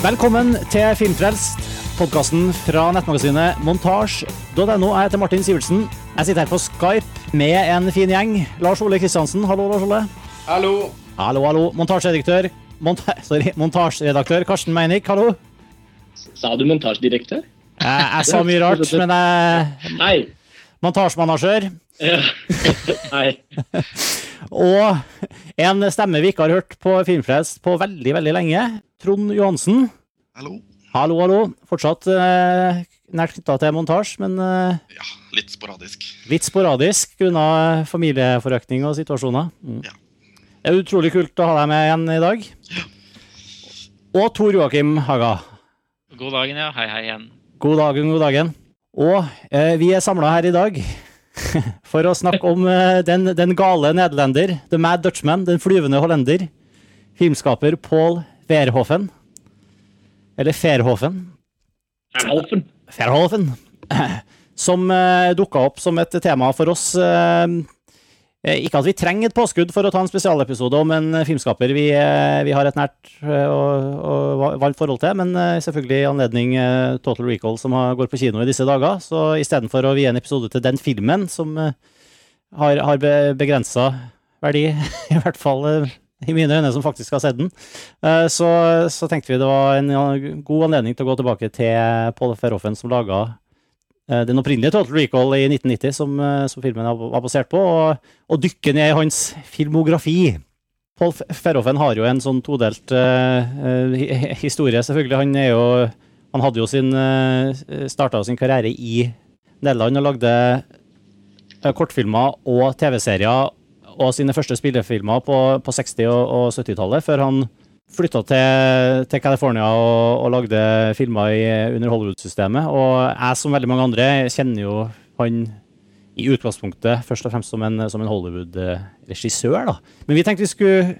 Velkommen til Filmfrelst, podkasten fra nettmagasinet montasj.no. Jeg heter Martin Sivertsen. Jeg sitter her på Skype med en fin gjeng. Lars Ole Kristiansen, hallo, Lars Ole. Hallo. Hallo, hallo. Montasjeredaktør monta sorry, montasjeredaktør Karsten Meinik, hallo. Sa du montasjedirektør? Jeg, jeg sa mye rart, men jeg Nei. Montasjemanager. Ja. Nei. Og en stemme vi ikke har hørt på Filmfrelst på veldig, veldig lenge. Trond Johansen. Hallo. Hallo, hallo. Fortsatt eh, nært knytta til montasje, men eh, Ja, litt sporadisk. litt sporadisk grunna familieforøkning og situasjoner. Mm. Ja. Det er utrolig kult å ha deg med igjen i dag. Og Tor Joakim Haga. God dagen, ja. Hei, hei igjen. God dagen, god dagen. Og eh, vi er samla her i dag for å snakke om eh, den, den gale nederlender, The Mad Dutchman, den flyvende hollender, filmskaper Paul Verhoeven. Eller Verhoeven. Erhalfen. Verhoeven. Som eh, dukka opp som et tema for oss. Eh, ikke at vi trenger et påskudd for å ta en spesialepisode om en filmskaper vi, eh, vi har et nært eh, og, og varmt forhold til, men eh, selvfølgelig i anledning eh, Total Recall som går på kino i disse dager. Så istedenfor å vie en episode til den filmen, som eh, har, har begrensa verdi, i hvert fall eh, i mine øyne som faktisk har sett den, eh, så, så tenkte vi det var en god anledning til å gå tilbake til Paul Ferroffen, som laga eh, den opprinnelige Total Recall i 1990, som, eh, som filmen var basert på, og, og dykke ned i hans filmografi. Paul Verhoeven har jo en sånn todelt eh, eh, historie, selvfølgelig. Han jo Han hadde jo sin uh, starta sin karriere i Nederland og lagde uh, kortfilmer og TV-serier og sine første spillefilmer på, på 60- og, og 70-tallet, før han flytta til, til California og, og lagde filmer i, under Hollywood-systemet. Og jeg, som veldig mange andre, kjenner jo han i utgangspunktet først og fremst som en, en Hollywood-regissør. Men vi tenkte vi skulle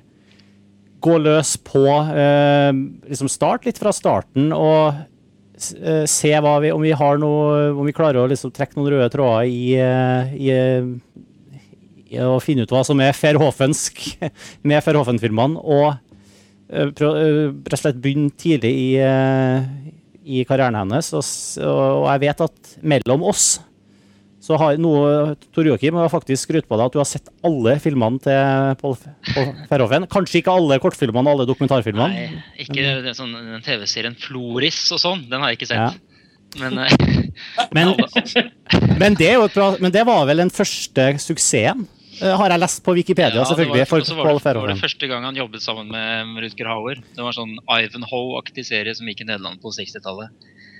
gå løs på eh, liksom start litt fra starten og eh, se vi, om vi noe Om vi klarer å liksom trekke noen røde tråder i, eh, i, i å finne ut hva som er Verhoevensk med Verhoeven-filmene, og eh, eh, rett og slett begynne tidlig i, eh, i karrieren hennes. Og, og jeg vet at mellom oss så har noe Tor Joakim har faktisk skrytt på deg at du har sett alle filmene til Pål Ferhoven. Kanskje ikke alle kortfilmene og alle dokumentarfilmene. Nei, ikke den, sånn, den TV-serien Floris og sånn. Den har jeg ikke Ja. sett. Men eh, Men, men, det men det var vel den første suksessen, eh, har jeg lest på Wikipedia, ja, selvfølgelig, for Paul var det, var det første gang han jobbet sammen med Rutger Hauer. Det var sånn Ivanhoe-aktig serie som gikk i Nederland på 60-tallet.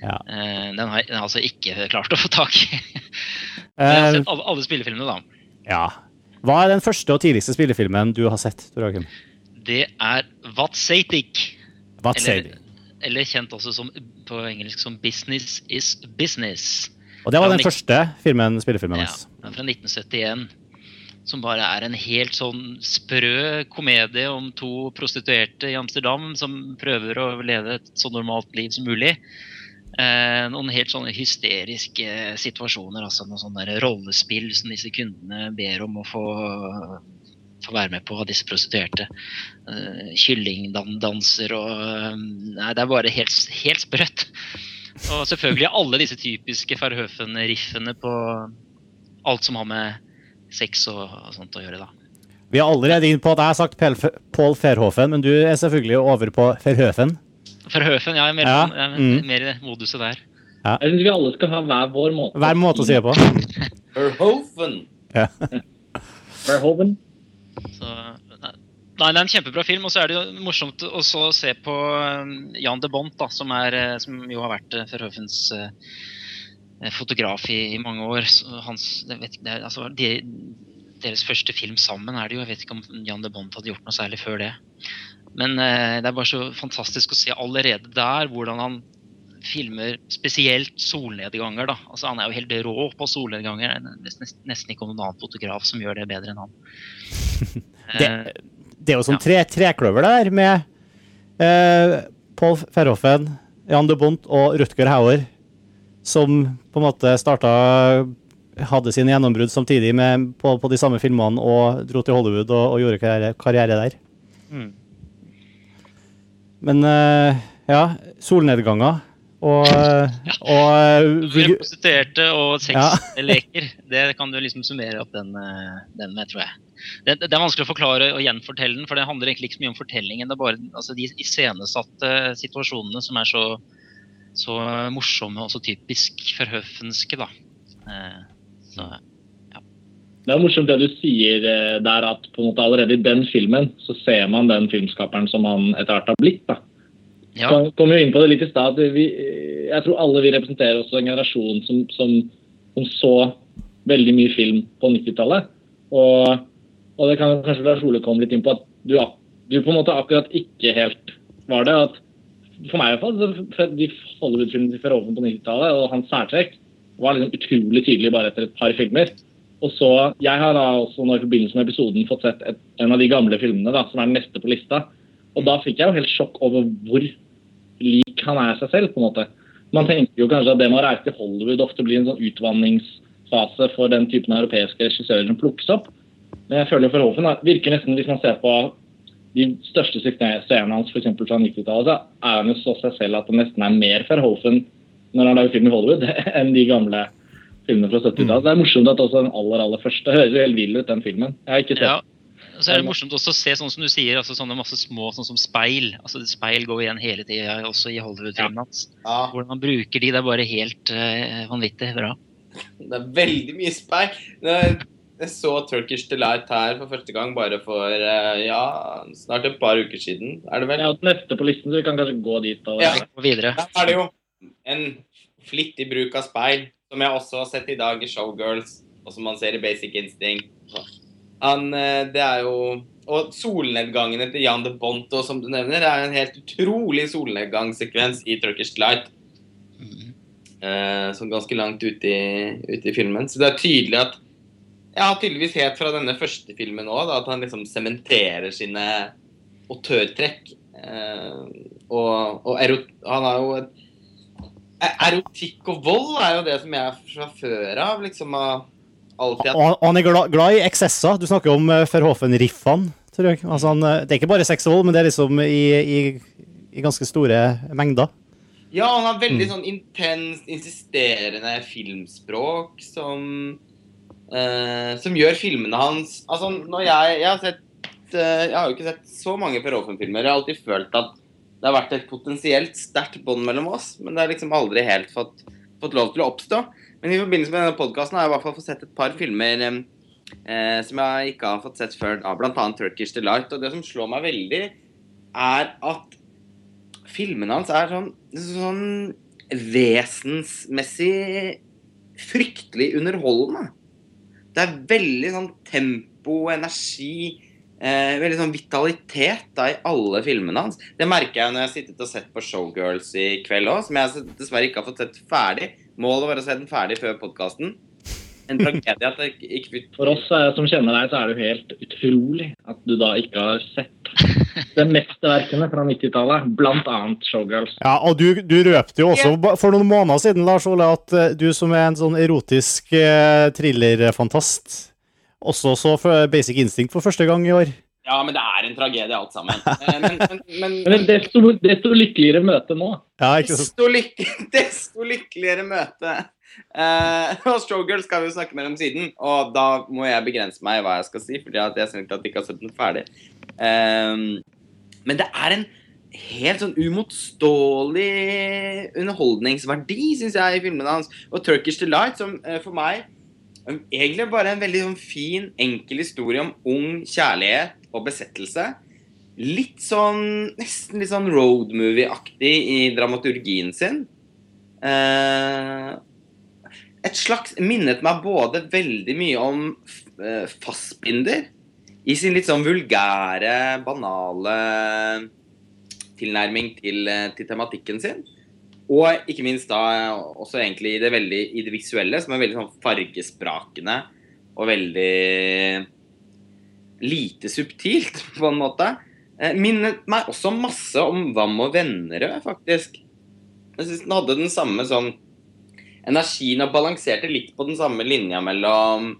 Ja. Eh, den har jeg altså ikke klart å få tak i. Men jeg har Eh, sett alle, alle spillefilmene, da. ja. Hva er den første og tidligste spillefilmen du har sett, Tor Det er Vatsatic. What Eller, eller kjent også som, på engelsk som Business is Business. Og det var Ja, den første filmen, spillefilmen hans. er fra 1971. Som bare er en helt sånn sprø komedie om to prostituerte i Amsterdam som prøver å leve et så normalt liv som mulig. Eh, noen helt sånne hysteriske situasjoner, altså noen sånne rollespill som disse kundene ber om å få, få være med på av disse prostituerte. Eh, Kyllingdanser og eh, Nei, det er bare helt, helt sprøtt. Og selvfølgelig alle disse typiske Verhoeven-riffene på alt som har med sex og, og sånt å gjøre, da. Vi er allerede inn på at jeg har sagt Pål Paul Verhoeven, men du er selvfølgelig over på Ferhøfen. Ferhøfen, ja, jeg er mer, Ja, jeg er mm. mer i moduset der. Jeg syns vi alle skal ha hver vår måte. Hver måte å si det på. Verhoeven. Ja. Verhoeven. Så, nei, det er en kjempebra film, og så er det jo morsomt å se på um, Jan de Bont, da, som, er, eh, som jo har vært eh, Verhoevens eh, fotograf i, i mange år. Hans, vet er, altså, de, deres første film sammen er det jo. Jeg vet ikke om Jan de Bont hadde gjort noe særlig før det. Men eh, det er bare så fantastisk å se allerede der hvordan han filmer spesielt solnedganger. da. Altså Han er jo helt rå på solnedganger. Det er nesten, ikke noen annen fotograf som gjør det bedre enn han. Det, Eh, det er jo sånn Ja. tre, trekløver der med eh, Paul Ferhoffen, Jan de Bont og Rutger Hauer som på en måte starta Hadde sine gjennombrudd samtidig med, på, på, de samme filmene og dro til Hollywood og, og gjorde karriere, karriere der. Mm. Men uh, ja, solnedganger og, ja. og uh, Prostituerte og sexleker. Ja. det kan du liksom summere opp den, eh, den med, tror jeg. Det, det, er vanskelig å forklare og gjenfortelle den, for det handler egentlig ikke så mye om fortellingen. Det er bare altså, de iscenesatte situasjonene som er så så morsomme og så typisk forhøfenske, da. Eh, så, ja. Det er morsomt det du sier eh, der, at på en måte allerede i den filmen så ser man den filmskaperen som han etter hvert har blitt. da. Ja. Så kom jo inn på det litt i stad. Jeg tror alle vi representerer også en generasjon som, som, som så veldig mye film på 90-tallet. Og, og, det kan kanskje Lars Ole komme litt inn på at du, du på en måte akkurat ikke helt var det. at for meg i hvert fall, de Hollywood-filmene til Verhoeven på 90-tallet og hans særtrekk var liksom utrolig tydelig bare etter et par filmer. Og så, Jeg har da også nå i forbindelse med episoden fått sett et, en av de gamle filmene da, som er den neste på lista. Og da fikk jeg jo helt sjokk over hvor lik han er seg selv. på en måte. Man tenker jo kanskje at det med å reise til Hollywood ofte blir en sånn utvanningsfase for den typen europeiske regissører som plukkes opp. Men jeg føler jo Verhoeven virker nesten, hvis man ser på de største suksessene hans f.eks. fra 90-tallet, så er han jo så seg selv at det nesten er mer Verhoeven når han lager film i Hollywood, enn de gamle filmene fra 70-tallet. Mm. Det er morsomt at også den aller aller første høres jo helt vill ut, den filmen. Jeg har ikke sett ja. Så er det morsomt også å se sånn som du sier, altså sånne masse små sånn som speil. altså Speil går igjen hele tida, også i Hollywood-filmene hans. Ja. Hvordan han bruker de, det er bare helt uh, vanvittig bra. Det er veldig mye speil. Jeg så Turkish Delight her for første gang bare for eh, ja, snart et par uker siden. Er det vel? Ja, neste på listen, så vi kan kanskje gå dit og, ja. videre. Da er det jo en flittig bruk av speil, som jeg også har sett i dag i Showgirls, og som man ser i Basic Instinct. Han, eh, det er jo Og solnedgangene til Jan de Bonto, som du nevner, er en helt utrolig solnedgangssekvens i Turkish Delight. Mm. Eh, som ganske langt ute i, ute i filmen. Så det er tydelig at ja, tydeligvis helt fra denne første filmen òg, at han liksom sementerer sine autørtrekk. Eh, og, og erot, han har jo et Erotikk og vold er jo det som jeg er fra før av. liksom alltid Og han er glad, glad i eksesser. Du snakker om uh, Verhofen-riffene. Altså han, eh, det er ikke bare sex og vold, men det er liksom i, i, i ganske store mengder. Ja, han har veldig mm. sånn intenst, insisterende filmspråk som Uh, som gjør filmene hans Altså, når jeg, jeg har sett uh, Jeg har jo ikke sett så mange Per Olsen-filmer. Jeg har alltid følt at det har vært et potensielt sterkt bånd mellom oss, men det har liksom aldri helt fått, fått, lov til å oppstå. Men i forbindelse med denne podkasten har jeg i hvert fall fått sett et par filmer uh, som jeg ikke har fått sett før, Blant bl.a. Turkish Delight. Og det som slår meg veldig, er at filmene hans er sånn, sånn vesensmessig fryktelig underholdende. Det er veldig sånn tempo, energi, eh, veldig sånn vitalitet da, i alle filmene hans. Det merker jeg når jeg har sittet og sett på Showgirls i kveld òg, som jeg dessverre ikke har fått sett ferdig. Målet var å se den ferdig før podkasten. En tragedie at jeg ikke For oss eh, som kjenner deg, så er det jo helt utrolig at du da ikke har sett de mesterverkene fra 90-tallet, bl.a. Showgirls. Ja, og du, du røpte jo også for noen måneder siden, Lars Ole, at uh, du som er en sånn erotisk eh, thrillerfantast, også så Basic Instinct for første gang i år. Ja, men det er en tragedie alt sammen. Men, men, men, men desto, desto, lykkeligere møte nå. Ja, desto, lykke, desto lykkeligere møte. Uh, og Showgirl skal vi jo snakke mer om siden, og da må jeg begrense meg i hva jeg skal si, fordi at jeg at de ikke har sett den ferdig. Uh, men det er en helt sånn umotståelig underholdningsverdi, syns jeg, i filmene hans. Og Turkish Delight, som uh, for meg um, egentlig bare en veldig sånn fin, enkel historie om ung kjærlighet og besettelse. Litt sånn Nesten litt sånn roadmovie-aktig i dramaturgien sin. Uh, et slags Minnet meg både veldig mye om uh, Fassbinder i sin litt sånn vulgære, banale tilnærming til, uh, til, tematikken sin. Og ikke minst da også egentlig i det, veldig, i det visuelle, som er veldig sånn fargesprakende og veldig lite subtilt, på en måte. Eh, minnet meg også masse om Vam og Vennerød, faktisk. Jeg syns den hadde den samme sånn energien og balanserte litt på den samme linja mellom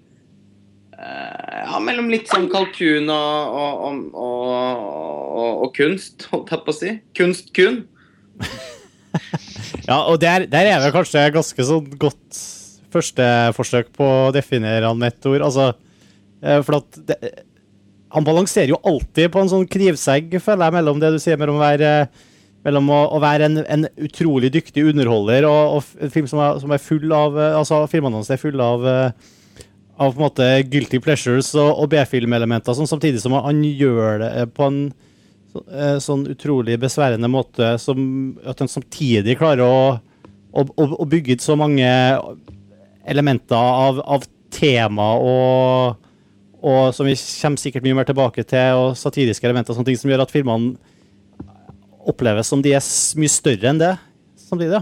eh, Ja, mellom litt sånn kalkun og, og, og, og kunst, holdt jeg på å si. Kunst-kun. ja, og der, der er det kanskje ganske sånn godt første forsøk på å definere han med ett ord. Altså, eh, for at det, han balanserer jo alltid på en sånn knivsegg, føler jeg, mellom det du sier mellom å være, mellom å, å være en, en, utrolig dyktig underholder og, og en film som er, som er, full av altså Filmene hans er fulle av, av på en måte guilty pleasures og, og B-filmelementer, sånn, samtidig som han gjør det på en så, sånn utrolig besværende måte som at han samtidig klarer å, å, å bygge ut så mange elementer av, av tema og, og, som vi kommer sikkert mye mer tilbake til, og satiriske elementer, sånne ting som gjør at filmene oppleves som de er mye større enn det samtidig.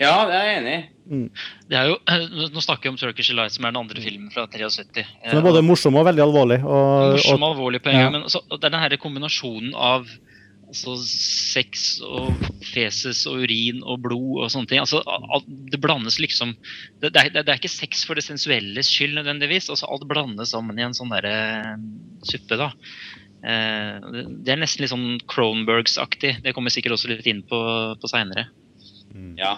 Ja, ja det er jeg enig i. Mm. Det er jo, Nå snakker vi om 'Turkish Light', som er den andre filmen fra 73. Som er både morsom og veldig alvorlig. Og, morsom og alvorlig på en gang, men så, det er denne kombinasjonen av altså, sex og feses og urin og blod og sånne ting. Altså, det blandes liksom det, det, er, det, er, ikke sex for det sensuelles skyld nødvendigvis. Altså, alt blandes sammen i en sånn derre uh, suppe. da. Uh, det er nesten litt sånn Cronbergs-aktig. Det kommer sikkert også litt inn på, på seinere. Mm. Ja.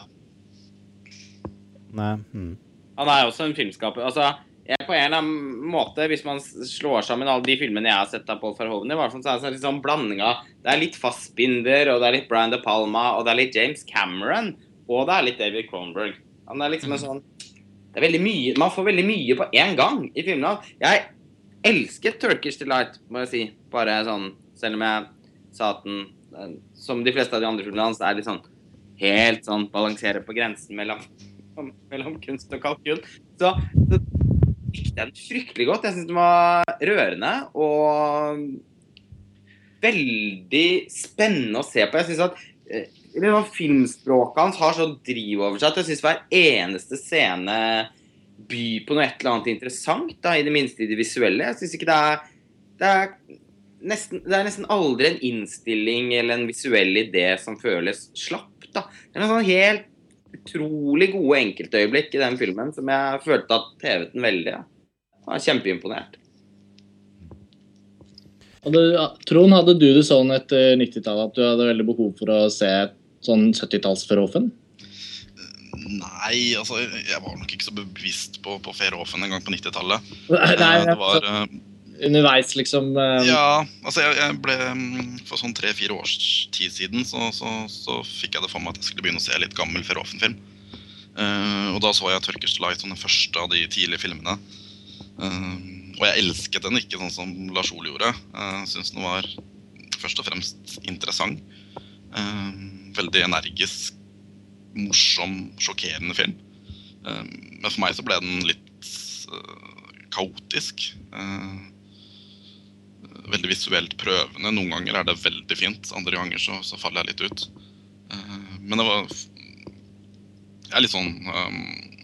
Nei. Mm. Han er også en filmskaper. Altså, jeg, på en eller annen måte, hvis man slår sammen alle de filmene jeg har sett av Paul Verhoeven, så er det sånn litt sånn blanding av Det er litt Fassbinder, og det er litt Brian De Palma, og det er litt James Cameron, og det er litt David Cronberg. Han er liksom en mm. sånn det er veldig mye, Man får veldig mye på én gang i filmene. Jeg elsket Turkish Delight, må jeg si. Bare sånn Selv om jeg sa at den, som de fleste av de andre filmene hans, er litt sånn helt sånn balanserer på grensen mellom mellom kunst og kalkun. Så, så likte jeg den fryktelig godt. Jeg syns den var rørende og veldig spennende å se på. Jeg synes at eh, Filmspråket hans har sånn driv over seg at jeg syns hver eneste scene byr på noe et eller annet interessant, da, i det minste i det visuelle. Jeg syns ikke det er, det er nesten, det er nesten aldri en innstilling eller en visuell idé som føles slapp. Da. Det er noen sånn helt utrolig gode enkeltøyeblikk i den filmen som jeg følte at hevet den veldig. Var kjempeimponert. Trond, hadde du det sånn etter 90-tallet at du hadde veldig behov for å se sånn 70-talls-Verhoeven? Nei, altså jeg var nok ikke så bevisst på, på Verhoeven en gang på 90-tallet. Nei, nei, det var... Uh, underveis, liksom? Uh... Ja, altså jeg, jeg, ble mm, For sånn tre-fire års tid siden så, så, så, fikk jeg det for meg at jeg skulle begynne å se litt gammel Verhoeven-film. Uh, og da så jeg 'Turkish Light' som den første av de tidlige filmene. Uh, og jeg elsket den ikke sånn som Lars Ole gjorde. Jeg uh, syns den var først og fremst interessant. veldig energisk, morsom, sjokkerende film. men for meg så ble den litt kaotisk. Uh, veldig visuelt prøvende. Noen ganger er det veldig fint, andre ganger så, så faller jeg litt ut. Uh, men det var Jeg er litt sånn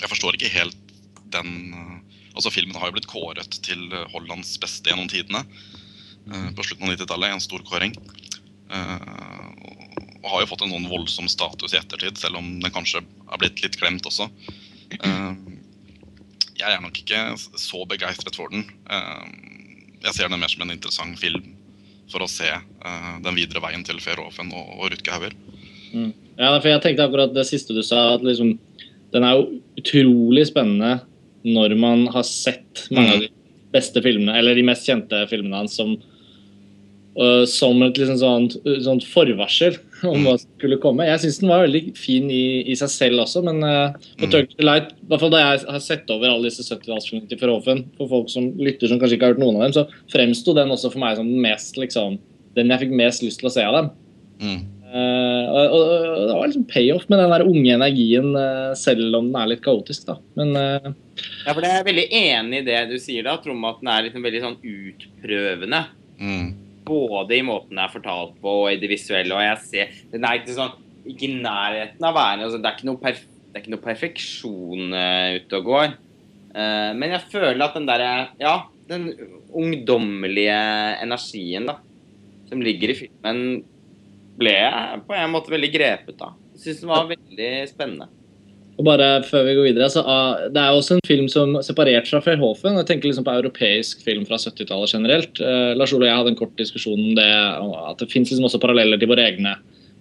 Jeg forstår ikke helt den uh, Altså Filmen har jo blitt kåret til Hollands beste gjennom tidene uh, på slutten av 90-tallet. En stor kåring. og har jo fått en sånn voldsom status i ettertid, selv om den kanskje har blitt litt glemt også. jeg er nok ikke så begeistret for den. Uh, jeg ser den mer som en interessant film for å se uh, den videre veien til Verhoeven og, Rutger Hauger. Mm. Ja, for jeg tenkte akkurat det siste du sa, at liksom, den er jo utrolig spennende når man har sett mange av de beste filmene, eller de mest kjente filmene hans som uh, som et liksom sånt, sånt, forvarsel om hva som skulle komme. Jeg syns den var veldig fin i, i seg selv også, men uh, på mm. Turkish Light, i hvert fall da jeg har sett over alle disse 70-tallsfilmene til Verhoeven, for folk som lytter som kanskje ikke har hørt noen av dem, så fremsto den også for meg som den mest liksom, den jeg fikk mest lyst til å se av dem. Mm. Uh, og, og, og, Det var liksom payoff med den der unge energien, uh, selv om den er litt kaotisk. da. Men, uh, ja, for Jeg er veldig enig i det du sier, da, Trom, at den er liksom veldig sånn utprøvende. Mm både i måten det er fortalt på og i det visuelle. og jeg ser, Den er ikke sånn ikke i nærheten av være altså, det, er det er ikke noe perfeksjon uh, ute og går. Uh, men jeg føler at den derre Ja, den ungdommelige energien, da. som ligger i filmen, ble jeg på en måte veldig grepet av. Syns den var veldig spennende. Og bare før vi går videre, så uh, Det er også en film som separert fra Verhoeven. Jeg tenker liksom på europeisk film fra 70-tallet generelt. Uh, Lars Ole og jeg hadde en kort diskusjon om det, at det fins liksom også paralleller til våre egne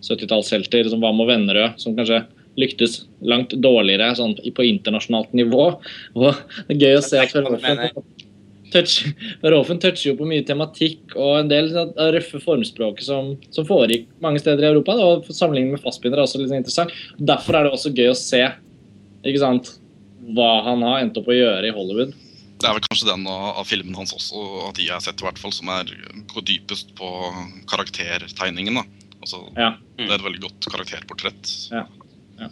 70-tallshelter, som Wam med Vennerød, som kanskje lyktes langt dårligere sånn, på internasjonalt nivå. Og det er gøy å se at Verhoeven touch, Verhoeven toucher jo på mye tematikk og en del av røffe formspråket som, som, foregikk mange steder i Europa. Da, og Sammenlignet med fastbinder er også litt interessant. Derfor er det også gøy å se ikke sant, hva han har endt opp å gjøre i Hollywood. Det er vel kanskje den av, av filmen hans også, av de jeg har sett, i hvert fall, som er, går dypest på karaktertegningen. da. Altså, ja. Det er et veldig godt karakterportrett. Ja. Ja.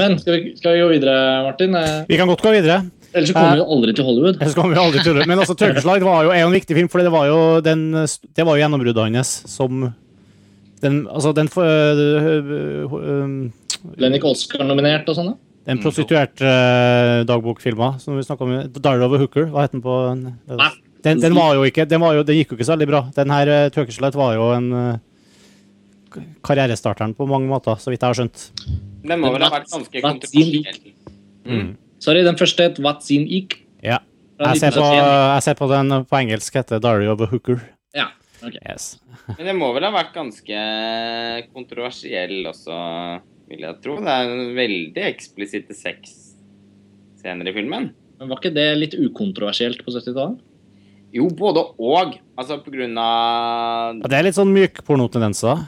Men skal vi, skal vi, gå videre, Martin? Vi kan godt gå videre. Ellers så kommer vi jo aldri til Hollywood. Ellers kommer vi aldri til Hollywood. Men altså, 'Tørkeslag' var jo, er jo en viktig film, for det var jo, den, det var jo gjennombruddet hans som den, altså den for, uh, uh, uh, Ble den ikke Oscar-nominert og sånn, da? Den prostituerte uh, dagbokfilma som vi snakka om. 'Diary of a Hooker', hva het den på? Den, den, var jo ikke, den, var jo, den, gikk jo ikke så veldig bra. Den her uh, Turkish var jo en uh, karrierestarteren på mange måter, så vidt jeg har skjønt. Den må vel ha vært ganske kontroversiell. Mm. Sorry, den første het in Ik. Ja. Jeg ser, på, jeg ser, på, den på engelsk heter 'Diary of a Hooker'. Ja, ok. Yes. Men det må vel ha vært ganske kontroversiell også, vil jeg tro. Det er en veldig eksplisitte sexscener i filmen. Men Var ikke det litt ukontroversielt på 70-tallet? Jo, både og. Altså på grunn av ja, Det er litt sånn myk pornotendenser.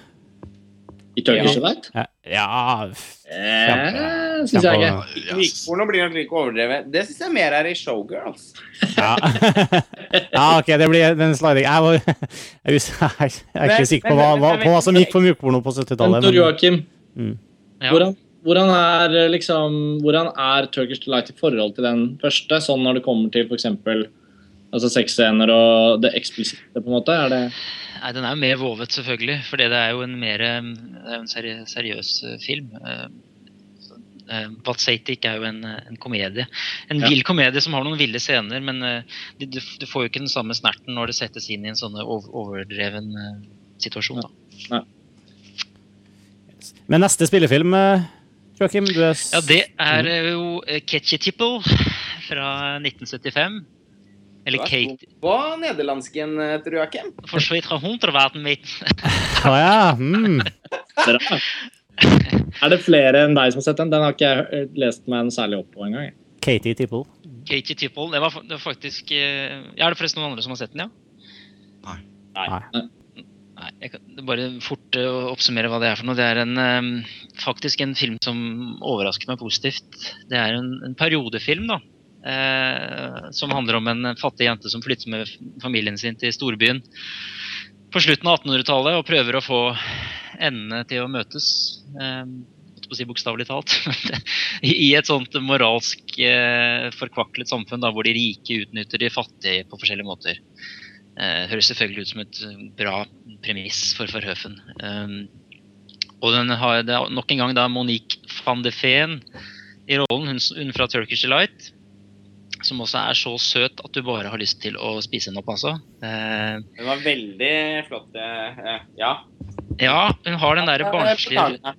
I Turkish Delight? Ja, ja eh, syns jeg ikke. Mykporno blir nok like overdrevet. Det syns jeg mer er i Showgirls. ja. ja, OK, det blir den sliding. Jeg, var, jeg, jeg, er ikke sikker på hva, hva, på hva som gikk på mykporno på 70-tallet. Men Joakim, mm. Hvordan, hvordan, er liksom, hvordan er Turkish Delight i forhold til den første, sånn når det kommer til f.eks. Altså sexscener og det eksplisitte, på en måte? Er det Nei, Den er jo mer vovet, selvfølgelig. For det er jo en mer en seriøs eh, film. Vatsatik eh, er jo en, en, komedie. En ja. vill komedie som har noen ville scener, men du, du, får jo ikke den samme snerten når det settes inn i en sånn overdreven situasjon. Da. Men neste spillefilm, Joakim? Er... Ja, det er jo Ketchy Tipple fra 1975. Eller Kate. På nederlandsken, Joakim? tror jeg, Kim. Forsvitt fra hunderverden mitt. Å ah, ja. Mm. er det flere enn deg som har sett den? Den har ikke jeg eh, lest meg særlig opp på engang. Katie Tipple. Katie Tipple, det var, det var faktisk ja, Er det forresten noen andre som har sett den, ja? Nei. Nei. Nei, jeg kan bare fort uh, oppsummere hva det er for noe. Det er en, um, faktisk en film som overrasker meg positivt. Det er en, en periodefilm, da. Eh, som handler om en fattig jente som flytter med familien sin til storbyen på slutten av 1800-tallet og prøver å få endene til å møtes. Eh, på å si Bokstavelig talt. I et sånt moralsk eh, forkvaklet samfunn da, hvor de rike utnytter de fattige på forskjellige måter. Eh, høres selvfølgelig ut som et bra premiss for Verhøfen. Um, og den har det er nok en gang da Monique van de Feen i rollen, hun, hun fra Turkish Delight som også er så søt at du bare har lyst til å spise henne opp, altså. Eh, hun var veldig flott, eh, ja. Ja, hun har den derre barnslige,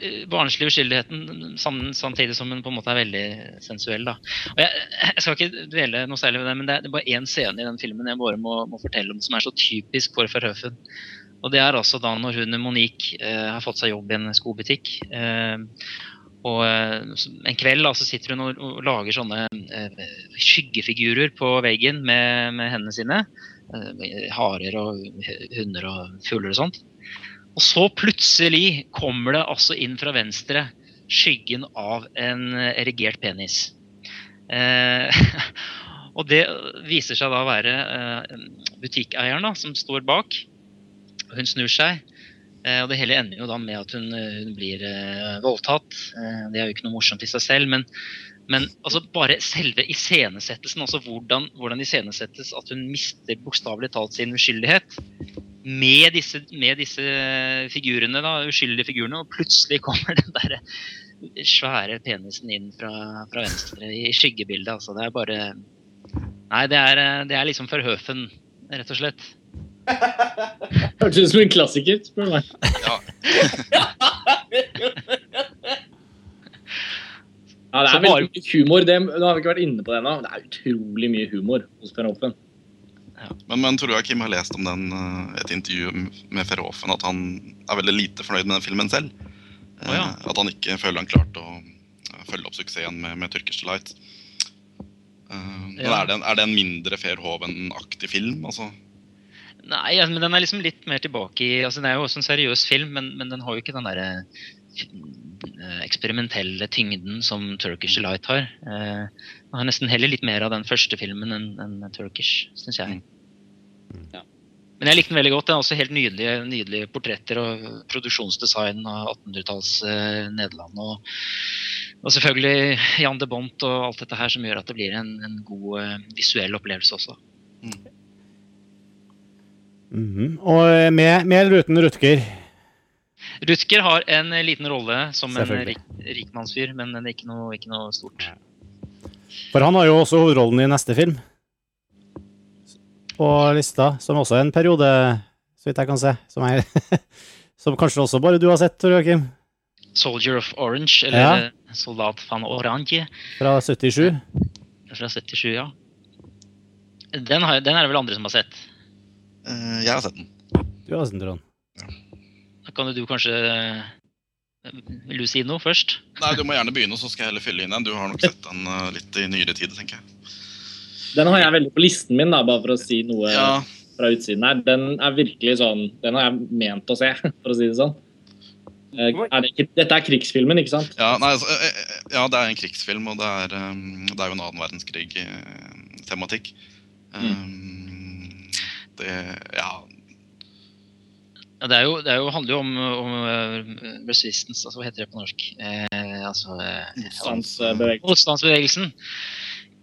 eh, barnslige uskyldigheten samtidig som hun på en måte er veldig sensuell. da. Og jeg, jeg skal ikke dvele noe særlig ved det, men det er bare én scene i den filmen jeg bare må, må fortelle om som er så typisk for Verhoeven. Og det er altså da når hun Monique eh, har fått seg jobb i en skobutikk. Eh, og eh, en kveld da, så sitter hun og, og lager sånne eh, skyggefigurer på veggen med, med hendene sine. Eh, harer og hunder og fugler og sånt. Og så plutselig kommer det altså inn fra venstre skyggen av en erigert penis. Eh, og det viser seg da å være eh, butikkeieren da, som står bak. Hun snur seg Eh, og Det hele ender jo da med at hun, eh, hun blir uh, voldtatt. Det er jo ikke noe morsomt i seg selv, men, men altså bare selve iscenesettelsen, altså hvordan, hvordan iscenesettes at hun mister bokstavelig talt sin uskyldighet med disse, med disse figurene, da, uskyldige figurene, og plutselig kommer den der svære penisen inn fra, fra venstre i skyggebildet. Altså, det er bare Nei, det er, det er liksom for høfen, rett og slett. Hørtes ut som en klassiker, spør du meg. Ja, Ja, det er veldig mye humor. Det, nå har vi ikke vært inne på det ennå. Det er utrolig mye humor hos Men, men tror du Kim har lest om den, eh, et intervju med Ferhofen at han er veldig lite fornøyd med den filmen selv. Oh, ja. At han ikke føler han klarte å eh, følge opp suksessen med, med Turkish Delight. Eh, Ja. er, det en, er det en mindre Verhoeven-aktig film? Altså? Nei, ja, men den er liksom litt mer tilbake i altså Det er jo også en seriøs film, men, men den har jo ikke den derre eh, eksperimentelle tyngden som Turkish Delight har. Eh, Den har nesten heller litt mer av den første filmen enn enn Turkish, syns jeg. Ja. Men jeg likte den veldig godt. Det er også helt nydelige, nydelige portretter og produksjonsdesign av 1800-talls eh, Nederland. Og, og selvfølgelig Jan de Bont og alt dette her som gjør at det blir en, en god eh, visuell opplevelse også. Mhm. Og eh, med, med eller uten Rutger? Rutger har en eh, liten rolle som en rik, rikmannsfyr, men det er ikke noe, ikke noe stort. For han har jo også hovedrollen i neste film. På lista, som også er en periode, så vidt jeg kan se, som, er, som kanskje også bare du har sett, Tor Joakim, 'Soldier of Orange', eller Ja. 'Soldat van Orange' fra 77. fra 77, ja. Den, har, den er det vel andre som har sett. Uh, jeg har sett den. Du har sett den. Da kan jo du kanskje eh, Vil du si noe først? Nei, Du må gjerne begynne, så skal jeg heller fylle inn en. Du har nok sett den eh, litt i nyere tid, tenker jeg. Den har jeg veldig på listen min, da, bare for å si noe Ja, fra utsiden her. Den er virkelig sånn Den har jeg ment å se, for å si det sånn. Eh, Er det ikke, dette er krigsfilmen, ikke sant? ja, nei, altså, eh, ja, det er en krigsfilm, og det er, det er jo en annen verdenskrig-tematikk. Det Ja, Ja, det, er jo, det er jo, handler jo om, om eh, resistance, altså hva heter det på norsk? Eh, altså Motstandsbevegelsen. Motstandsbevegelsen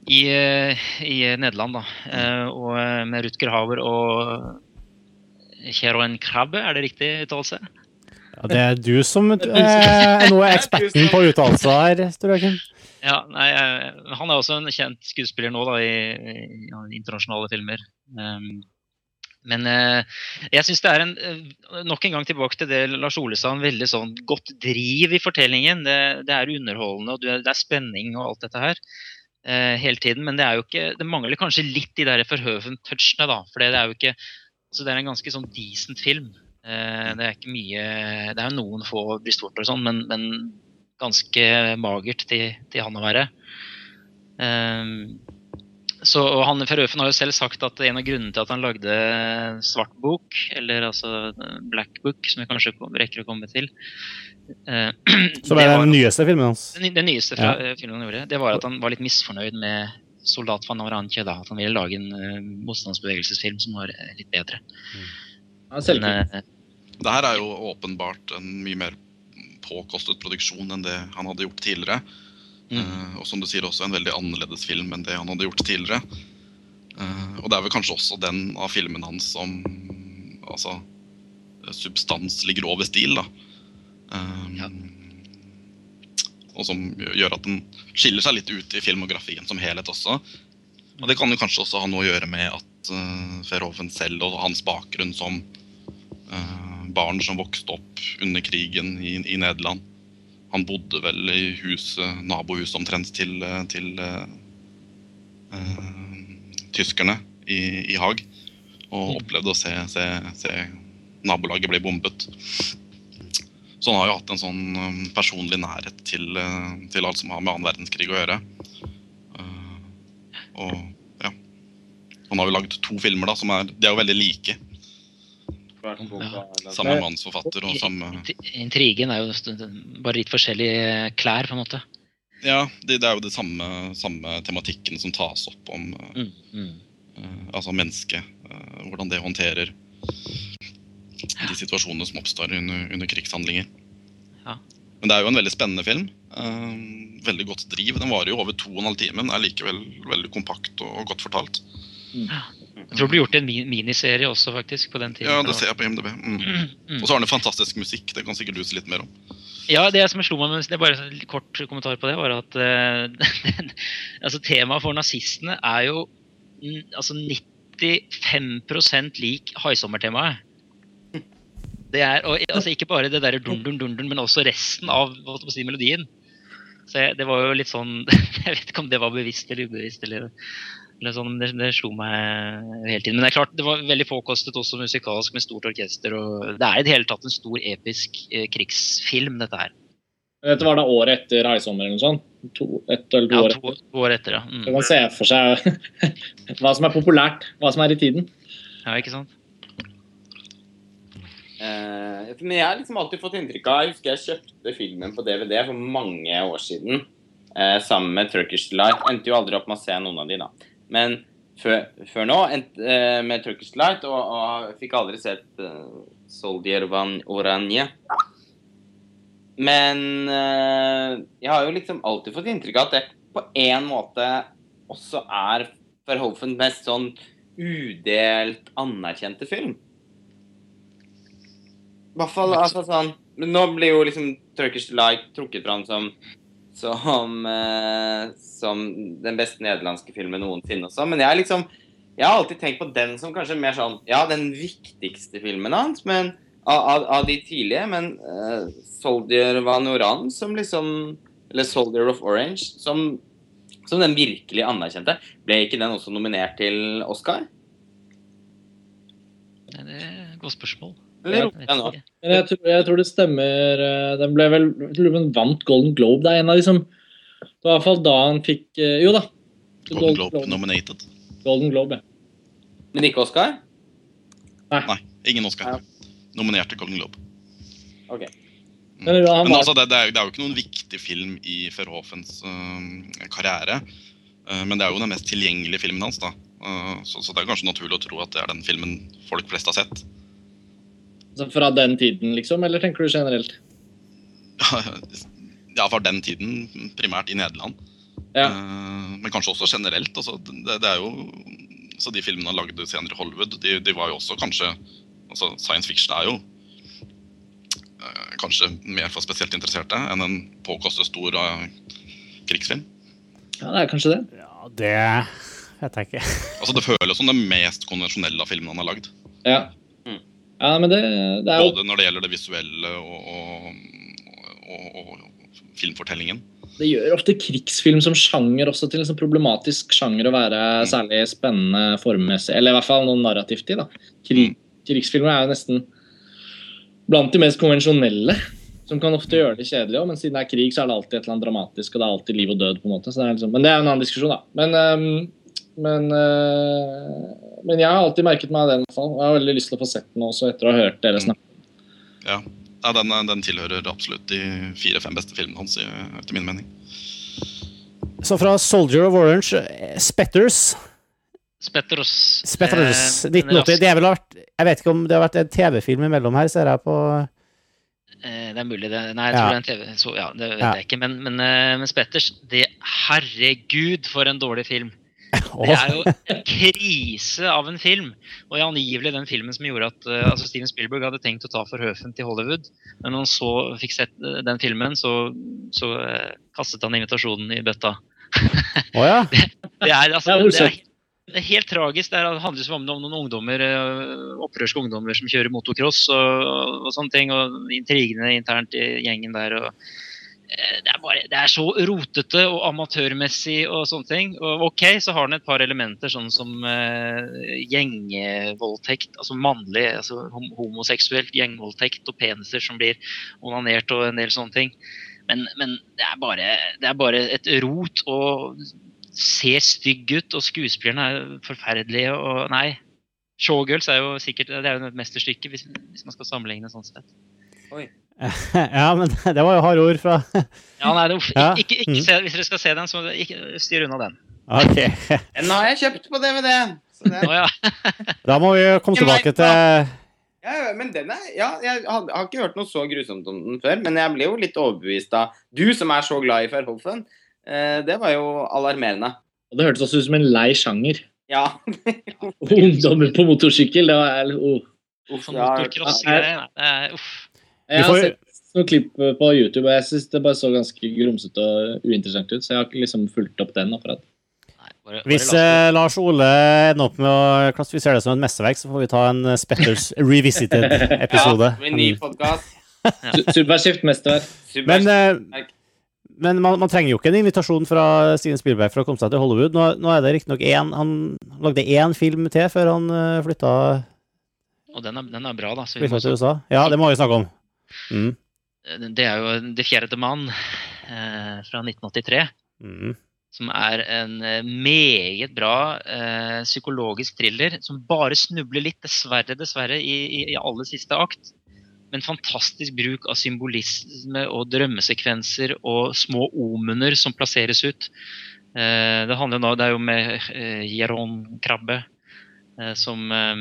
i, eh, i Nederland, da. Eh, og eh, med Rutger Hauer og Kjeroen Krabbe, er det riktig uttalelse? Ja, det er du som eh, er nå er eksperten på uttalelser her, Tor Ja, nei, eh, Han er også en kjent skuespiller nå da, i, i ja, internasjonale filmer. Um, men eh, jeg syns det er en eh, Nok en gang tilbake til det Lars Ole sa, en veldig sånn godt driv i fortellingen. Det, det er underholdende, og det er spenning og alt dette her eh, hele tiden. Men det er jo ikke Det mangler kanskje litt de der Verhoeven-touchene, da. For det er jo ikke altså Det er en ganske sånn decent film. Det er ikke mye Det er jo noen få brystvorter og sånn, men, men ganske magert til, til han å være. Ehm, så, og han Ferøfen har jo selv sagt at en av grunnene til at han lagde Svart bok, eller altså Black Book, som vi kanskje rekker å komme til uh, Som er det var- den nyeste filmen hans. den, den nyeste fra, ja. filmen han gjorde, det var at han var litt misfornøyd med Soldat van Orange. Da, at han ville lage en uh, motstandsbevegelsesfilm som var eh, litt bedre. Ja, Men, eh, Det her er jo åpenbart en mye mer påkostet produksjon enn det han hadde gjort tidligere. Mm. Og som du sier, også en veldig annerledes film enn det han hadde gjort tidligere. Eh, og det er vel kanskje også den av filmene hans som altså, substans ligger over stil, da. Eh, Ja. Og som gjør at den skiller seg litt ut i filmografien som helhet også. Og det kan jo kanskje også ha noe å gjøre med at uh, Verhoeven selv og hans bakgrunn som uh, barn som vokste opp under krigen i, i Nederland. Han bodde vel i huset, nabohuset omtrent til, til uh, tyskerne i, i Haag. Og opplevde å se, se, se nabolaget bli bombet. Så han har jo hatt en sånn eh, personlig nærhet til, eh, til alt som har med annen verdenskrig å gjøre. Uh, og ja. Han har jo lagd to filmer da, som er, de er jo veldig like. Svart boka. Ja. Samme mannsforfatter og samme Intrigen er jo bare litt forskjellige klær, på en måte. Ja, det, det er jo det samme, samme tematikken som tas opp om eh, Mm, mm. eh, altså mennesket. eh, hvordan det håndterer de situasjonene som oppstår under, under krigshandlinger. Ja. Men det er jo en veldig spennende film. Uh, veldig godt driv. Den varer jo over to og en halv time, men er likevel veldig kompakt og, og godt fortalt. Jeg tror det ble gjort en miniserie også, faktisk, på den tiden. Ja, det ser jeg på IMDb. Mm. Mm. Og så har den fantastisk musikk. Det kan sikkert du si litt mer om. Ja, det som slo meg, men det er bare en kort kommentar på det, var at uh, altså, temaet for nazistene er jo mm, altså 95% lik haisommertemaet. Det er og, altså, ikke bare det derre dun, dun, dun, dun, men også resten av hva skal si, melodien. Så jeg, det var jo litt sånn Jeg vet ikke om det var bevisst eller ubevisst. eller sånn, det, det, slo meg hele tiden. Men det er klart, det var veldig påkostet også musikalsk med stort orkester. og Det er i det hele tatt en stor episk eh, krigsfilm, dette her. Dette var da året etter 'Haisommer' eller noe sånt? To, et, eller to Ja, år to, etter. to år etter, ja. Så Mm. kan man se for seg hva som er populært, hva som er i tiden. ja. Ikke sant? Eh, men jeg har liksom alltid fått inntrykk av Jeg husker jeg kjøpte filmen på DVD for mange år siden. Eh, sammen med Turkish Delight. Endte jo aldri opp med å se noen av de, da. Men før, før nå endte eh, med Turkish Light, og, og fikk aldri sett eh, Soldier Van Oranje. Men eh, jeg har jo liksom alltid fått inntrykk av at det på en måte også er Verhoven mest sånn udelt anerkjente film. I hvert fall altså, sånn Men nå blir jo liksom Turkish Light trukket fram som som, eh, som den beste nederlandske filmen noensinne også. Men jeg liksom Jeg har alltid tenkt på den som kanskje mer sånn Ja, den viktigste filmen hans, men av, av, de tidlige. Men eh, Soldier Van Oran som liksom Eller Soldier of Orange som, som den virkelig anerkjente. Ble ikke den også nominert til Oscar? Det er et godt spørsmål. Eller Jeg jeg. Men jeg tror, jeg tror det stemmer eh, Den ble vel den vant Golden Globe. Det er en av de som Det var i hvert fall da han fikk eh, Jo da. Golden Globe nominated. Golden Globe, ja. Men ikke Oscar? Nei, ingen Oscar. Nominerte Golden Globe. Ok. Men han Men var, altså, det, det, er, jo- det er jo ikke noen viktig film i Verhoevens uh, karriere. Øh, men det er jo den mest tilgjengelige filmen hans. da. Så, så det er kanskje naturlig å tro at det er den filmen folk flest har sett. Fra den tiden, liksom? Eller tenker du generelt? ja, fra den tiden primært i Nederland. Ja. Eh, men kanskje også generelt. Altså, det, det er jo, så De filmene han lagde senere i Hollywood, de, de var jo også kanskje altså Science fiction er jo eh, kanskje mer for spesielt interesserte enn en påkostet stor eh, krigsfilm. Ja, det er kanskje det. Ja, det vet jeg ikke. Altså Det føles som det mest konvensjonelle av filmene han har lagd. Ja. Mm. Ja, men det, det er jo Både når det gjelder det visuelle og, og, og, og filmfortellingen. Det gjør ofte krigsfilm som sjanger også til en sånn problematisk sjanger å være særlig spennende formmessig, eller i hvert fall noe narrativt i. da. Krig, krigsfilmer er jo nesten blant de mest konvensjonelle, som kan ofte gjøre det kjedelig òg, men siden det er krig, så er det alltid et eller annet dramatisk, og det er alltid liv og død, på en måte. Så det er liksom, men det er en annen diskusjon, da. Men, øhm, men, øh, men jeg har alltid merket meg den, og Jeg har veldig lyst til å få sett den også, etter å ha hørt dere snakke. Ja, ja den, den tilhører absolutt de fire-fem beste filmene hans, etter min mening. Så fra Soldier of Orange, 'Spetters'. Spetters Spetters, Eh, 1980. Det er vel vært Jeg vet ikke om det har vært en TV-film imellom her, ser jeg på Eh, Det er mulig, det. Nei, jeg Ja. tror det er en TV. Så, ja, det vet Ja. jeg ikke. Men, men, eh, men Spetters, det Herregud, for en dårlig film. Det er jo en krise av en film. Og angivelig den filmen som gjorde at eh, altså Steven Spielberg hadde tenkt å ta for høfen til Hollywood. Men når han så fikk sett eh, den filmen, så, så eh, kastet han invitasjonen i bøtta. Oh, ja. Det er, altså, Det er det, er, det er helt tragisk. Det, er, det handler om, om noen ungdommer, opprørske ungdommer som kjører motocross og, og sånne ting. Og intrigene internt i gjengen der. og det er, bare, det er så rotete og amatørmessig og sånne ting. Og ok, så har den et par elementer, sånn som uh, gjengvoldtekt. Altså mannlig, altså homoseksuelt gjengvoldtekt og peniser som blir onanert og en del sånne ting. Men, men det, er bare, det er bare et rot og ser stygg ut, og skuespillerne er forferdelige og Nei. Showgirls er jo sikkert det er jo et mesterstykke, hvis, hvis man skal sammenligne sånn sett. ja, men det var jo harde ord fra Ja, nei, det, ikke, ikke, Mm. ikke se, Hvis dere skal se den, så ikke, styr unna den. Ok. Den har jeg kjøpt på DVD. Så oh, ja. Da må vi komme tilbake til ja, ja, men den er, ja, jeg har, har ikke hørt noe så grusomt om den før, men jeg ble jo litt overbevist av Du som er så glad i Verhoffen. Eh, det var jo alarmerende. Og det hørtes også ut som en lei sjanger. Ja. Ungdommer på motorsykkel, det var oh. Uff, ja, det er- Uff. Jeg har sett noen klipp på YouTube, og jeg syns det bare så ganske grumsete og uinteressant ut, så jeg har ikke liksom fulgt opp den akkurat. Nei, Bare, Hvis bare eh, Lars Ole ender opp med å klassifisere det som et mesterverk, så får vi ta en eh, Spetters Revisited-episode. Ja, med ny podkast. Su- Superskift mesterverk. Men, eh, men man, man trenger jo ikke en invitasjon fra Steven Spielberg for å komme seg til Hollywood. Nå, nå er det riktignok én Han lagde én film til før han uh, flytta, Og den er, den er bra, da. Så vi flytta må til USA. Ja, det må vi snakke om. Mm. Det er jo Det fjerde mann eh, fra 1983. Mm. Som er en eh, meget bra eh, psykologisk thriller som bare snubler litt, dessverre, dessverre, i, i, i aller siste akt. Men fantastisk bruk av symbolisme og drømmesekvenser og små omener som plasseres ut. Eh, det handler jo nå, det er jo med eh, Jeron Krabbe eh, som eh,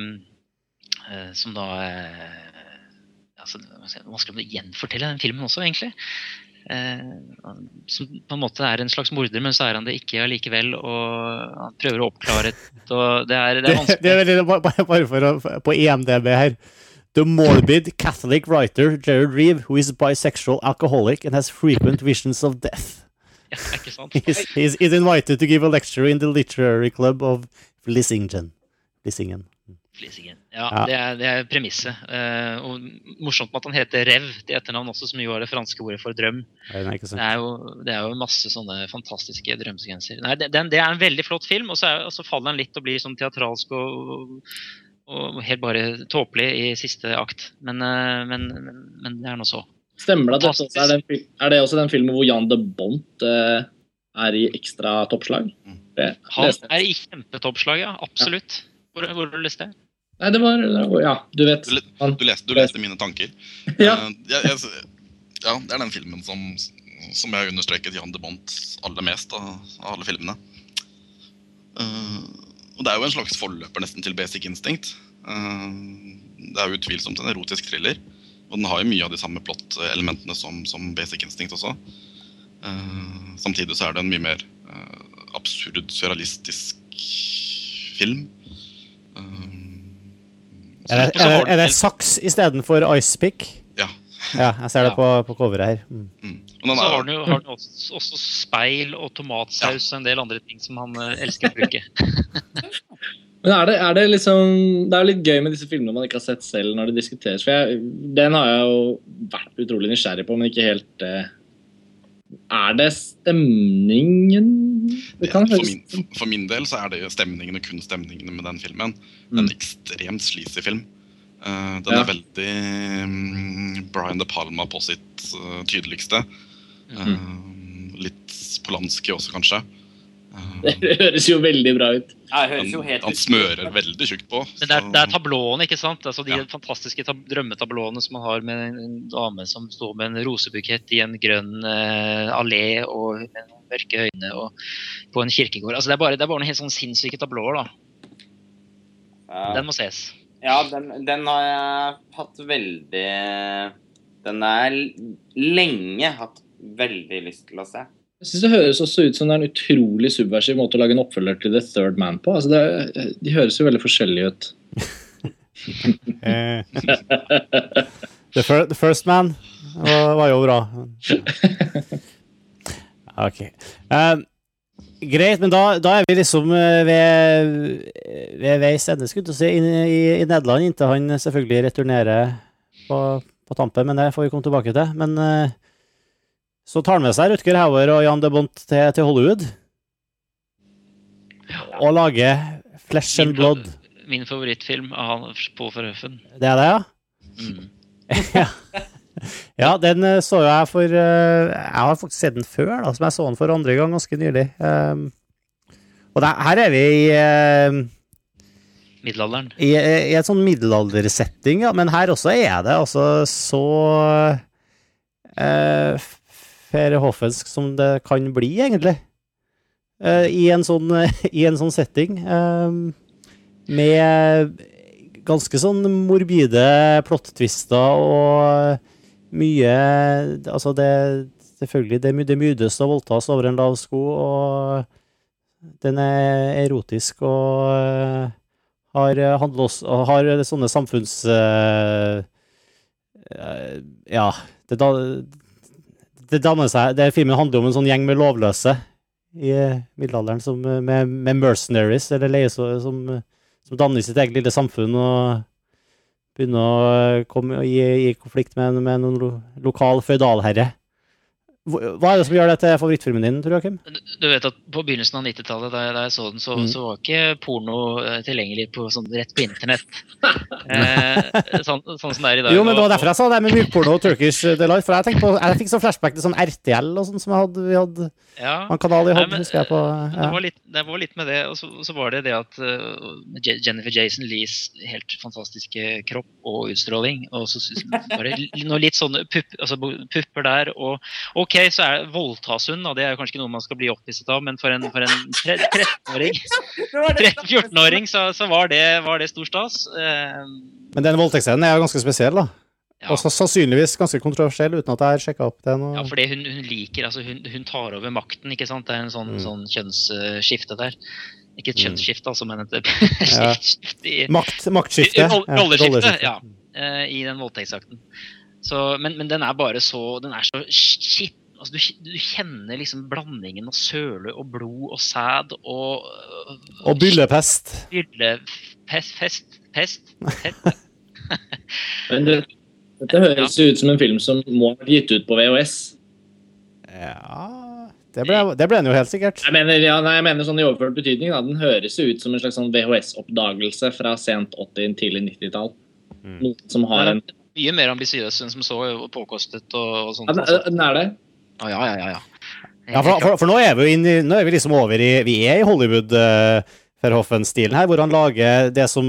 eh, Som da eh, altså, Det er Vanskelig å gjenfortelle den filmen også, egentlig. Eh, som på en måte er en slags morder, men så er han det ikke allikevel. Og han prøver å oppklare og det er, det Det, er vanskelig. det er veldig, bare, for å På EMDB her. The morbid Catholic writer Jared Reeve, who is bisexual alcoholic and has frequent visions of death. Ja, ikke sant? He's, he's, he's invited to give a lecture in the literary club of Lissingen. Lissingen. Flisingen. Ja, Ja. Det, er, det er premisset. Eh, og morsomt med at han heter Rev til etternavn også, som jo er det franske ordet for drøm. Nei, nei, ikke Det er jo, det er jo masse sånne fantastiske drømsegenser. Nei, det, det er en veldig flott film, og så, er, og så faller den litt og blir sånn teatralsk og, og helt bare tåpelig i siste akt. Men, eh, men, men, men det er nå så. Stemmer det at dette også er, den, er det også den filmen hvor Jan de Bont eh, er i ekstra toppslag? Mm. Det, Han er i kjempetoppslag, ja. Absolutt. Hvor, hvor har du leste det? Nei, det var Ja, du vet. Du, du, leste, du leste mine tanker. ja. Eh, jeg, jeg, ja, det er den filmen som, som jeg understreket Jan de Bont aller mest av, av alle filmene. Uh, og det er jo en slags forløper nesten til Basic Instinct. Uh, det er jo utvilsomt en erotisk thriller. Og den har jo mye av de samme plott-elementene som, som Basic Instinct også. Uh, samtidig så er det en mye mer absurd, surrealistisk film. Eh, Er det, er er det saks istedenfor icepick? Ja. Ja, jeg ser det Ja. på, på coveret her. Mm. mm. Og den Så har den jo har den også, også speil og tomatsaus og en del andre ting som han eh, elsker å bruke. Men er det, er det liksom Det er jo litt gøy med disse filmene man ikke har sett selv når det diskuteres. For jeg, Den har jeg jo vært utrolig nysgjerrig på, men ikke helt eh, Er det stemningen Det kan for, min, for, min del så er det stemningen og kun stemningen med den filmen. Mm. En ekstremt sleazy film. Uh, den Ja. er veldig um, Brian De Palma på sitt uh, tydeligste. Mm. Eh, litt Polanski også, kanskje. Det høres jo veldig bra ut. Ja, det høres han, jo helt han smører veldig tjukt på. Men det er, det er tablåene, ikke sant? Altså De Ja. fantastiske tab drømmetablåene som man har med en, dame som står med en rosebukett i en grønn uh, allé og med mørke øyne og på en kirkegård. Altså Det er bare, det er bare noen helt sånn sinnssyke tablåer. da. Ja. Den må ses. Ja, den, den har jeg hatt veldig Den har jeg lenge hatt veldig lyst til å se. Jeg synes Det høres også ut som det er en utrolig subversiv måte å lage en oppfølger til The Third Man på. Altså det, de høres jo veldig forskjellige ut. Eh, the, fir the First Man var, var jo bra. Ok. Um, greit, men da, da er vi liksom eh, ved, ved veis ende, skulle jeg si, i, i, Nederland, inntil han selvfølgelig returnerer på, på tampen. Men det får vi komme tilbake til. Men eh, så tar han med seg Rutger Hauer og Jan de Bont til, til Hollywood og lager Flesh and Blood. Min favorittfilm av han på Forhøfen. Det er det, ja? Mm. ja. ja, den eh, så jo jeg for eh, Jeg har faktisk sett den før, da, som jeg så den for andre gang ganske nylig. Um, og der, her er vi i, eh, Middelalderen. i, i et sånn middelaldersetting, ja, men her også er det altså så uh, hoffensk som det kan bli, egentlig. Uh, i, en sånn, I en sånn setting. um, med ganske sånn morbide plottvister og mye Altså, det Selvfølgelig, det, det mydes og voldtas over en lav sko, og den er erotisk og har eh, og har sånne samfunns... eh, ja, det, da, det danner seg det, Filmen handler om en sånn gjeng med lovløse i middelalderen som, med, med mercenaries, eller leie som, som danner sitt eget lille samfunn og begynner å komme i, i konflikt med, med noen lo, lokal føydalherre. Hva er det som gjør det til favorittfilmen din, tror du, Joakim? Du vet at På begynnelsen av 90-tallet, da, da, jeg så den, så, mm. så, var ikke porno eh, tilgjengelig på, sånn, rett på internett. eh, sånn, sånn, som det er i dag. Jo, men Det var derfor jeg sa det med mykporno og Turkish Delight. For jeg, på, jeg fikk sånn flashback til sånn RTL og sånn som jeg hadde, vi hadde ja. en kanal i Hodd, husker jeg på. Ja. Det, var litt, det, var litt, med det. Og så, så var det det at uh, Jennifer Jason Lees helt fantastiske kropp og utstråling, og så var det noe litt sånne pupp, altså, pupper der. og ok, så er det voldtas hun, og det er kanskje ikke noe man skal bli opphisset av, men for en, for en 13-åring 13-14-åring så, så, var, det, var det stor stas. Eh, men den voldtektsscenen er jo ganske spesiell, da? Ja. Og sannsynligvis ganske kontroversiell, uten at jeg har sjekka opp det. Ja, fordi hun, hun liker altså hun, hun, tar over makten, ikke sant. Det er en sånn, mm. sånn kjønnsskifte der. Ikke et mm. kjønnsskifte, altså, men et ja. Makt, maktskifte. Rolleskifte, ja. Eh, I den voldtektsakten. Men, men, den er bare så Den er så shit altså du, du, kjenner liksom blandingen av søle og blod og sæd og Og byllepest. Byllepest Pest. Pest. Men det, dette høres ja. ut som en film som må ha gitt ut på VHS. Ja Det ble, det ble den jo helt sikkert. Jeg mener, ja, nei, jeg mener sånn i overført betydning. Da. Den høres ut som en slags sånn VHS-oppdagelse fra sent 80- tidlig 90-tall. Mm. Noen som har en Mye mer ambisiøs enn som så, påkostet og, og sånt. Ja, den er det. Oh, ja, ja, ja. ja for, for, for, nå er vi jo nå er vi liksom over i Vi er i Hollywood uh, Verhoffen-stilen her, hvor han lager det som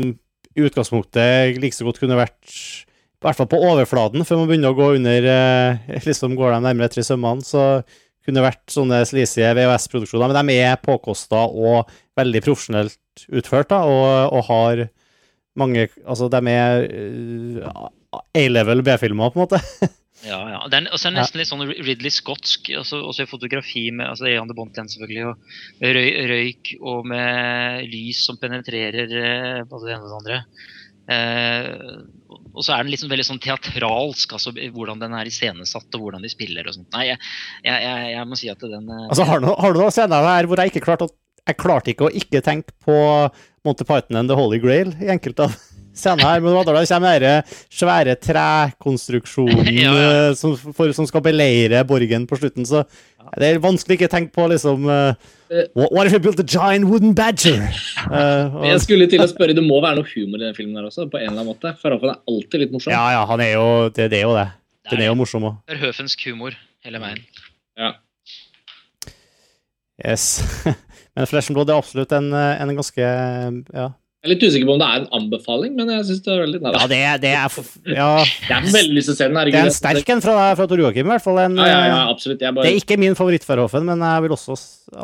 i utgangspunktet like så godt kunne vært I hvert fall på overflaten, før man begynner å gå under uh, liksom Går de nærmere tre sømmene, så kunne vært sånne sleazy VHS-produksjoner. Men de er påkosta og veldig profesjonelt utført, da, og, og har mange Altså, de er uh, A-level B-filmer, på en måte. Ja, ja. Det er, også nesten litt sånn Ridley Scottsk, også, også i fotografi med altså Jan de Bontien selvfølgelig, og røy, røyk og med lys som penetrerer eh, både det ene og det andre. Eh, og så er den liksom veldig sånn teatralsk, altså hvordan den er iscenesatt og hvordan de spiller og sånt. Nei, jeg, jeg, jeg, jeg må si at den eh, Altså, Har du, har du noen scener her hvor jeg ikke klarte å jeg klarte ikke å ikke tenke på Monty Python and The Holy Grail i enkelte av scenen her, men da kommer den svære trekonstruksjonen ja, ja. Eh, som, for, som, skal beleire borgen på slutten. Så det er vanskelig ikke å tenke på liksom uh, What if you built a giant wooden badger? Uh, og, jeg skulle til å spørre, Det må være noe humor i den filmen der også, på en eller annen måte? For han er alltid litt morsom. Ja, ja, han er jo, det, det er jo det. Den er jo morsom òg. Det er høfensk humor hele veien. Ja. Yes. Men Flesh and Blood er absolutt en, en ganske ja, jeg er litt usikker på om det er en anbefaling, men jeg syns det er veldig Ja, det, det er ja. Jeg har veldig lyst til å se den. Det er en sterk en fra, fra Tor Joakim, i hvert fall. En, ja, ja, ja, absolutt. Bare... Det er ikke min favoritt-Verhoffen, men jeg vil også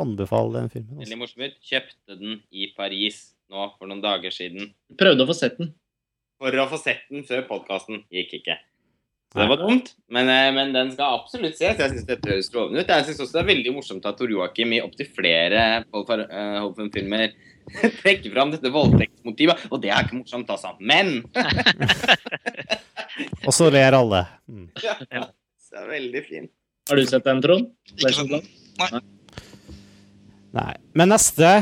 anbefale den filmen. Veldig morsom ut. Kjøpte den i Paris nå for noen dager siden. Prøvde å få sett den. For å få sett den før podkasten. Gikk ikke. Så det var dumt, men, eh, men, den skal absolutt ses. Jeg syns dette høres lovende ut. Jeg syns også det er veldig morsomt at Tor Joakim i opptil flere Paul Holfen-filmer trekker fram dette voldtektsmotivet. Og det er ikke morsomt, altså. Men Og så ler alle. Mm. Ja, det er veldig fint. Har du sett den, Trond? Nei. Nei. Men neste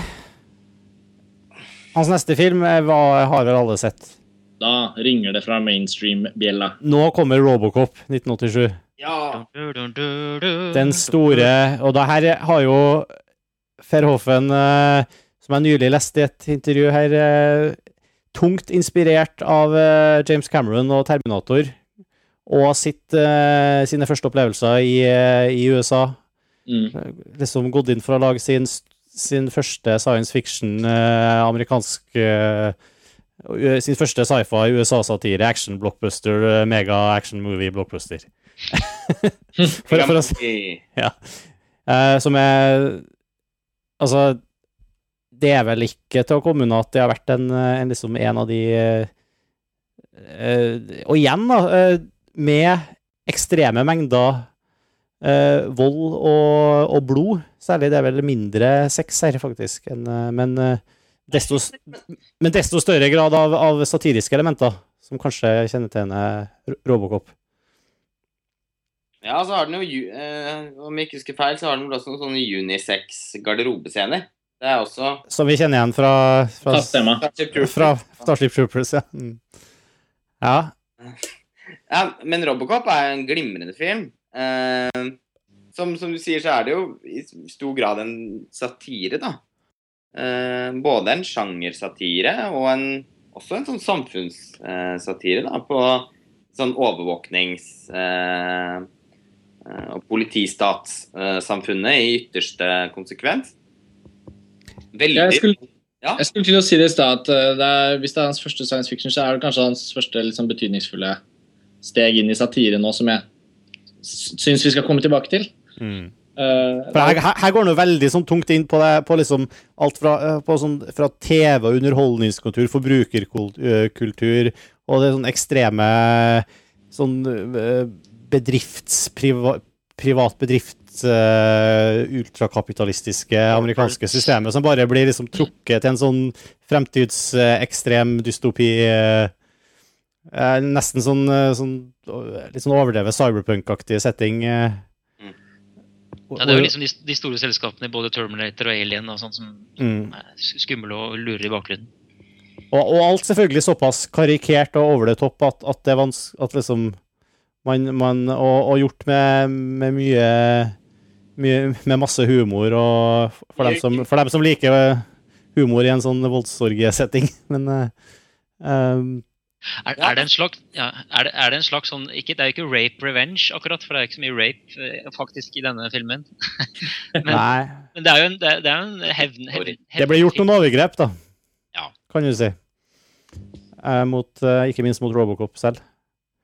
Hans neste film hva har vel alle sett? Da ringer det fra mainstream-bjella. Nå kommer Robocop 1987. Ja. Den store Og det her har jo Verhoffen uh, som jeg nylig leste i et intervju her, eh, tungt inspirert av eh, James Cameron og Terminator, og sitt, eh, sine første opplevelser i, i USA. Mm. Liksom gått inn for å lage sin, sin første science fiction amerikansk Sin første sci-fi USA-satire, action-blockbuster, mega-action-movie-blockbuster. for, for å si Ja. Som er Altså det er vel ikke til å komme unna at det har vært en, en, liksom en av de uh, Og igjen, da, uh, med ekstreme mengder uh, vold og, og, blod. Særlig det er vel mindre sex her, faktisk. En, men, desto, men desto større grad av, av satiriske elementer, som kanskje kjennetegner Robocop. Ja, så har den jo, eh, om jeg ikke husker feil, så har den vel også noen sånne unisex-garderobescener. Det er også Som vi kjenner igjen fra, fra, Fast fra Starship Troopers. Ja. Mm. ja. Ja, men Robocop er en glimrende film. Eh, som, som du sier, så er det jo i stor grad en satire, da. Eh, både en sjangersatire og en, også en sånn samfunnssatire, da, på sånn overvåknings... Eh, eh, og politistatssamfunnet i ytterste konsekvens. Veldig Jeg skulle, Ja. jeg skulle til å si det i stad at det er, hvis det er hans første science fiction, så er det kanskje hans første liksom, betydningsfulle steg inn i satire nå, som jeg syns vi skal komme tilbake til. Mm. For her, her- går det jo veldig sånn tungt inn på, det, på liksom alt fra, eh, på sånn, fra TV og underholdningskultur, forbrukerkultur og det sånn ekstreme sånn eh, bedrifts... Priva, privat bedrifts uh, ultrakapitalistiske amerikanske systemet som bare blir liksom trukket til en sånn fremtidsekstrem dystopi. eh, nesten sånn, sånn litt sånn overdrevet cyberpunk-aktig setting. eh. Ja, det er jo liksom de, de store selskapene i både Terminator og Alien og sånt som Mm. er skumle og lurer i bakgrunnen. Og, og alt selvfølgelig såpass karikert og over det topp at, at det er vanskelig at liksom man, man og, og gjort med, med mye, mye Med masse humor og for dem som, for dem som liker humor i en sånn voldsorgiesetting. Men uh, um, Er, er, det en slags, ja, er, det, er det en slags sånn ikke, Det er jo ikke rape revenge, akkurat, for det er ikke så mye rape eh, faktisk i denne filmen. men, nei. men det er jo en, det det er en hevn, hevn, Det ble gjort noen overgrep, da. Ja. Kan du si. Eh, mot, eh, ikke minst mot Robocop selv.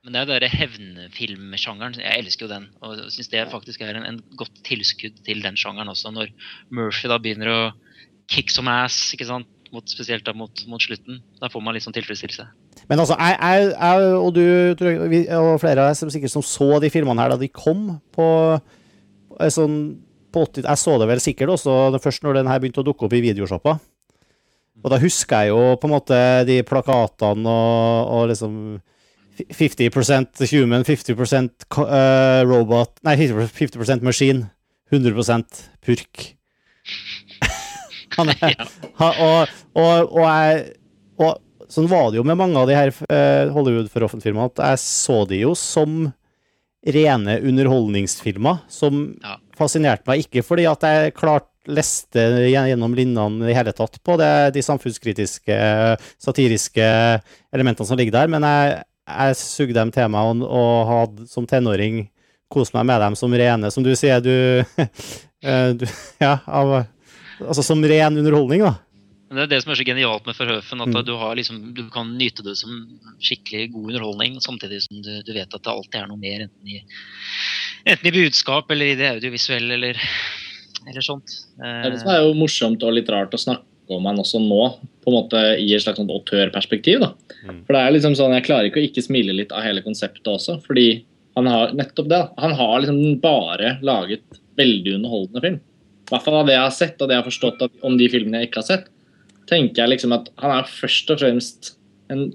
Men det er jo den hevnfilmsjangeren. Jeg elsker jo den. Og syns det faktisk er en, en godt tilskudd til den sjangeren også, når Murphy da begynner å kick some ass, ikke sant? Mot, spesielt da mot, mot slutten. Da får man litt sånn tilfredsstillelse. Men altså, jeg, jeg, jeg og du jeg, og flere av deg som sikkert så de filmene her da de kom på eh, sånn på 80, Jeg så det vel sikkert også først når den her begynte å dukke opp i videoshoppa. Og da husker jeg jo på en måte de plakatene og, og liksom 50% human, 50% eh, robot Nei, 50% machine. 100% purk. Han er, og, og, og, jeg, og sånn var det jo med mange av de her uh, Hollywood-filmene, at jeg så de jo som rene underholdningsfilmer, som Ja. fascinerte meg. Ikke fordi at jeg klart leste gjennom linjene i hele tatt på det, de samfunnskritiske, satiriske elementene som ligger der, men jeg, jeg sugde dem til meg og, og hadde som tenåring kost meg med dem som rene, som du sier, du, eh, du Ja, av, altså som ren underholdning, da. Det er det som er så genialt med Verhoeven, at Mm. du, har liksom, du kan nyte det som skikkelig god underholdning, samtidig som du, du vet at det alltid er noe mer, enten i, enten i budskap eller i det audiovisuelle eller, eller sånt. Det er det er jo morsomt og litt rart å snakke om han også nå, på en måte i et slags sånt autørperspektiv. Mm. For det er liksom sånn, Jeg klarer ikke å ikke smile litt av hele konseptet også, fordi han har nettopp det. Han har liksom bare laget veldig underholdende film. I hvert fall av det jeg har sett, og det jeg har forstått at, om de filmene jeg ikke har sett, tenker jeg liksom at han er først og fremst en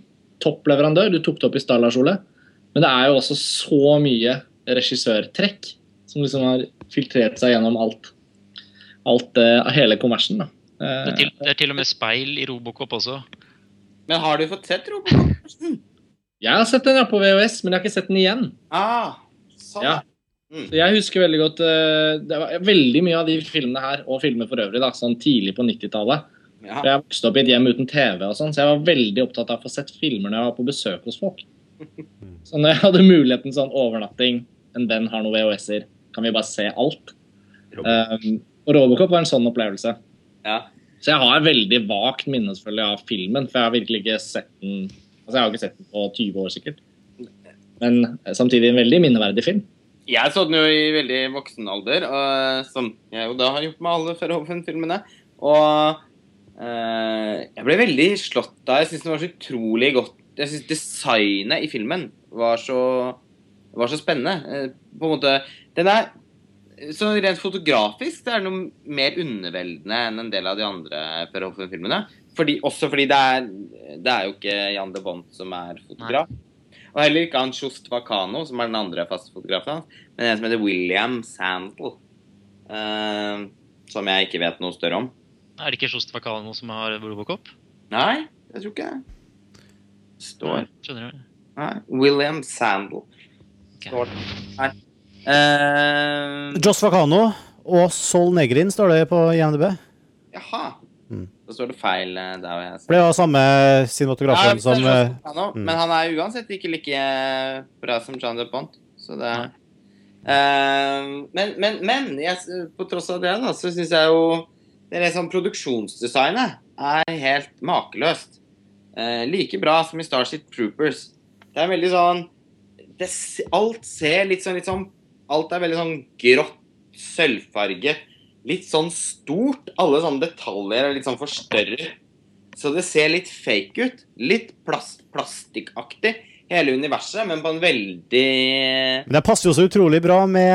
toppleverandør. Du tok det opp i stad, Lars Ole. Men det er jo også så mye regissørtrekk som liksom har filtrert seg gjennom alt. Alt eh, hele kommersen. da. Eh, Det er, til, det er til og med speil i Robocop også. Men har du fått sett Robocop? Jeg har sett den ja, på VHS, men jeg har ikke sett den igjen. Ah, sånn. Ja. Så Jeg husker veldig godt eh, det var Veldig mye av de filmene her, og filmer for øvrig, da, sånn tidlig på 90-tallet. Ja. Jeg vokste opp i et hjem uten TV, og sånn, så jeg var veldig opptatt av å få sett filmer når jeg var på besøk hos folk. Så når jeg hadde muligheten sånn overnatting, en venn har noen VHS-er, kan vi bare se alt. Um, og Robocop var en sånn opplevelse. Ja. Så jeg har veldig vagt minne selvfølgelig av filmen, for jeg har virkelig ikke sett den Altså, jeg har ikke sett den på 20 år, sikkert. Men eh, samtidig en veldig minneverdig film. Jeg så den jo i veldig voksen alder, og, som jeg jo da har gjort med alle Verhoeven-filmene. Og eh, jeg ble veldig slått av Jeg syns den var så utrolig godt Jeg syns designet i filmen var så, var så spennende. Eh, på en måte Den er så rent fotografisk det er noe mer underveldende enn en del av de andre Verhoeven-filmene. Fordi, også fordi det er, det er jo ikke Jan de Bont som er fotograf. Og heller ikke han Sjost Vakano, som er den andre faste fotografen hans, men en som heter William Sandel. Uh, som jeg ikke vet noe større om. Er det ikke Sjost Vakano som har Robocop? Nei, jeg tror ikke det. Står Skjønner du? Nei. William Sandel. Ok. Står det. Nei. Uh, Joss Vakano og Sol Negrin står det på IMDb. jaha. Da står det feil eh, der jeg ser. det var samme cinematografen Ja, som han er eh, Joss Vakano, mm. Men han er uansett ikke like eh, bra som John DePont. Så det Eh, Men, men, men jeg, på tross av det, da, så syns jeg jo det er sånn Produksjonsdesignet er helt makeløst. Uh, like bra som i Starship Troopers. Det er veldig sånn det, Alt ser litt sånn, litt sånn Alt er veldig sånn grått, sølvfarget. Litt sånn stort. Alle sånne detaljer er litt sånn forstørret. Så det ser litt fake ut. Litt plast, plastikkaktig. Hele universet, men på en veldig Men det passer jo så utrolig bra med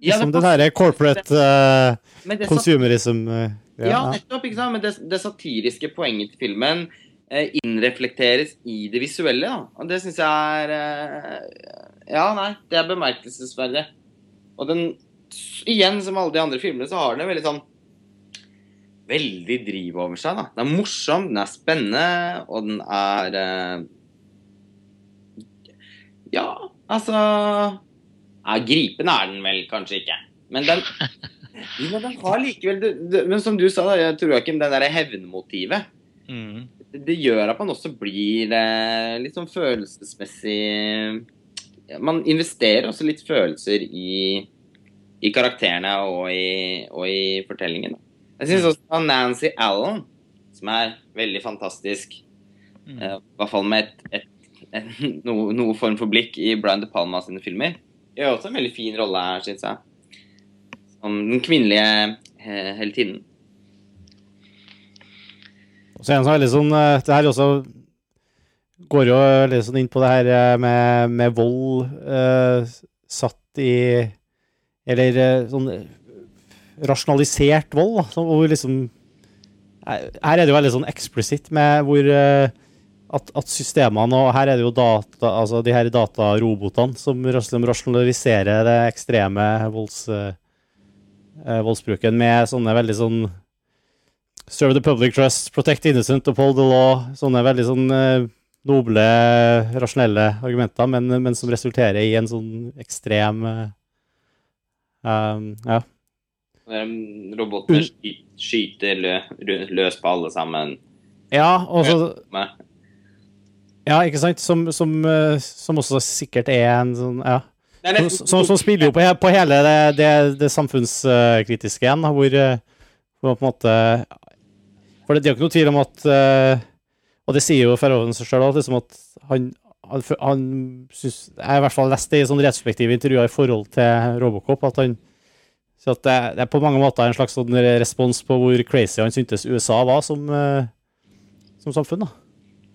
Ja, liksom det den herre corporate uh, consumerism uh, ja, nettopp, ikke sant? Men det, det satiriske poenget til filmen uh, innreflekteres i det visuelle. Da. Og det syns jeg er Ja, nei, det er bemerkelsesverdig. Og den Igjen, som alle de andre filmene, så har den veldig sånn Veldig driv over seg. da. Den er morsom, den er spennende, og den er eh, Ja, altså ja, Gripende er den vel kanskje ikke. Men den, ja, den har likevel det, det, Men som du sa, da, jeg tror ikke det der hevnmotivet Mm. det, det gjør at man også blir eh, litt sånn følelsesmessig Man investerer også litt følelser i, i karakterene og i, og i fortellingen. Jeg syns også Nancy Allen, som er veldig fantastisk, Mm. eh, i hvert fall med et, et, et, noe, noe form for blikk i Brian De Palma sine filmer, gjør også en veldig fin rolle her, syns jeg. Som den kvinnelige eh, heltinnen. Og så er det sånn veldig sånn eh, Det her også går jo litt sånn inn på det her med, med vold eh, satt i Eller eh, sånn eh, rasjonalisert vold, da. Hvor liksom Her er det jo veldig sånn eksplisitt med hvor eh, at, at systemene Og her er det jo data, altså de her datarobotene som rasjonaliserer det ekstreme volds, eh, voldsbruken med sånne veldig sånn Serve the public trust, protect innocent, uphold the law. Sånne veldig sånn eh, noble, rasjonelle argumenter, men, men som resulterer i en sånn ekstrem eh, um, Ja. Robotene sky, skyter lø, løs på alle sammen. Ja, og så Ja, ikke sant? Som, som, eh, som også sikkert er en sånn Ja. Som, som, spiller jo på, he- på hele det, det, det samfunnskritiske igjen, hvor, eh, hvor på en måte For det, det er jo ikke noe tvil om at eh, Og det sier jo Ferroven seg sjøl liksom at han, han, han syns Jeg har i hvert fall lest det i sånn retrospektive intervjuer i forhold til Robocop, at han så at det, det er på mange måter en slags sånn respons på hvor crazy han syntes USA var som, eh, som samfunn. da.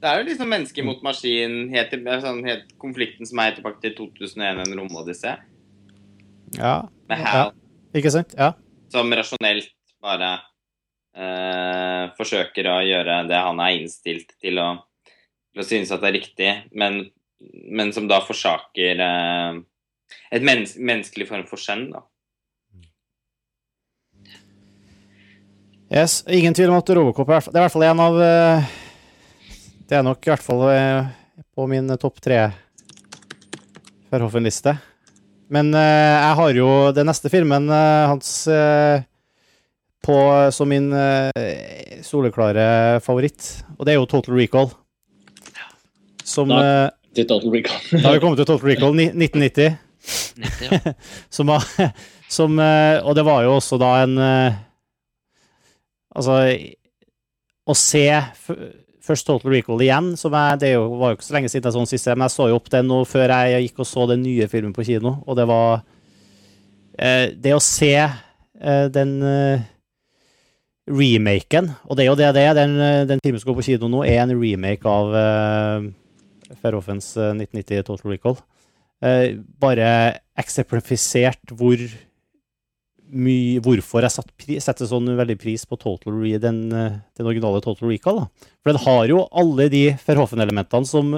Det er jo liksom menneske mot maskin, helt, sånn, helt konflikten som er tilbake til 2001, en romodyssé. Ja, Med Ja. Ikke sant? Ja. som rasjonelt bare eh, forsøker å gjøre det han er innstilt til å, til å synes at det er riktig, men, men som da forsaker eh, et mennes menneskelig form for skjenn, da. Yes, ingen tvil om at Robocop er, det er i hvert fall en av eh, Det er nok i hvert fall eh, på min topp tre Verhoffen-liste. Men eh, jeg har jo den neste filmen eh, hans eh, på, som min eh, soleklare favoritt, og det er jo Total Recall. Som Da- eh, Til Total Recall. Da har vi kommet til Total Recall 1990. 90, ja. Som som, eh, Og det var jo også da en eh, Altså Å se først Total Recall igjen, som jeg, det er var jo ikke så lenge siden jeg sånn siste, men jeg så jo opp den nå før jeg gikk og så den nye filmen på kino, og det var eh, Det å se eh, den remaken, og det er jo det det er, den, den filmen som går på kino nå, er en remake av eh, 1990 Total Recall eh, bare eksemplifisert hvor mye, hvorfor jeg satt pri, setter sånn veldig pris på Total Re, den, eh, den originale Total Recall. Da. For den har jo alle de Verhoffen-elementene som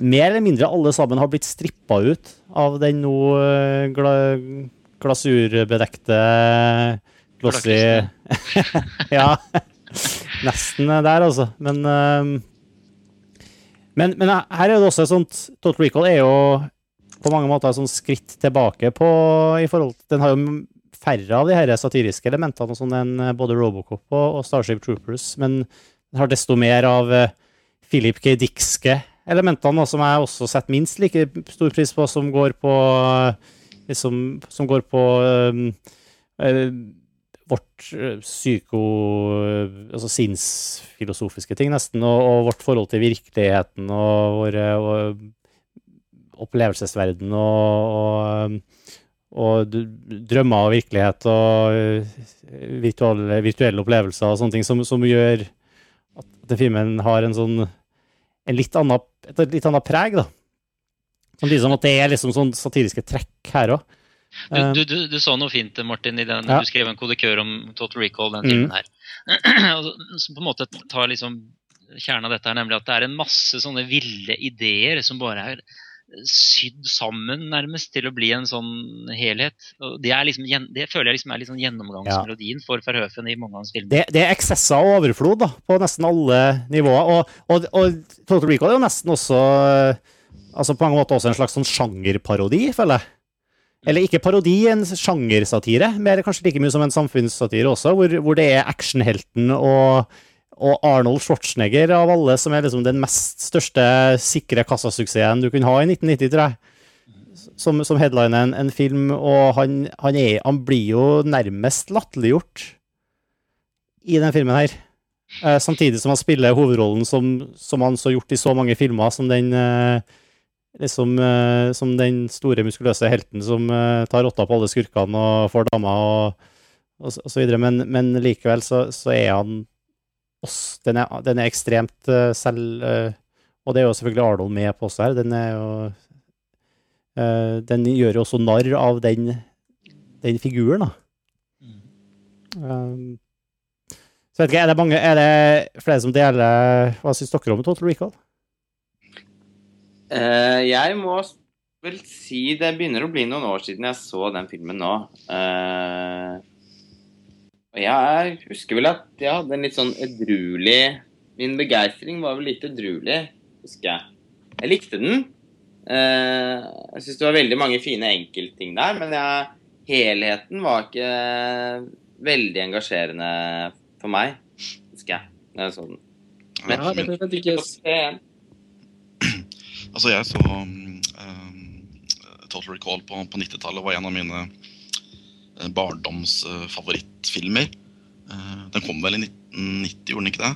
mer eller mindre alle sammen har blitt strippa ut av den nå eh, gla glasurbedekte glossy Ja. Nesten der, altså. Men, uh, men, men her er det også et sånt Total Recall er jo på mange måter et sånt skritt tilbake på i forhold til Den har jo færre av de her satiriske elementene sånn enn både Robocop og, og Starship Troopers, men den har desto mer av uh, Philip K. Dickske elementene, som jeg også setter minst like stor pris på, som går på liksom, som går på um, uh, vårt psyko... Altså sinnsfilosofiske ting, nesten, og, og, vårt forhold til virkeligheten og våre opplevelsesverden og, og, drømmer og virkelighet og virtuelle, virtuelle opplevelser og sånne ting som, som gjør at filmen har en sånn en litt annen, et litt annet preg, da. Samtidig som at det er liksom sånn satiriske trekk her òg. Du, du, du, du, så noe fint, Martin, i den, ja. du skrev en kodekør om Total Recall, den filmen mm. her. Som på en måte tar liksom kjernen av dette her, nemlig at det er en masse sånne ville ideer som bare er sydd sammen nærmest til å bli en sånn helhet. Det, liksom, det føler jeg liksom er sånn gjennomgangsmelodien ja. for Verhøfen i mange av hans filmer. Det, det, er eksesser og overflod da, på nesten alle nivåer. Og, og, og Total Recall er jo nesten også altså på mange måter også en slags sånn sjangerparodi, føler jeg. Eller ikke parodi, en sjangersatire. Mer kanskje like mye som en samfunnssatire også, hvor, hvor det er actionhelten og og Arnold Schwarzenegger av alle, som er liksom den mest største sikre kassasuksessen du kunne ha i 1990, tror jeg. Som, som headliner en, en, film, og han, han, er, han blir jo nærmest latterliggjort i den filmen her. Eh, samtidig som han spiller hovedrollen som, som han så gjort i så mange filmer, som den eh, liksom eh, som den store, muskuløse helten som eh, tar rotta på alle skurkene og får dama og, og, og, så videre. Men, men likevel så, så er han oss. Den er, den er ekstremt uh, selv uh, Og det er jo selvfølgelig Arnold med på også her. Den er jo uh, Den gjør jo også narr av den, den figuren, da. Um, så vet ikke, er det, mange, er det flere som deler Hva syns dere om Total Recall? Jeg må vel si det begynner å bli noen år siden jeg så den filmen nå. Uh, jeg husker vel at jeg hadde en litt sånn edruelig Min begeistring var vel litt edruelig, husker jeg. Jeg likte den. Eh, jeg syns det var veldig mange fine enkeltting der, men jeg, helheten var ikke veldig engasjerende for meg, husker jeg. da jeg så den. Men, ja, det er ikke Altså, jeg så um, Total Recall på, på 90-tallet var en av mine Eh, barndomsfavorittfilmer. Eh, den kom vel i 1990, gjorde den ikke det?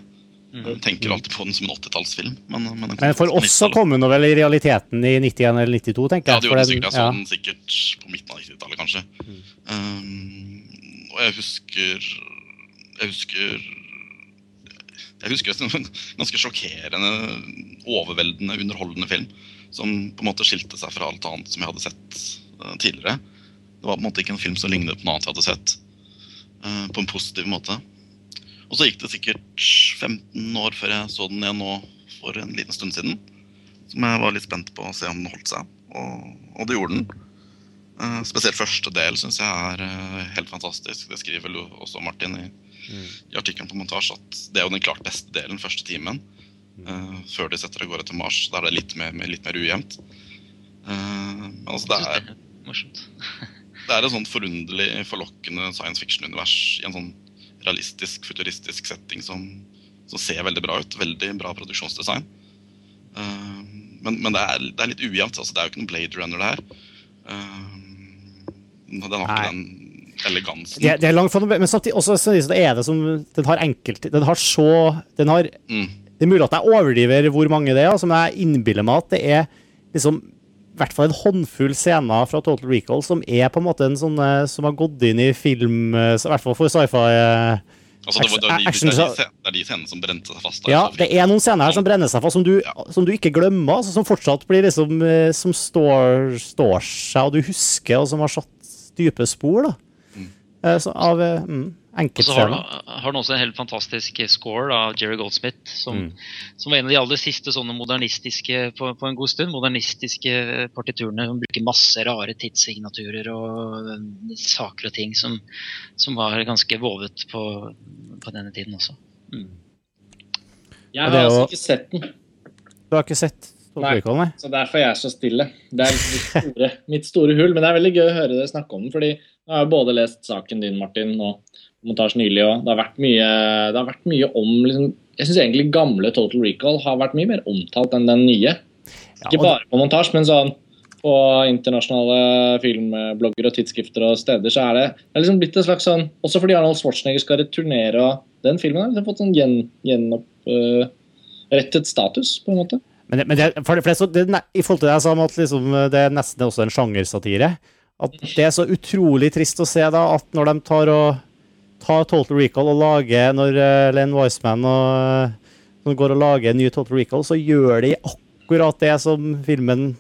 Mm. Jeg tenker alltid på den som en 80-tallsfilm. Men, men, men, for oss så kom den vel i realiteten i 91 eller 92, tenker jeg. Ja, det gjorde den sikkert. Jeg så den sikkert på midten av 90-tallet, kanskje. Mm. Um, og jeg husker Jeg husker jeg husker en ganske sjokkerende, overveldende, underholdende film. Som på en måte skilte seg fra alt annet som jeg hadde sett uh, tidligere. Det var på en måte ikke en film som lignet på noe annet jeg hadde sett. Uh, på en positiv måte. Og så gikk det sikkert 15 år før jeg så den igjen nå for en liten stund siden. Som jeg var litt spent på å se om den holdt seg. Og, og det gjorde den. Uh, spesielt første del syns jeg er helt fantastisk. Det skriver vel også Martin i, mm. i artikkelen på montasje at det er jo den klart beste delen, første timen. Uh, før de setter av gårde til Mars. Da er det litt mer, litt mer ujevnt. men altså, det er Morsomt. Det er et sånt forunderlig, forlokkende science fiction-univers i en sånn realistisk, futuristisk setting som, som, ser veldig bra ut. Veldig bra produksjonsdesign. Uh, men, men det, er, det, er, litt ujevnt. Altså, det er jo ikke noen Blade Runner, det her. Uh, den har ikke den elegansen. Det, det er langt fra noe, men samtidig også, så er det som Den har enkelt Den har så den har, mm. Det er mulig at jeg overdriver hvor mange det er, altså, men jeg innbiller meg at det er liksom i hvert fall en håndfull scener fra Total Recall som er på en måte en sånn eh, som har gått inn i film, eh, i hvert fall for sci-fi. Eh, altså, det, det, det, det, er de scenene som brente seg fast. Der, ja, det er noen scener her som brenner seg fast, som du, ja. som du ikke glemmer. Altså, som fortsatt blir liksom Som står, står, seg, og du husker, og som har satt dype spor. da. Mm. eh, så, av eh, mm, Og så har, enkeltscener. har den også en helt fantastisk score av Jerry Goldsmith, som, Mm. som var en av de aller siste sånne modernistiske på, på en god stund, modernistiske partiturene som bruker masse rare tidssignaturer og eh, saker og ting som, som var ganske vovet på, på denne tiden også. Jeg har altså ikke sett den, Du har ikke sett. Nei? så derfor er jeg så stille. Det er mitt store, mitt store hull. Men det er veldig gøy å høre dere snakke om den, fordi jeg har både lest saken din, Martin, og montasjen nylig, og det det har vært mye om liksom, Jeg syns egentlig gamle Total Recall har vært mye mer omtalt enn den nye. Ikke bare på montasje, men sånn på internasjonale filmblogger og tidsskrifter og steder, så er det, det er liksom blitt en slags sånn Også fordi Arnold Schwarzenegger skal returnere, og den filmen har liksom fått sånn gjen, gjenopprettet status, på en måte. Men, det, men det, for det, for det, er så, er I forhold til det jeg sa om at liksom, det er nesten også en sjangersatire At det er så utrolig trist å se da at når de tar og tar Total Recall og lager Når uh, Len Wiseman og eh, som går og lager en ny Total Recall, så gjør de akkurat det som filmen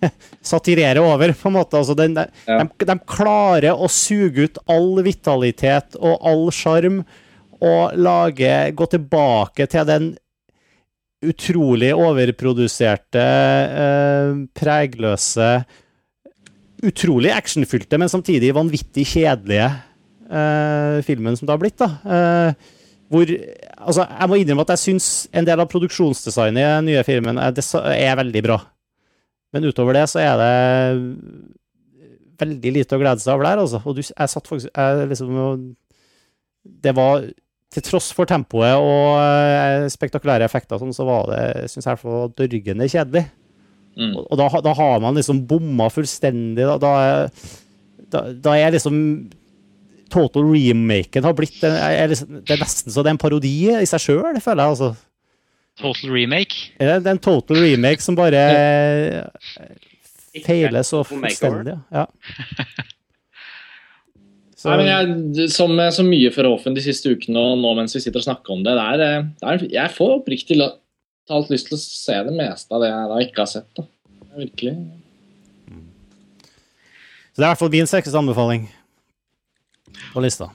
satirerer over, på en måte. Altså, den, de, Ja. de, de klarer å suge ut all vitalitet og all sjarm og lage, gå tilbake til den utrolig overproduserte, eh, pregløse, utrolig actionfylte, men samtidig vanvittig kjedelige uh, filmen som det har blitt. da. Uh, hvor, altså, jeg må innrømme at jeg syns en del av produksjonsdesignet i den nye filmen er, er veldig bra. Men utover det så er det veldig lite å glede seg over der, altså. Og du, jeg satt faktisk jeg liksom, Det var til tross for tempoet og eh, spektakulære effekter, sånn, så var det synes jeg dørgende kjedelig. Mm. Og, og da, da har man liksom bomma fullstendig. Da, da, er, da, da er liksom Total remaken har blitt en, er liksom, Det er nesten så det er en parodi i seg sjøl, føler jeg. altså. Total remake. Er det er en total remake som bare feiler så fullstendig. Ja. Så, Nei, men jeg, som så mye for Offen de siste ukene og nå mens vi sitter og snakker om det, det er, eh, det er, jeg får oppriktig talt lyst til å se det meste av det jeg da ikke har sett. da. Det Virkelig. så det er i hvert fall min sterkeste anbefaling på lista.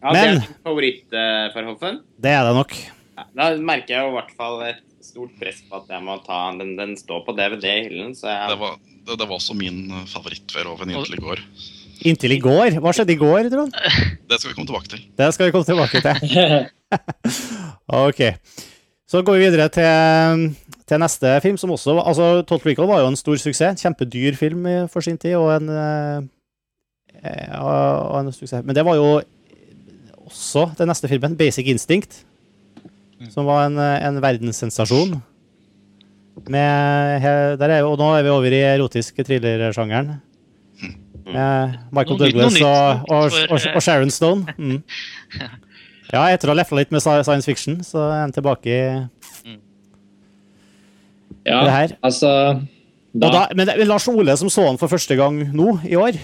Ja, det Men- er favoritt uh, for Hoffen. Det er det nok. Ja, Da merker jeg jo i hvert fall et stort press på at jeg må ta den. Den står på DVD i hyllen, så Det var, det, det var også min eh, favoritt-Verhoeven inntil i går. Inntil i går. Hva skjedde i går, Trond? Det skal vi komme tilbake til. Det skal vi komme tilbake til. Ok. Så går vi videre til, til neste film, som også Altså, Total Recall var jo en stor suksess. Kjempedyr film for sin tid, og en, eh, eh, og en suksess. Men det var jo også den neste filmen, Basic Instinct, som var en, eh, en verdenssensasjon. Med, der er, og nå er vi over i erotisk thriller-sjangeren. Med Michael Douglas og, og, og Sharon Stone. Mm. Ja, etter å ha lefla litt med science fiction, så er han tilbake i Ja, det her. altså da. da, men det Lars Ole som så han for første gang nå, i år.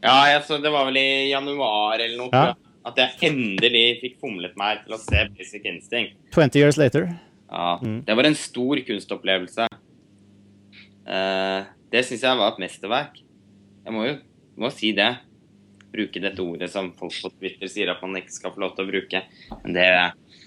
Ja, altså, det var vel i januar eller noe. Ja. At jeg endelig fikk fomlet meg til å se Basic Instinct. 20 years later. Ja, Mm. Det var en stor kunstopplevelse. Uh, det syns jeg var et mesterverk. Jeg må jo må si det. Bruke dette ordet som folk på Twitter sier at man ikke skal få lov til å bruke. Men, det,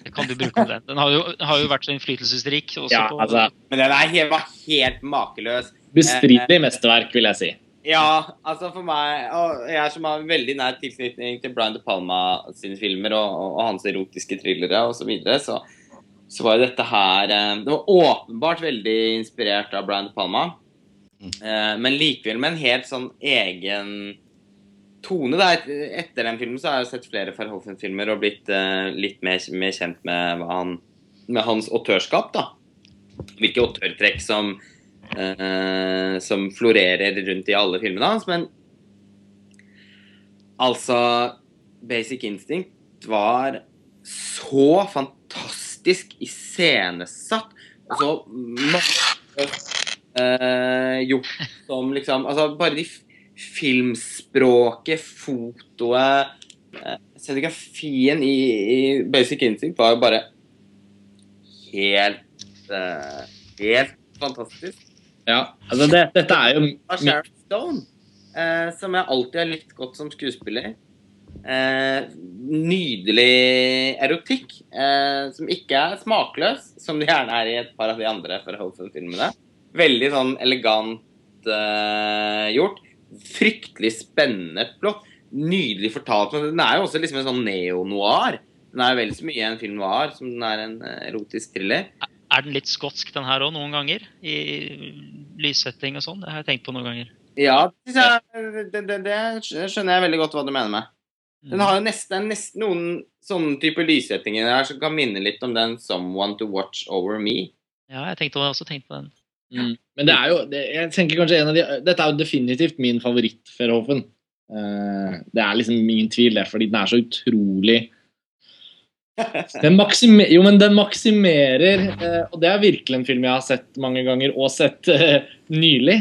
Det kan du bruke om den. Den har jo, har jo vært så innflytelsesrik. Ja, på, altså men den er helt, var helt makeløs. Bestridelig mesterverk, vil jeg si. Ja, altså for meg Og jeg som har veldig nær tilknytning til Brian De Palma sine filmer og, og, og hans erotiske thrillere osv., så, videre, så så var jo dette her eh, Det var åpenbart veldig inspirert av Brian De Palma. Eh, men likevel med en helt sånn egen tone. Da. Etter den filmen så har jeg sett flere Verhoeven-filmer og blitt uh, litt mer, mer kjent med, han, med hans autørskap. da. Hvilke autørtrekk som uh, som florerer rundt i alle filmene hans. Men altså Basic Instinct var så fantastisk iscenesatt. Og så masse uh, gjort som liksom Altså bare de filmspråket, fotoet eh, Scenografien i, i Basic Instinct var jo bare helt eh, Helt fantastisk. Ja, altså det, dette er jo Av Sharon Stone. eh, som jeg alltid har likt godt som skuespiller. Nydelig erotikk, som ikke er smakløs, som det gjerne er i et par av de andre Verhoeven-filmene. Veldig sånn elegant gjort. Fryktelig spennende plott. Nydelig fortalt. Men den er jo også liksom en sånn neo-noir. Den er jo vel så mye en film noir som den er en eh, erotisk thriller. Er den litt skotsk, den her òg, noen ganger? I lyssetting og sånn? Det har jeg tenkt på noen ganger. Ja, det, det, det, skjønner jeg veldig godt hva du mener med. Den har jo nesten, nesten noen sånne type lyssettinger her som kan minne litt om den 'Someone to Watch Over Me'. Ja, jeg tenkte også tenkt på den. Mm. Men det er jo det, jeg tenker kanskje en av de, Dette er jo definitivt min favoritt Verhoeven. Uh, det er liksom ingen tvil, det, fordi den er så utrolig den maksimer, jo, men den maksimerer uh, Og det er virkelig en film jeg har sett mange ganger, og sett uh, nylig.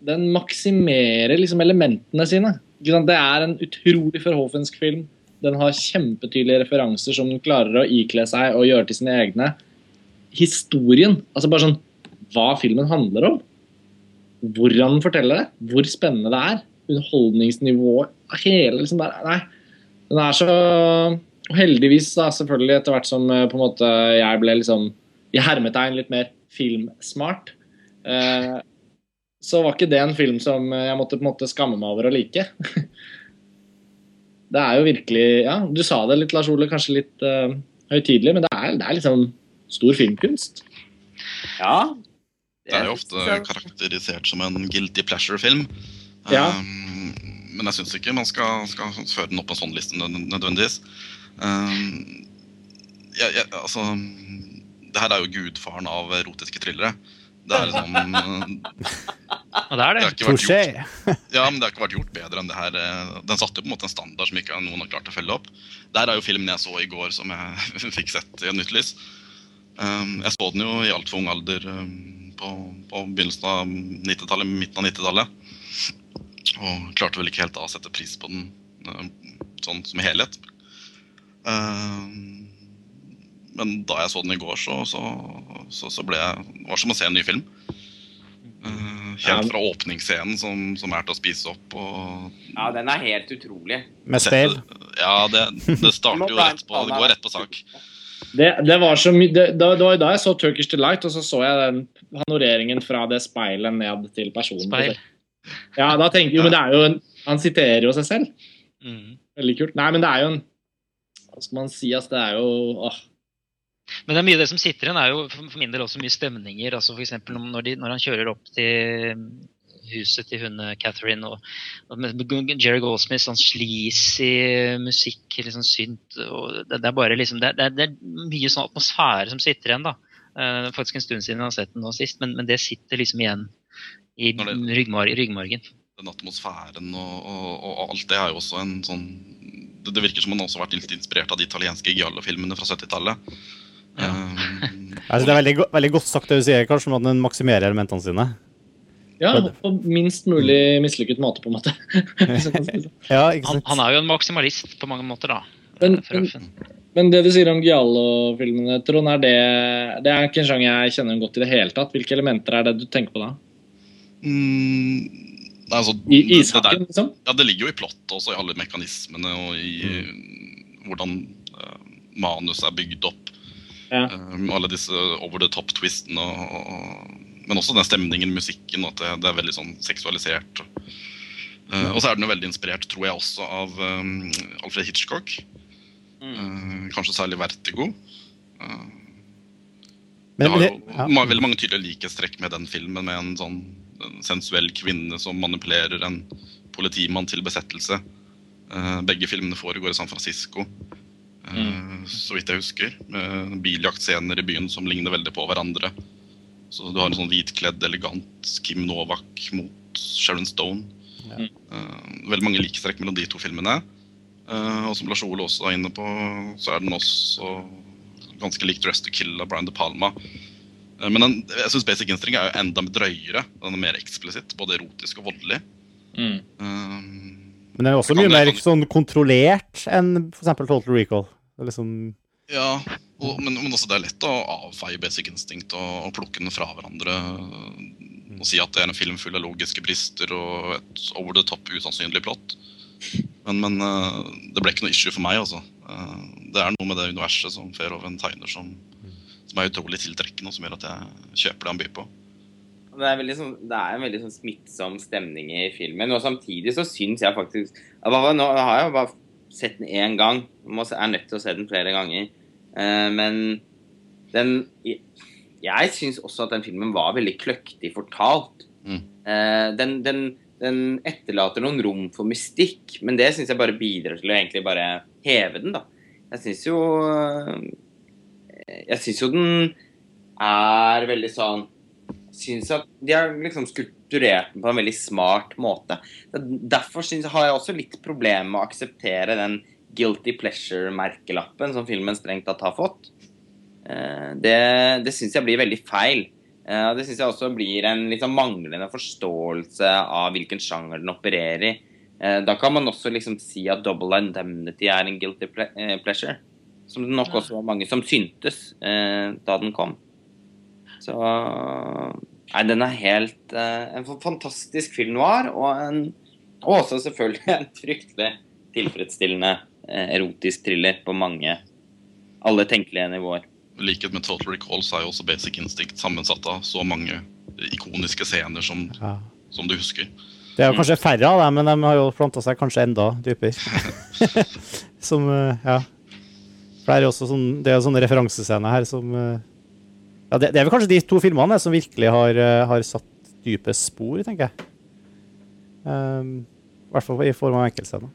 den maksimerer liksom elementene sine. Det er en utrolig forhåpentligsk film. Den har kjempetydelige referanser som den klarer å ikle seg og gjøre til sine egne. Historien, altså bare sånn hva filmen handler om, hvordan den forteller det, hvor spennende det er, underholdningsnivået Hele liksom der, Nei. Den er så Og heldigvis, da, selvfølgelig, etter hvert som eh, på en måte jeg ble liksom i hermetegn litt mer filmsmart, eh, så var ikke det en film som jeg måtte på en måte skamme meg over å like. det er jo virkelig Ja, du sa det litt, Lars Ole, kanskje litt uh, høytidelig, men det er, det er liksom stor filmkunst. Ja. Det er jo ofte karakterisert som en guilty pleasure-film. Ja. Um, men jeg syns ikke man skal, skal, føre den opp på en sånn liste nødvendigvis. Um, jeg, jeg, altså Det her er jo gudfaren av erotiske thrillere. Det er liksom Og det er det. det har ja, men det har ikke vært gjort bedre enn det her. Den satte jo på en måte en standard som ikke noen har klart å følge opp. Der er jo filmen jeg så i går, som jeg fikk sett i et nytt lys. Um, jeg så den jo i altfor ung alder um, på, på begynnelsen av 90-tallet, midten av 90-tallet. Og klarte vel ikke helt da å sette pris på den uh, sånn som helhet. Um, men da jeg så den i går, så, så, så, så ble jeg Det var som å se en ny film. Uh, helt fra åpningsscenen, som, som, er til å spise opp. Og, ja, den er helt utrolig. Med speil? Ja, det, det starter jo rett på Det går rett på sak. Det, det var så mye det, det, var da jeg så Turkish Delight, og så så jeg den panoreringen fra det speilet ned til personen. Speil. Ja, da tenkte jo, men det er jo en, Han siterer jo seg selv. Mm. Veldig kult. Nei, men det er jo en Hva skal man si? Altså, det er jo åh, Men det er mye av det som sitter igjen, er jo for min del også mye stemninger. altså F.eks. Når, de, når han kjører opp til huset til hun Catherine og, og Jerry Goldsmith, sånn sleazy musikk, liksom synt og det, det, er bare liksom det, det, det, er mye sånn atmosfære som sitter igjen, da. Uh, faktisk en stund siden jeg har sett den nå sist, men, men det sitter liksom igjen i ryggmar ryggmargen. Den atmosfæren og, og, og, alt det er jo også en sånn Det, det virker som man også har vært litt inspirert av de italienske giallo-filmene fra 70-tallet. Ja. Um, altså, det er veldig, go- veldig godt sagt det du sier, om at den maksimerer elementene sine. Ja, på minst mulig mislykket måte, på en måte. Det. Ja, ikke Han, sant? han er jo en maksimalist på mange måter, da. Men- Verhoeven. Men det du sier om Giallo-filmene, Trond, er det, det er ikke en sjanger jeg kjenner godt i det hele tatt. Hvilke elementer er det du tenker på da? mm, altså, I ishakken, liksom? Ja, det ligger jo i plottet også, i alle mekanismene og i Mm. hvordan uh, manus er bygd opp. Ja. Um, alle disse over the top-twistene. Men også den stemningen, musikken, at det, det er veldig sånn seksualisert. Uh, og så er den jo veldig inspirert, tror jeg, også av um, Alfred Hitchcock. Uh, kanskje særlig Vertigo. Uh, Men, det har jo det, ja. veldig mange tydelige likhetstrekk med den filmen, med en sånn en sensuell kvinne som manipulerer en politimann til besettelse. Eh, begge filmene foregår i San Francisco, mm. så vidt jeg husker. Med biljaktscener i byen som ligner veldig på hverandre. Så du har en sånn hvitkledd, elegant Kim Novak mot Sharon Stone. Ja. Eh, veldig mange likhetstrekk mellom de to filmene. Eh, og som Lars Ole også er inne på, så er den også ganske lik Dress to Kill av Brian De Palma. Eh, Men den, jeg syns Basic Instinct er jo enda drøyere. Den er mer eksplisitt, både erotisk og voldelig. Mm. Um, men den er også mye det- mer sånn kontrollert enn f.eks. Total Recall. Det liksom, ja, og, men, men også det er lett å avfeie Basic Instinct og, og plukke den fra hverandre. å si at det er en film full av logiske brister og et over the top usannsynlig plott. Men, men uh, det ble ikke noe issue for meg, altså. Uh, det er noe med det universet som Fairhoven tegner som, som er utrolig tiltrekkende, og som gjør at jeg kjøper det han byr på. Det er, veldig, det er, en veldig sånn smittsom stemning i filmen. Og samtidig så syns jeg faktisk Nå har jeg jo bare sett den én gang. Jeg er nødt til å se den flere ganger. Uh, men den Jeg syns også at den filmen var veldig kløktig fortalt. Mm. Den, den, den, etterlater noen rom for mystikk, men det syns jeg bare bidrar til å egentlig bare heve den, da. Jeg syns jo Jeg syns jo den er veldig sånn syns at de har liksom skulpturert den på en veldig smart måte. Derfor synes, har jeg også litt problemer med å akseptere den guilty pleasure-merkelappen som filmen strengt tatt har fått. Eh, det, det syns jeg blir veldig feil. Eh, det syns jeg også blir en liksom manglende forståelse av hvilken sjanger den opererer i. Eh, da kan man også liksom si at Double Indemnity er en guilty pleasure. Som det nok også var mange som syntes da den kom. Så Nei, den er helt En fantastisk film noir, og, en, og også selvfølgelig en fryktelig tilfredsstillende erotisk thriller på mange Alle tenkelige nivåer. Likhet med Total Recall så er jo også Basic Instinct sammensatt av så mange ikoniske scener som, ja. som du husker. Det er jo kanskje færre av dem, men de har jo planta seg kanskje enda dypere. som, uh, ja. For det er jo også sånn, det er sånne referansescener her som ja, det, det, er vel kanskje de to filmene som virkelig har, eh, har satt dype spor, tenker jeg. Um, I hvert fall i form av enkeltscener.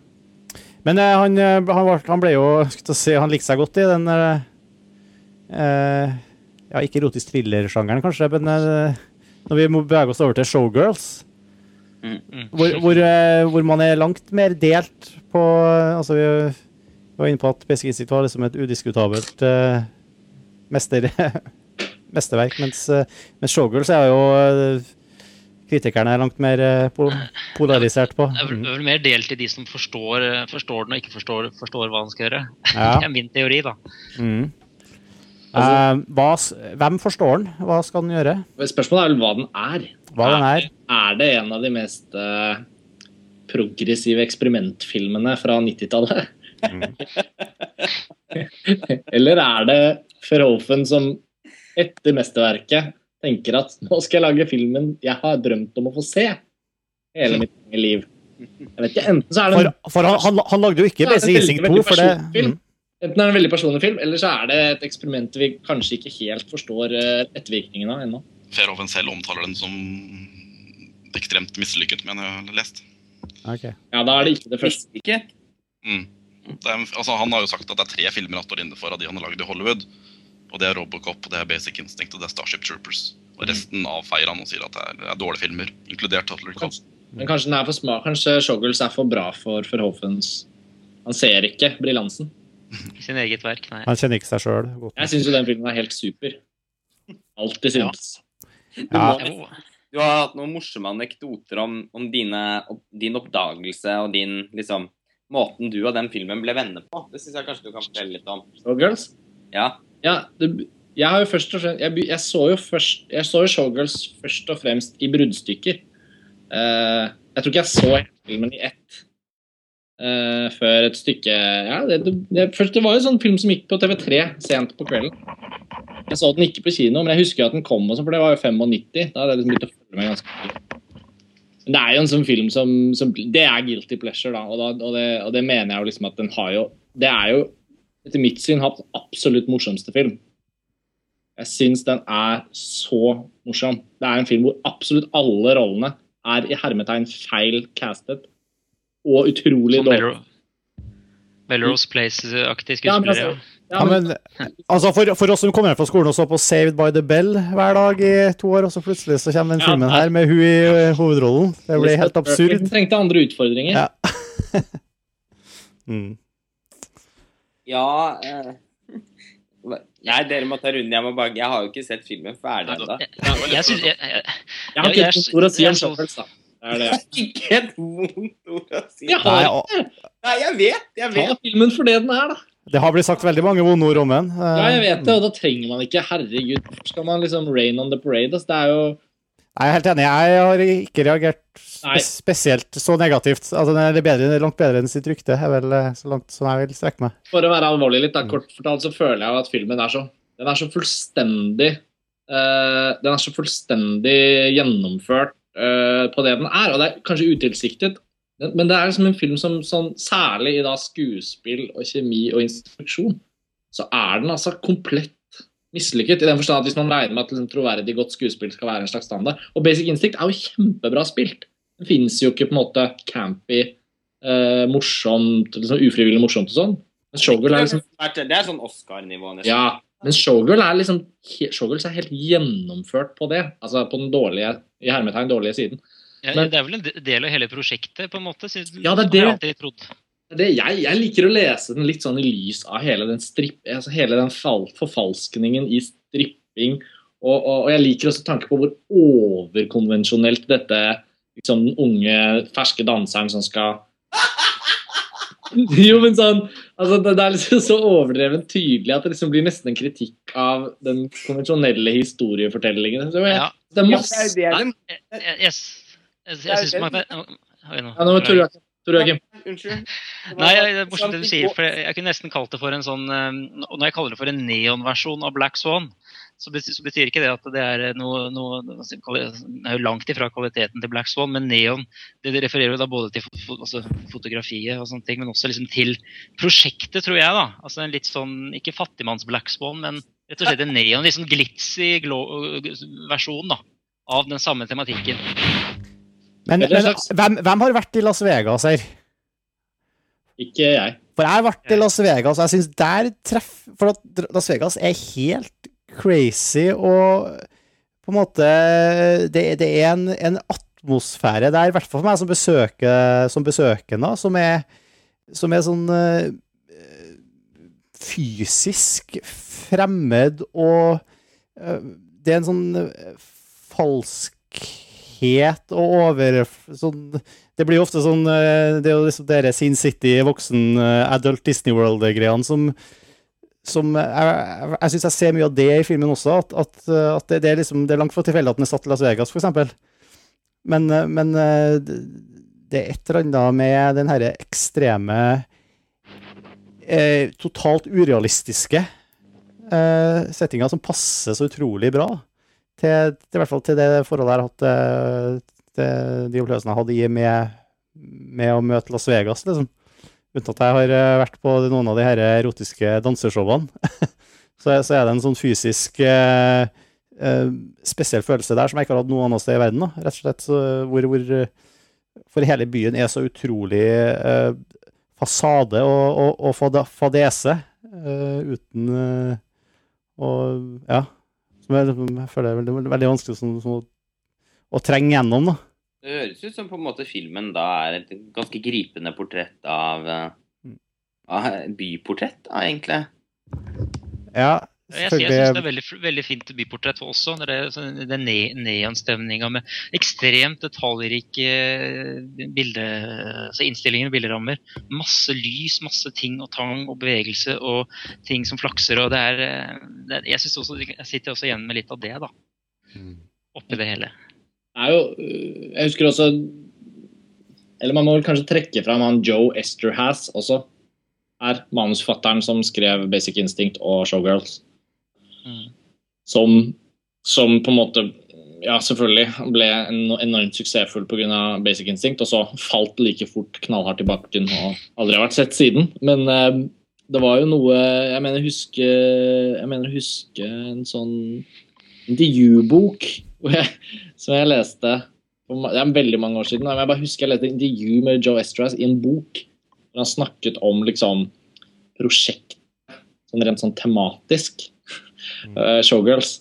Men han, eh, han, han, ble jo si, Han likte seg godt i den Ja, ikke erotisk thriller-sjangeren, kanskje, men når vi må bevege oss over til Showgirls, mm, mm. Hvor, hvor, hvor, man er langt mer delt på Altså, vi var inne på at Basic Instinct var liksom et udiskutabelt mester mesterverk. Mens, eh, mens Showgirls er jo eh, kritikerne er langt mer eh, polarisert på. Det er vel mer delt i de som forstår, forstår den og ikke forstår, forstår, hva han skal gjøre. Ja. Det er min teori, da. Mm. Altså, uh, hva, hvem forstår den? Hva skal den gjøre? Spørsmålet er vel hva den er. Hva den er. er det en av de mest uh, progressive eksperimentfilmene fra 90-tallet? Mm. Eller er det Verhoeven som etter mesterverket tenker at nå skal jeg lage filmen jeg har drømt om å få se hele mitt liv. Jeg vet ikke, enten så er det For, for han, han, han, lagde jo ikke Basic Instinct 2 for det mm. Enten er det en veldig personlig film, eller så er det et eksperiment vi kanskje ikke helt forstår eh, ettervirkningen av ennå. Verhoeven selv omtaler den som ekstremt mislykket, mener jeg har lest. Okay. Ja, da er det ikke det første. Ikke? Mm. Det er, altså, han har jo sagt at det er tre filmer han står inne for av de han har lagd i Hollywood. Og det er Robocop, og det er Basic Instinct og det er Starship Troopers. Og mm. resten avfeier han og sier at det er, det er dårlige filmer, inkludert Total Recall. Men kanskje den er for smak, kanskje Shoggles er for bra for Verhoffens Han ser ikke briljansen. I sin eget verk, nei. Han kjenner ikke seg sjøl. Jeg syns jo den filmen er helt super. Alltid syns. Ja. Ja. Du har hatt noen morsomme anekdoter om, om dine, din oppdagelse og din liksom måten du og den filmen ble venner på. Det syns jeg kanskje du kan fortelle litt om. Showgirls? Ja. Ja, det, jeg har jo først og fremst jeg, jeg, så jo først Jeg så jo Showgirls først og fremst i bruddstykker. Uh, jeg tror ikke jeg så filmen i ett uh, før et stykke Ja, det, det, først, det var jo sånn film som gikk på TV3 sent på kvelden. Jeg så den ikke på kino, men jeg husker at den kom, også, for det var jo 95. Da hadde jeg liksom begynt å følge med ganske. Men det er jo en sånn film som, som Det er guilty pleasure, da. Og, da, og, det, og det mener jeg jo liksom at den har jo Det er jo etter mitt syn hatt absolutt morsomste film. Jeg syns den er så morsom. Det er en film hvor absolutt alle rollene er i hermetegn feil castet og utrolig dårlig. Melrose Place-aktig skuespiller, ja. Ja, men, altså for, for, oss som kommer her fra skolen og så på Saved by the Bell hver dag i to år, og så plutselig så kommer den ja, filmen her med hun i uh, hovedrollen. Det blir helt absurd. Hun trengte andre utfordringer. Ja. mm. Ja eh, Nei, dere må ta runden. Jeg, må bare, jeg har jo ikke sett filmen ferdig ennå. Jeg, jeg, jeg, jeg, har ikke hørt vondt ord å si om Shuffles, da. Det er Ikke et vondt ord å si. Jeg har ikke Nei, jeg vet. Jeg vet. Ta filmen for det den er, da. Det har blitt sagt veldig mange vonde ord om den. Ja, jeg vet det, og da trenger man ikke Herregud, hvorfor skal man liksom rain on the parade? Altså, det er jo Jeg er helt enig. Jeg har ikke reagert spe spesielt så negativt. Altså, Den er bedre, langt bedre enn sitt rykte, er vel eh, så langt som jeg vil strekke meg. For å være alvorlig litt, da, kort fortalt, så føler jeg at filmen er så, den er så fullstendig uh, Den er så fullstendig gjennomført uh, på det den er, og det er kanskje utilsiktet. Men det er liksom en film som sånn, særlig i da skuespill og kjemi og instruksjon, så er den altså komplett mislykket. I den forstand at Hvis man regner med at liksom, troverdig godt skuespill skal være en slags standard. Og Basic Instinct er jo kjempebra spilt. Det fins jo ikke på en måte campy, eh, morsomt, liksom ufrivillig morsomt og sånn. Showgirl er liksom Det er sånn Oscar-nivå, nesten. Ja, men Showgirl er liksom Showgirls er helt gjennomført på det. Altså på den dårlige, i hermetegn dårlige siden. Ja, Men- det er vel en del av hele prosjektet, på en måte? Ja, det er det. det, jeg, jeg liker å lese den litt sånn i lys av hele den, stripp, altså hele den forfalskningen i stripping. Og, og, og jeg liker også tanken på hvor overkonvensjonelt dette liksom den unge, ferske danseren som skal Jo, men sånn altså det, det er liksom så overdreven tydelig at det liksom blir nesten en kritikk av den konvensjonelle historiefortellingen. Så jeg, Ja. det er Ja, det er det. Jeg, jeg, jeg, jeg, jeg synes man ja, nå, Joakim. Tor Joakim. Unnskyld. Nei, det er morsomt det du sånn- sier. for Jeg, jeg kunne nesten kalt det for en sånn eh, Når jeg kaller det for en neonversjon av Black Swan, så betyr, så betyr ikke det at det er noe, noe Det er jo langt ifra kvaliteten til Black Swan, men neon det, det refererer jo da både til altså, fotografiet og sånne ting, men også liksom til prosjektet, tror jeg. da. Altså en litt sånn, Ikke fattigmanns Black Swan, men rett og slett en neon, sånn glitzy versjon da, av den samme tematikken. Men, men hvem, hvem har vært i Las Vegas her? Ikke jeg. For jeg har vært i Las Vegas, og jeg syns der treff For at Las Vegas er helt crazy, og på en måte Det, det er en, en atmosfære der, i hvert fall for meg som, besøker, som besøkende, som er, som er sånn eh, fysisk fremmed og eh, Det er en sånn eh, falskhet og over... Sånn, det blir jo ofte sånn eh, Det er jo liksom dere Sin City, voksen adult Disney World-greiene som som jeg, jeg, jeg syns jeg ser mye av det i filmen også. At, at, eh, at det, det, er liksom, det er langt fra tilfeldig at den er satt til Las Vegas, f.eks. Men, eh, men eh, det er et eller annet med den herre ekstreme eh, Totalt urealistiske eh, settinga som passer så utrolig bra. Til, til, hvert fall til det forholdet jeg har hatt til de opplevelsene jeg hadde i med, med å møte Las Vegas, liksom. Uten at jeg har eh, vært på noen av de her erotiske danseshowene. så, så er det en sånn fysisk eh, eh, spesiell følelse der som jeg ikke har hatt noe annet sted i verden. Da. Rett og slett så, hvor, hvor eh, For hele byen er så utrolig eh, fasade og, og, og fade- fadese eh, uten Og Ja. Som jeg, jeg føler er veldig, veldig vanskelig sånn, sånn, å, å trenge gjennom. da. Det høres ut som på en måte filmen da er et ganske gripende portrett av, eh, av Byportrett, da, egentlig. Ja, Jeg, jeg synes det er veldig, veldig fint byportrett også. Det er sånn- den ne neonstemninga med ekstremt detaljrike bilde, altså innstillinger og bilderammer. Masse lys, masse ting og tang og bevegelse og ting som flakser. og det er, eh, det Jeg synes også, jeg sitter også igjen med litt av det, da. Oppi det hele. Er jo øh, Jeg husker også Eller man må vel kanskje trekke fram han Joe Esterhass også. Er manusforfatteren som skrev Basic Instinct og Showgirls. Mm. Som, som på en måte Ja, selvfølgelig ble en- enormt suksessfull pga. Basic Instinct, og så falt like fort knallhardt i bakken og aldri har vært sett siden. Men eh, det var jo noe Jeg mener huske Jeg mener huske en sånn intervjubok jeg, som jeg leste for Det er veldig mange år siden. Men jeg bare husker jeg leste et intervju med Joe Estras i en bok. hvor han snakket om liksom prosjekt sånn rent sånn tematisk. eh, showgirls.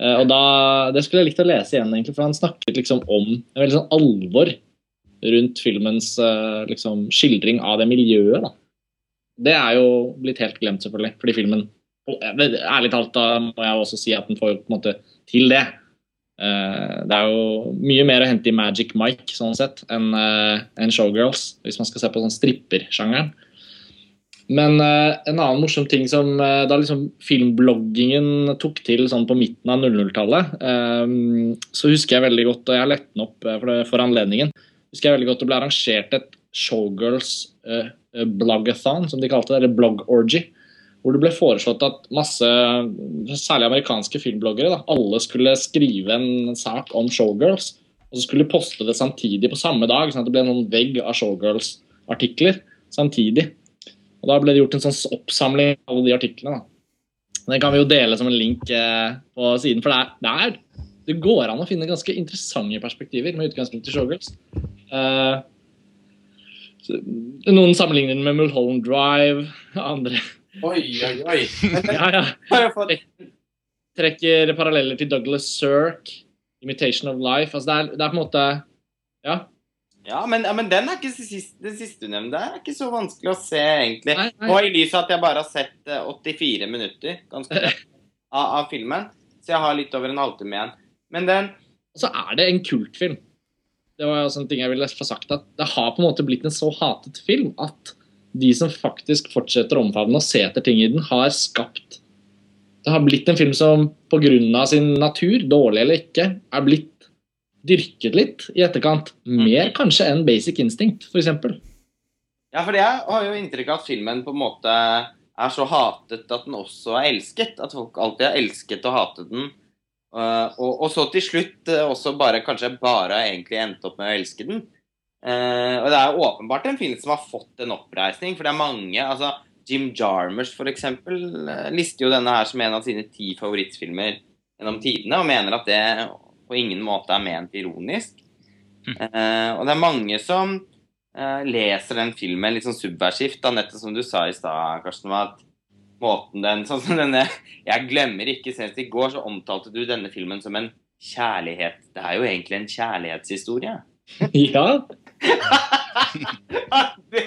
Uh, og da, Det skulle jeg likt å lese igjen, egentlig, for han snakket liksom om en veldig sånn alvor rundt filmens uh, liksom, skildring av det miljøet. da. Det er jo blitt helt glemt, selvfølgelig, fordi filmen Ærlig talt da må jeg også si at den får på en måte til det. Eh, det er jo mye mer å hente i Magic Mike sånn sett enn eh, enn Showgirls, hvis man skal se på sånn strippersjangeren. Men uh, en annen morsom ting som da liksom filmbloggingen tok til sånn på midten av 00-tallet, um, så husker jeg veldig godt, og jeg har lett den opp for, anledningen, husker jeg veldig godt det ble arrangert et Showgirls bloggathon, som de kalte det, eller blog-orgy. Hvor det ble foreslått at masse, særlig amerikanske filmbloggere, da, alle skulle skrive en sak om Showgirls. Og så skulle de poste det samtidig på samme dag, sånn at det ble noen vegg av Showgirls-artikler samtidig. Og Da ble det gjort en sånn oppsamling av alle de artiklene. da. Den kan vi jo dele som en link eh, på siden, for det, er, det, er, det, går an å finne ganske interessante perspektiver med utgangspunkt i Showgirls. Uh, noen sammenligner den med Mulholland Drive, andre Oi, oi, oi. ja, ja. Trekker paralleller til Douglas Sirk, 'Imitation of Life'. Altså det, er, det er på en måte Ja. Ja, men, ja, men den er ikke siste, det siste du nevnte, er ikke så vanskelig å se, egentlig. Nei, nei. Og i lys av at jeg bare har sett 84 eh, minutter ganske av, av, filmen, så jeg har litt over en halvtime igjen. Men den Og så er det en kultfilm. Det var jo en ting jeg ville få sagt, at det har på en måte blitt en så hatet film at de som faktisk fortsetter å omfavne og se etter ting i den, har skapt Det har blitt en film som pga. sin natur, dårlig eller ikke, er blitt dyrket litt i etterkant. Mm. Mer kanskje enn Basic Instinct, f.eks. Ja, for jeg har jo inntrykk av at filmen på en måte er så hatet at den også er elsket. At folk alltid har elsket og hatet den. Uh, og, og, så til slutt uh, også bare kanskje bare egentlig endt opp med å elske den. Uh, og det er jo åpenbart en film som har fått en oppreisning, for det er mange altså Jim Jarmers f.eks. lister jo denne her som en av sine ti favorittfilmer gjennom tidene, og mener at det på ingen måte er ment ironisk. Mm. Uh, og det er mange som uh, leser den filmen litt sånn subversivt, da, nettopp som du sa i stad, Karsten, at måten den Sånn som denne Jeg glemmer ikke, senest i går så omtalte du denne filmen som en kjærlighet Det er jo egentlig en kjærlighetshistorie. ja. Det,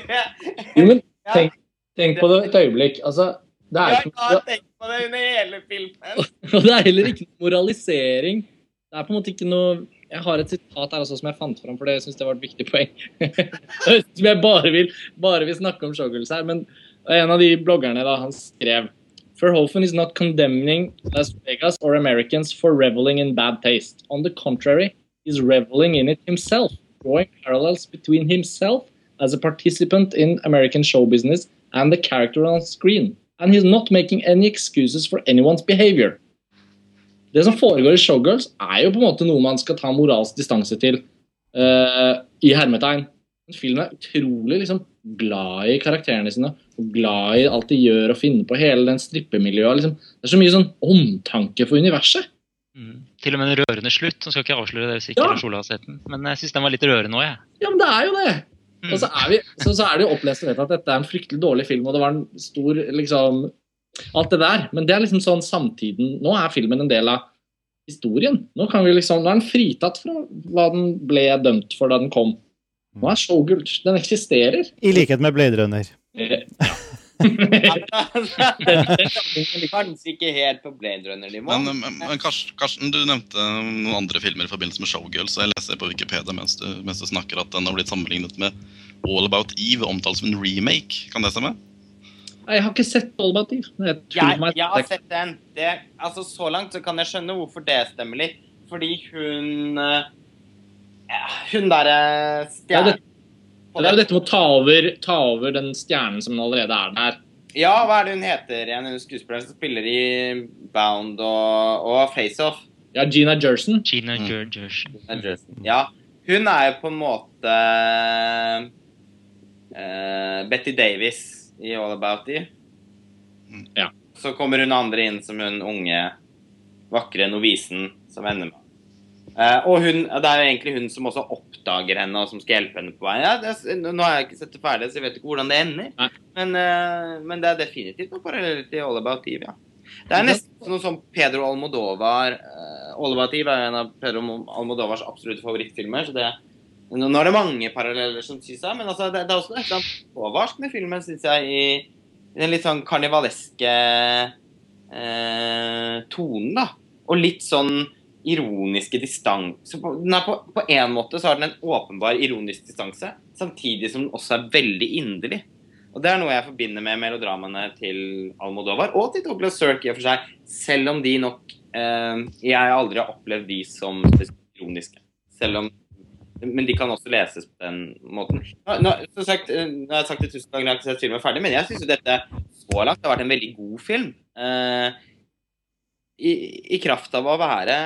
jo, men tenk, tenk på det et øyeblikk. Altså, det er jeg har tenkt på det under hele filmen. Og det er heller ikke noe moralisering det er på en måte ikke noe Jeg har et sitat her også som jeg fant fram, for det syns jeg var et viktig poeng. som jeg bare vil, bare vil snakke om Shoggles her. Men en av de bloggerne da, han skrev Verhoeven is not condemning Las Vegas or Americans for reveling in bad taste. On the contrary, he's reveling in it himself, drawing parallels between himself as a participant in American show business and the character on screen. And he's not making any excuses for anyone's behavior. Det som foregår i Showgirls, er jo på en måte noe man skal ta moralsk distanse til uh, i hermetegn. Filmen er utrolig liksom, glad i karakterene sine og glad i alt de gjør og finner på hele den strippemiljøet. Liksom. Det er så mye sånn omtanke for universet. Mm. Til og med en rørende slutt. Nå skal ikke avsløre det hvis ikke ja. Lars har den. Men jeg syns den var litt rørende òg, jeg. Ja, men det er jo det. Mm. Og så er, vi, så, så er det jo opplest at dette er en fryktelig dårlig film, og det var en stor liksom alt det der. Men det er liksom sånn samtiden Nå er filmen en del av historien. Nå, kan vi liksom, nå er den fritatt fra hva den ble dømt for da den kom. Nå er Showgirl Den eksisterer. I likhet med Blade Runner. Kanskje ikke helt på Blade Runner-nivå. Men, men, men Karsten, du nevnte noen andre filmer i forbindelse med Showgirls. Jeg leser på Wikipedia mens du, mens du snakker at den har blitt sammenlignet med All About Eve, omtalt som en remake. Kan det stemme? Jeg har ikke sett All About Eve. Jeg, jeg, jeg, har sett den. Det, altså, så langt så kan jeg skjønne hvorfor det stemmer litt. Fordi hun eh, Hun derre stjernen det, er jo dette med å ta over, ta over, den stjernen som allerede er der. Ja, hva er det hun heter igjen? Hun skuespilleren som spiller i Bound og, og FaceOff. Ja, Gina Jerson. Gina mm. Ja. Hun er jo på en måte uh, Betty Davis i All About You. Ja. Så kommer hun andre inn som hun unge, vakre novisen som ender med. Uh, og hun, det er jo egentlig hun som også oppdager henne og som skal hjelpe henne på vei. Ja, det, nå har jeg ikke sett det ferdig, så jeg vet ikke hvordan det ender. Men, uh, men, det er definitivt noe parallelt til All About Eve, ja. Det er nesten noe som Pedro Almodovar uh, All About Eve er en av Pedro Almodovars absolutte favorittfilmer. så det nå er det mange paralleller som sies jeg, men altså, det, det, er også et eller annet påvarsk med filmen, syns jeg, i, den litt sånn karnivaleske tonen, da. Og litt sånn ironiske distanse. På, på, på, en måte så har den en åpenbar ironisk distanse, samtidig som den også er veldig inderlig. Og det er noe jeg forbinder med melodramaene til Almodovar, og til Douglas Sirk i og for seg. Selv om de nok eh, Jeg aldri har opplevd de som ironiske. Selv om Men de kan også leses på den måten. Nå, nå, sagt, eh, nå har jeg sagt det tusen ganger, jeg ikke sett filmen ferdig, men jeg syns dette så langt har vært en veldig god film. Eh, i, I kraft av å være,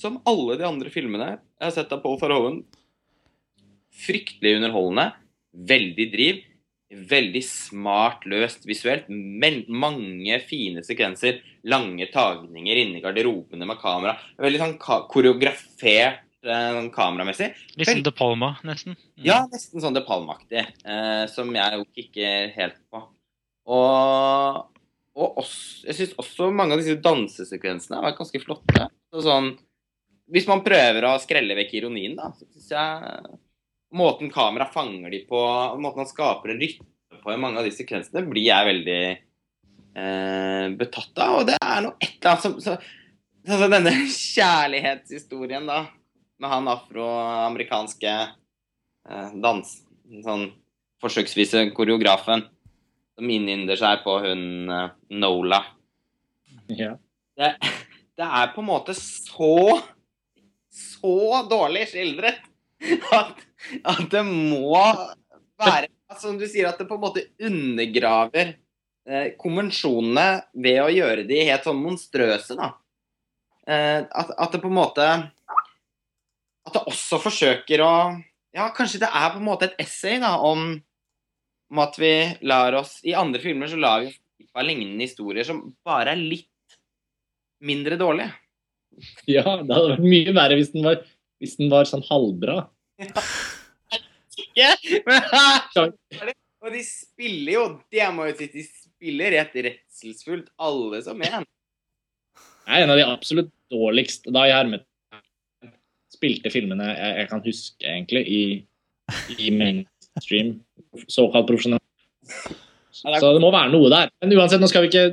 som alle de andre filmene jeg har sett av Paul Farhoven. fryktelig underholdende, veldig driv veldig smart løst visuelt. Men mange fine sekvenser. Lange tagninger inni garderobene med kamera. Veldig sånn koreografert eh, kameramessig. Litt sånn De Palma, nesten? Mm. Ja, nesten sånn De Palma-aktig. Eh, som jeg jo kikker helt på. Og, og også, jeg syns også mange av disse dansesekvensene har vært ganske flotte. Så sånn, hvis man prøver å skrelle vekk ironien, da, så syns jeg måten kamera fanger de på, måten han skaper en rytme på i mange av de sekvensene, blir jeg veldig eh, betatt av. Og det er noe et eller annet som så, altså Denne kjærlighetshistorien, da, med han afroamerikanske eh, dans... Sånn forsøksvise koreografen som innynder seg på hun eh, Nola. Ja. Det, det er på en måte så så dårlig skildret at at det må være Som du sier, at det på en måte undergraver eh, konvensjonene ved å gjøre de helt sånn monstrøse, da. Eh, at, at, det på en måte At det også forsøker å Ja, kanskje det er på en måte et essay da, om, om at vi lar oss I andre filmer så lar vi oss lignende historier som bare er litt mindre dårlige. Ja, det hadde vært mye verre hvis den var, hvis den var sånn halvbra. Ja ikke. og de spiller jo Det må jo si de spiller rett redselsfullt, alle som en. Det er en av de absolutt dårligste Da jeg hermet spilte filmene jeg, jeg, kan huske, egentlig, i, i mainstream, såkalt profesjonell. Så det må være noe der. Men uansett, nå skal vi ikke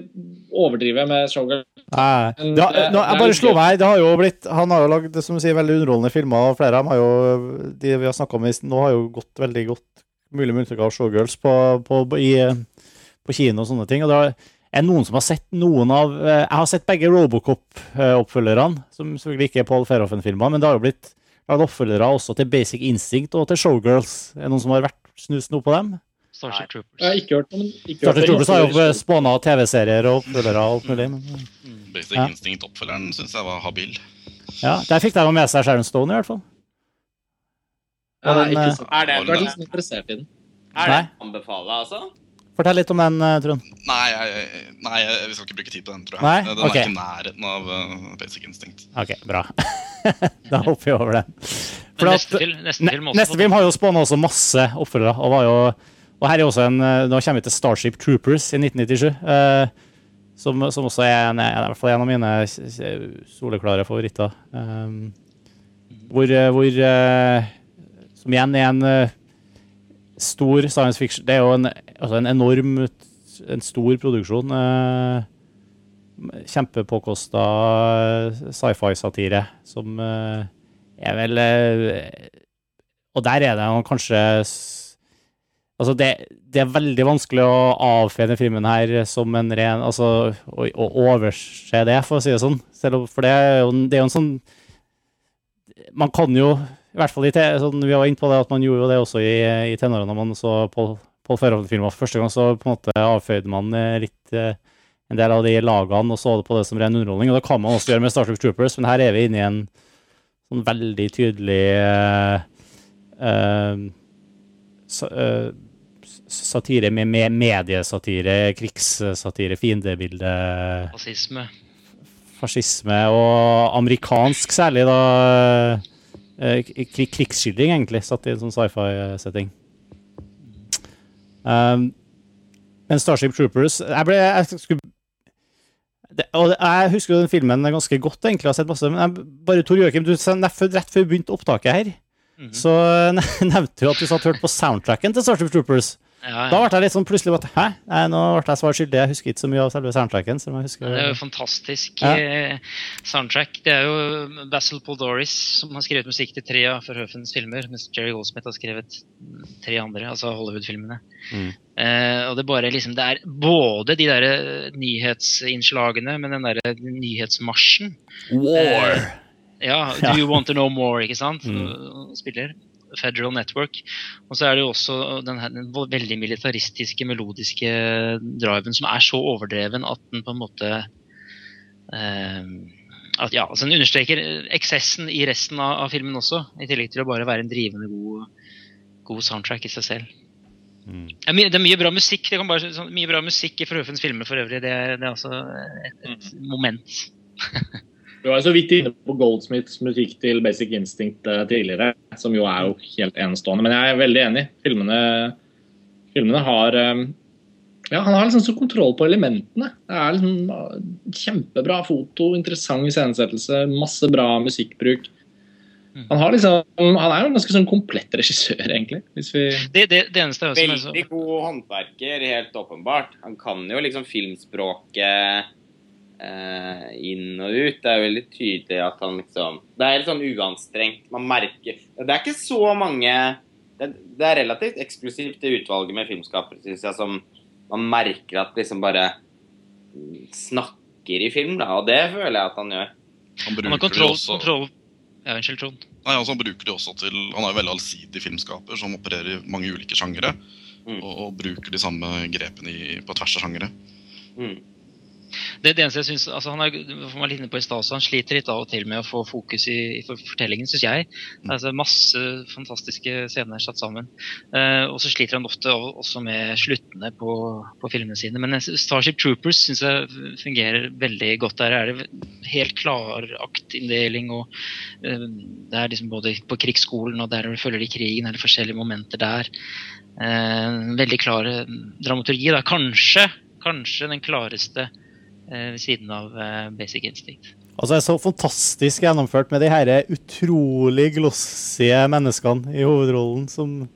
overdrive med Showgirl. Nei, det, det, nå, jeg bare slår meg, det har jo blitt, Han har jo lagd som du sier, veldig underholdende filmer, og flere av dem har jo de vi har snakka om nå, har jo gått veldig godt, mulig med unntak av Showgirls, på, på, i, på, kino og sånne ting. og det er noen som har sett noen av Jeg har sett begge Robocop-oppfølgerne, som selvfølgelig ikke er Paul Ferhoffen-filmer, men det har jo blitt lagd oppfølgere også til Basic Instinct og til Showgirls. Er det noen som har vært snust noe på dem? Starship Troopers. Jeg har ikke hørt om Starship Troopers har jo spåna TV-serier og oppfølgere og alt mulig. Men... Mm. Basic ja. Instinct-oppfølgeren syns jeg var habil. Ja, Der fikk de med seg Sharon Stone, i hvert fall. Ja, den, ikke sant. Er det, du er liksom interessert i den? Er det anbefale, altså? Fortell litt om den, eh, Trond. Nei, jeg, nei, vi skal ikke bruke tid på den, tror jeg. Nei? Den okay. er ikke i nærheten av uh, Basic Instinct. Ok, bra. da hopper vi over den. For neste, film, neste, film, neste film har jo spåna også masse oppfølgere. Og var jo og her er også en, eh, Nå kommer vi til Starship Troopers i 1997. Eh, som, som, også er en, i hvert fall en av mine soleklare favoritter. Um, hvor, eh, hvor Som igjen er en stor science fiction Det er jo en, altså en enorm, en stor produksjon. Kjempepåkosta sci-fi-satire som er vel Og der er det kanskje Altså det, det, er veldig vanskelig å avfeie denne filmen her som en ren Altså å, å overse det, for å si det sånn. Selv, for det er, jo, det er jo en sånn Man kan jo, i hvert fall i sånn, Vi var inne på det at man gjorde jo det også i, i tenårene da man så Pål Paul Ferhoven-filmer for første gang, så på en måte avføyde man eh, litt eh, en del av de lagene og så det på det som ren underholdning. Og det kan man også gjøre med Starship Troopers, men her er vi inne i en sånn veldig tydelig uh, uh, uh, satire med, med mediesatire, krigssatire, fiendebilde Fascisme. Fascisme og amerikansk særlig, da. Eh, krigsskildring, egentlig, satt i en sånn sci-fi-setting. Um, men Starship Troopers Jeg ble jeg skulle, det, og Jeg husker jo den filmen ganske godt, egentlig. Jeg har sett masse, men jeg, bare Tor Joakim, du, rett før vi begynte opptaket her, mm -hmm. så nevnte du at du satt hørt på soundtracken til Starship Troopers. Ja, Da ble jeg litt sånn plutselig bare, Hæ? Nei, nå ble jeg svar skyldig. Jeg husker ikke så mye av selve soundtracken. Som jeg husker. Det er jo fantastisk Ja. eh, soundtrack. Det er jo Basil Paul Doris som har skrevet musikk til tre av Verhoevens filmer, mens Jerry Goldsmith har skrevet tre andre, altså Hollywood-filmene. Mm. Eh, og det er bare liksom Det er både de der eh, nyhetsinnslagene, men den derre nyhetsmarsjen. War! Ja, Do Ja. You Want To Know More, ikke sant? Mm. Spiller. Federal Network. Og så er det jo også den, her, den veldig militaristiske, melodiske driven som er så overdreven at den på en måte eh, at, ja, altså Den understreker eksessen i resten av, av filmen også, i tillegg til å bare være en drivende god, god soundtrack i seg selv. Mm. Det er, mye, det er mye bra musikk det kan bare, sånn, mye bra musikk i Frøfens filmer for øvrig. Det det er altså et, et moment. Du var jo så vidt inne på Goldsmiths musikk til Basic Instinct eh, tidligere, som jo er jo helt enestående. Men jeg er veldig enig. Filmene, filmene har eh, Ja, han har liksom så kontroll på elementene. Det er liksom eh, kjempebra foto, interessant iscenesettelse, masse bra musikkbruk. Han, har liksom, han er jo en ganske sånn komplett regissør, egentlig. Hvis vi Det, det, det Veldig god håndverker, helt åpenbart. Han kan jo liksom filmspråket eh, inn og ut. Det er jo veldig tydelig at han liksom Det er helt sånn uanstrengt. Man merker Det er ikke så mange Det, det er relativt eksklusivt, det utvalget med filmskapere, syns jeg, som man merker at liksom bare snakker i film, da. Og det føler jeg at han gjør. Han Han har det kontroll, også kontroll Ja, unnskyld, Trond. Nei, altså Han bruker det også til Han er jo veldig allsidig filmskaper som opererer i mange ulike sjangere. Mm. Og, og bruker de samme grepene i, på tvers av sjangere. Mm. Det, det eneste jeg synes, altså Han er, var litt inne på i stad han sliter litt av og til med å få fokus i, i fortellingen, syns jeg. Altså Masse fantastiske scener satt sammen. Eh, og så sliter han ofte også med sluttene på, på filmene sine. Men Starship Troopers syns jeg fungerer veldig godt. Der er det helt klar aktinndeling. og eh, Det er liksom både på krigsskolen og der du følger de krigen, er det forskjellige momenter der. Eh, veldig klar eh, dramaturgi. Da. Kanskje, kanskje den klareste ved siden av eh, Basic Instinct. Altså, det er så fantastisk gjennomført med de her utrolig glossige menneskene i hovedrollen som,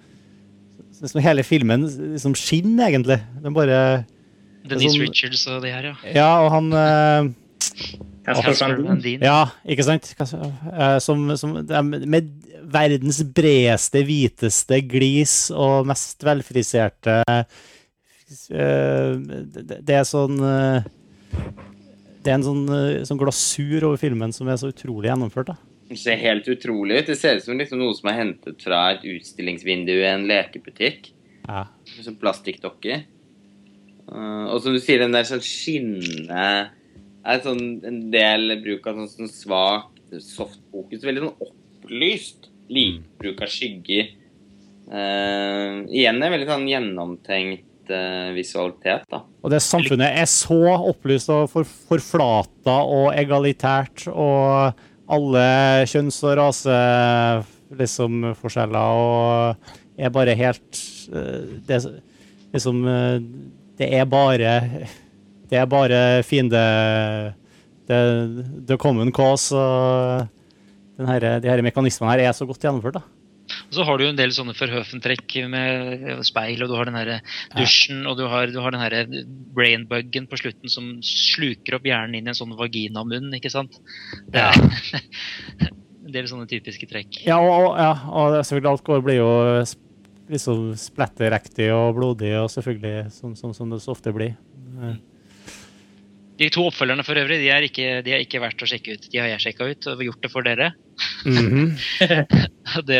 som hele filmen liksom skinner, egentlig. Den bare Denise sånn- Richards og de her, ja. Ja, og han eh. Ja, ikke sant? Eh, Som, som med verdens bredeste, hviteste glis og mest velfriserte eh, det, er sånn eh, Det er en sånn, eh, sånn glasur over filmen som er så utrolig gjennomført. da. Det ser helt utrolig ut. Det ser ut som liksom noe som er hentet fra et utstillingsvindu i en lekebutikk. Ja. Som plastikkdokker. Uh, og som du sier, den der sånn skinne er sånn en del bruk av sånn, sånn svak softfokus. Veldig sånn opplyst. Lite bruk av skygger. Uh, igjen er veldig sånn gjennomtenkt visualitet, da. Og det samfunnet er så opplyst og for, forflata og egalitært, og alle kjønns- og raseforskjeller liksom, forskjeller, og er bare helt eh, Det liksom eh, Det er bare Det er bare fiende det, The common cause og her, de her mekanismene her er så godt gjennomført. da. Og så har du jo en del sånne Verhoeven-trekk med speil, og du har den her dusjen, og du har, du har den her brainbuggen på slutten som sluker opp hjernen inn i en sånn vaginamunn, ikke sant? Det er en del sånne typiske trekk. Ja, og, ja, og selvfølgelig alt går blir jo liksom spletterektig og blodig, og selvfølgelig som, som, som det så ofte blir. Eh, De to oppfølgerne for øvrig, de er ikke, de er ikke verdt å sjekke ut. De har jeg sjekka ut og gjort det for dere. mhm. det,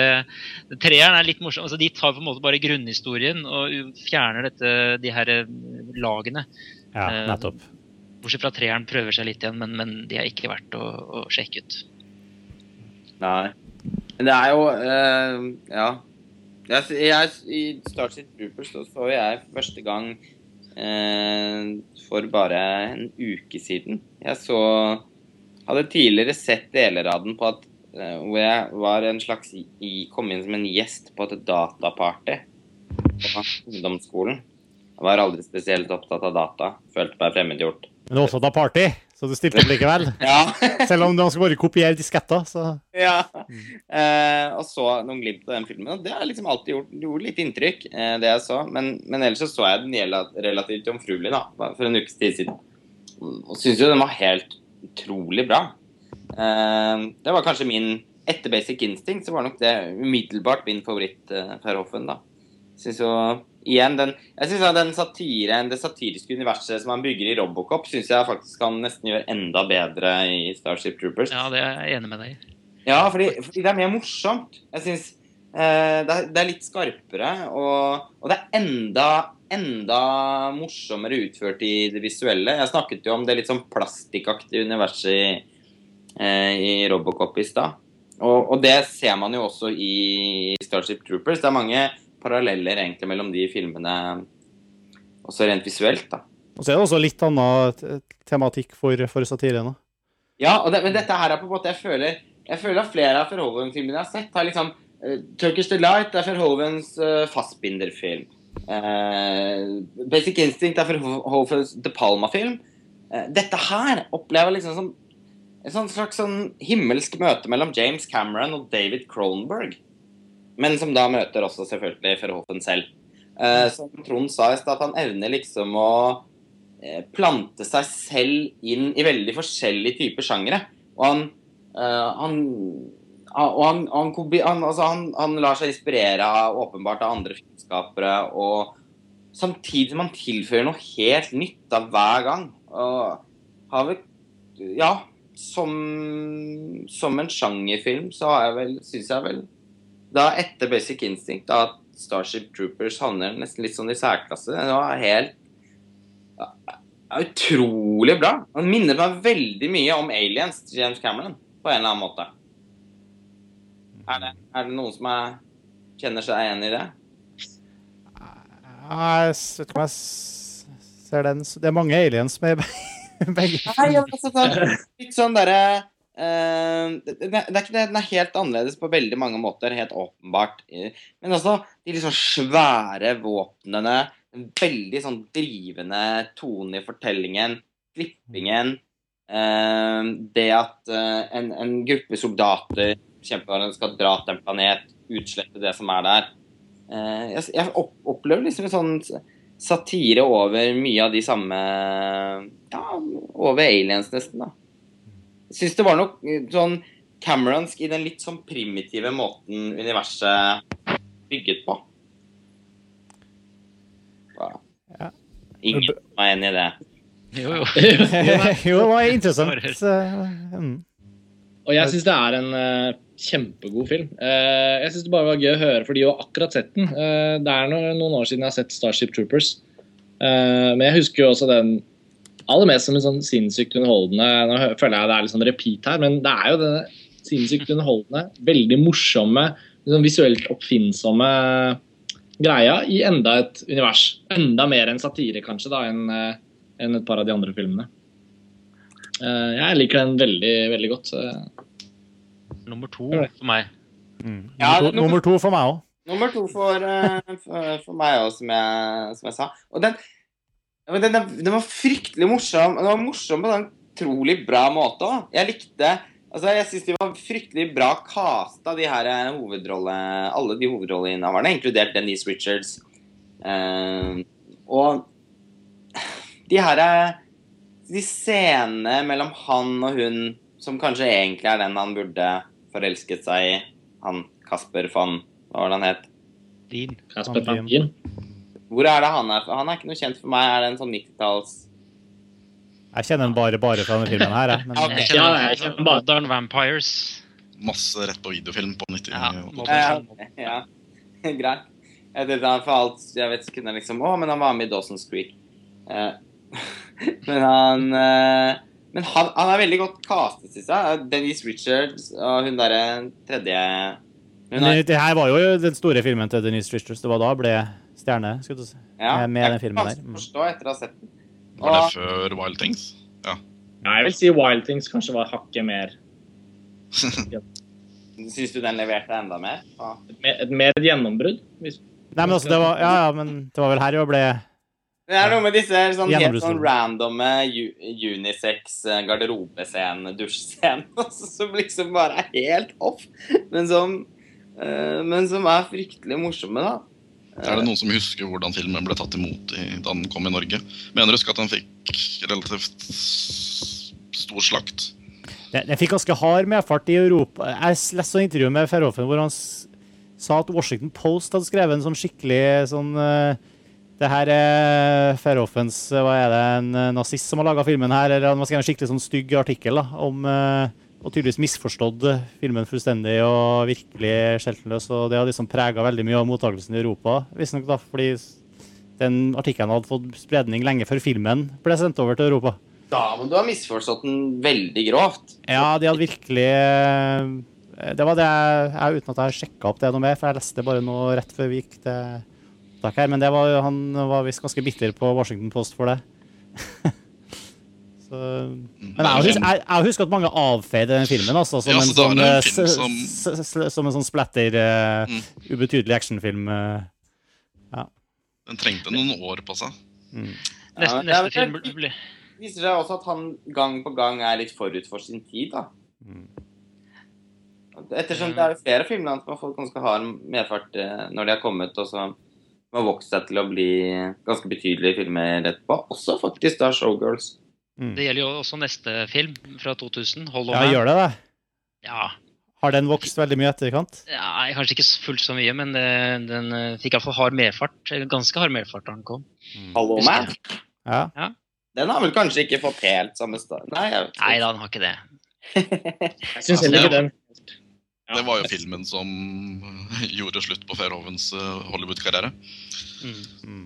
det Treeren er litt morsom. Altså, de tar på en måte bare grunnhistorien og fjerner dette, de her eh, lagene. Ja, Eh, nettopp. Bortsett fra treeren prøver seg litt igjen, men, men de er ikke verdt å, å sjekke ut. Nei. Men det er jo eh, Ja. Jeg, jeg, I Starship Troopers så, så jeg første gang eh, for bare en uke siden. Jeg så Hadde tidligere sett deler av den på at eh, hvor jeg var en slags i, kom inn som en gjest på et dataparty på ungdomsskolen. Jeg var aldri spesielt opptatt av data. Følte meg fremmedgjort. Men også da party, Så du stilte opp likevel? Ja. Selv om du skal bare kopiere disketter, så ja. Eh, og så noen glimt av den filmen. Og det har liksom alltid gjort, gjort litt inntrykk, eh, det jeg så. Men, men ellers så så jeg den relativt jomfruelig da, for en ukes tid siden. Og syns jo den var helt utrolig bra. Eh, det var kanskje min Etter Basic Instinct så var nok det umiddelbart min favoritt uh, Verhoeven, da. Synes jo igjen den Jeg synes den satiren, det satiriske universet som han bygger i Robocop, syns jeg faktisk kan nesten gjøre enda bedre i Starship Troopers. Ja, det er jeg enig med deg i. Ja, fordi, fordi det er mer morsomt. Jeg syns eh, det, det er litt skarpere, og, og det er enda, enda morsommere utført i det visuelle. Jeg snakket jo om det litt sånn plastikkaktige universet i, eh, i Robocop i stad. Og, og det ser man jo også i Starship Troopers. Det er mange paralleller egentlig mellom de filmene, også rent visuelt. da. Og så er det også litt annen tematikk for, for satirene. Ja, og det, men dette her er på en måte Jeg føler, jeg føler at flere av Verhoeven-filmene jeg har sett, har liksom uh, Turkish Delight er Verhovens uh, fastbinderfilm. Uh, Basic Instinct er Verhovens De Palma-film. Uh, dette her opplever jeg liksom som et sånn slags sånn himmelsk møte mellom James Cameron og David Cronenberg. Men som da møter også selvfølgelig Verhoffen selv. Eh, som Trond sa i stad, at han evner liksom å eh, plante seg selv inn i veldig forskjellige typer sjangere. Og han, eh, han og han, han, han, altså lar seg inspirere av, åpenbart av andre filmskapere, og samtidig som han tilfører noe helt nytt av hver gang. Og har vel Ja, som, som en sjangerfilm så har jeg vel, syns jeg vel Da etter Basic Instinct at Starship Troopers havner nesten litt sånn i særklasse. Det var helt ja, er utrolig bra. Han minner meg veldig mye om Aliens til James Cameron, på en eller annen måte. Er det, er det noen som er, kjenner seg igjen i det? Nei, Jeg vet ikke om jeg ser den Det er mange aliens med begge. Nei, altså, sånn, litt sånn derre eh, det, det, er ikke det, Den er helt annerledes på veldig mange måter, helt åpenbart. Eh, Men også de sånn svære våpnene, den veldig sånn drivende tonen i fortellingen, klippingen uh, Det at uh, en, en gruppe soldater kjemper skal dra til en planet, utslette det som er der. Jeg, jeg opp, opplever liksom en sånn satire over mye av de samme Ja, over aliens, nesten, da. Syns det var noe sånn Cameronsk i den litt sånn primitive måten universet bygget på. Ja. Ja. Ingen var enig i det. Jo, jo. jo, det var interessant. eh, mm. Og jeg syns det er en uh, kjempegod film. Uh, jeg syns det bare var gøy å høre, for de har akkurat sett den. Uh, det er noen år siden jeg har sett Starship Troopers. Eh, men jeg husker jo også den aller mest som en sånn sinnssykt underholdende Nå føler jeg det er litt sånn repeat her, men det er jo denne sinnssykt underholdende, veldig morsomme, liksom visuelt oppfinnsomme greia i enda et univers. Enda mer enn satire, kanskje, da, enn en et par av de andre filmene. Eh, jeg liker den veldig, veldig godt. Nummer to for meg. Mm. Ja, Nummer, to, nummer to for meg òg. Nummer to for, eh, for, for meg òg, som, som jeg sa. Og den, men den, den var fryktelig morsom. Den var morsom på en utrolig bra måte òg. Jeg likte Altså, jeg syns de var fryktelig bra casta, de her eh, hovedrolle... Alle de hovedrolleinnehaverne, inkludert Denise Richards. Uh, og de her eh, De scenene mellom han og hun, som kanskje egentlig er den han burde forelsket seg i, han Kasper van Hva var det han het? Din. Kasper Van Pantin. Hvor er det han er? Han er ikke noe kjent for meg. Er det en sånn 90-talls Jeg kjenner han bare, bare fra denne filmen her. Jeg. Men, Okay. Ja, jeg kjenner bare- Darn Vampires. Masse rett på videofilm på 90 Ja, Ja, ja. Greit. Jeg vet, han, for alt, jeg vet ikke liksom Å, men han var med i Dawson's Creek. Eh, men han eh, Men han, han er veldig godt castet, syns jeg. Denise Richards og hun derre tredje hun men er, det, det her var jo den store filmen til Denise Richards. Det var da ble stjerne. Skal du si. ja, med jeg den filmen der. Mm. forstå etter å ha sett den. Var det før Wild Things? Ja, jeg vil si Wild Things kanskje var hakket mer Syns du den leverte enda mer? Ja. mer- et mer et gjennombrudd. Hvis, Nei, men altså, det var, ja, ja, men det var vel her jo ble Det er noe med disse sånn, helt sånn randomme unisex garderobescenen, dusjscenen, som liksom bare er helt off, men som, eh, men som er fryktelig morsomme, da. Er det noen som husker hvordan filmen ble tatt imot i, da den kom i Norge? Mener du at den fikk relativt stor slakt? Den, den fikk ganske hard medfart i Europa. Jeg leste et intervju med Ferrofen hvor han sa at Washington Post hadde skrevet en sånn skikkelig sånn eh, Det her er Verhoevens eh, Hva er det, en eh, nazist som har laga filmen her? Eller han har skrevet en skikkelig sånn stygg artikkel da, om eh, Og tydeligvis misforstått filmen fullstendig og virkelig skjeltenløs. Og det har liksom prega veldig mye av mottakelsen i Europa, visstnok, da, fordi den artikkelen hadde fått spredning lenge før filmen ble sendt over til Europa. Da men du har misforstått den veldig grovt. Ja, de hadde virkelig eh, Det var det jeg, jeg uten at jeg har sjekka opp det noe mer, for jeg leste bare noe rett før vi gikk til opptak her. Men det var, han var visst ganske bitter på Washington Post for det. så, men jeg husker, jeg, jeg husker at mange avfeide den filmen altså, som, Ja, en sånn, en eh, film som- som en sånn splatter, uh, Mm. ubetydelig actionfilm. eh. Den trengte noen år på seg. Neste, Ja, neste men- film blir viser seg også at han gang på gang er litt forut for sin tid, da. Mm. Ettersom det er jo flere filmer som har fått ganske hard medfart når de har kommet, og så har vokst seg til å bli ganske betydelige filmer etterpå. Også faktisk da Showgirls. Det gjelder jo også neste film fra 2000, Hollow Ja, gjør det det? Ja, Har den vokst veldig mye etterkant? ja, kanskje ikke fullt så mye, men den, den eh, fikk iallfall hard medfart. Ganske hard medfart da den kom. Hollow Man. Ja. Den har vel kanskje ikke fått helt samme stad Nei, jeg. Nei da, den har ikke det. Jeg syns heller ikke den. Ja. Det var jo filmen som gjorde slutt på Verhovens eh, Hollywood-karriere. Mm.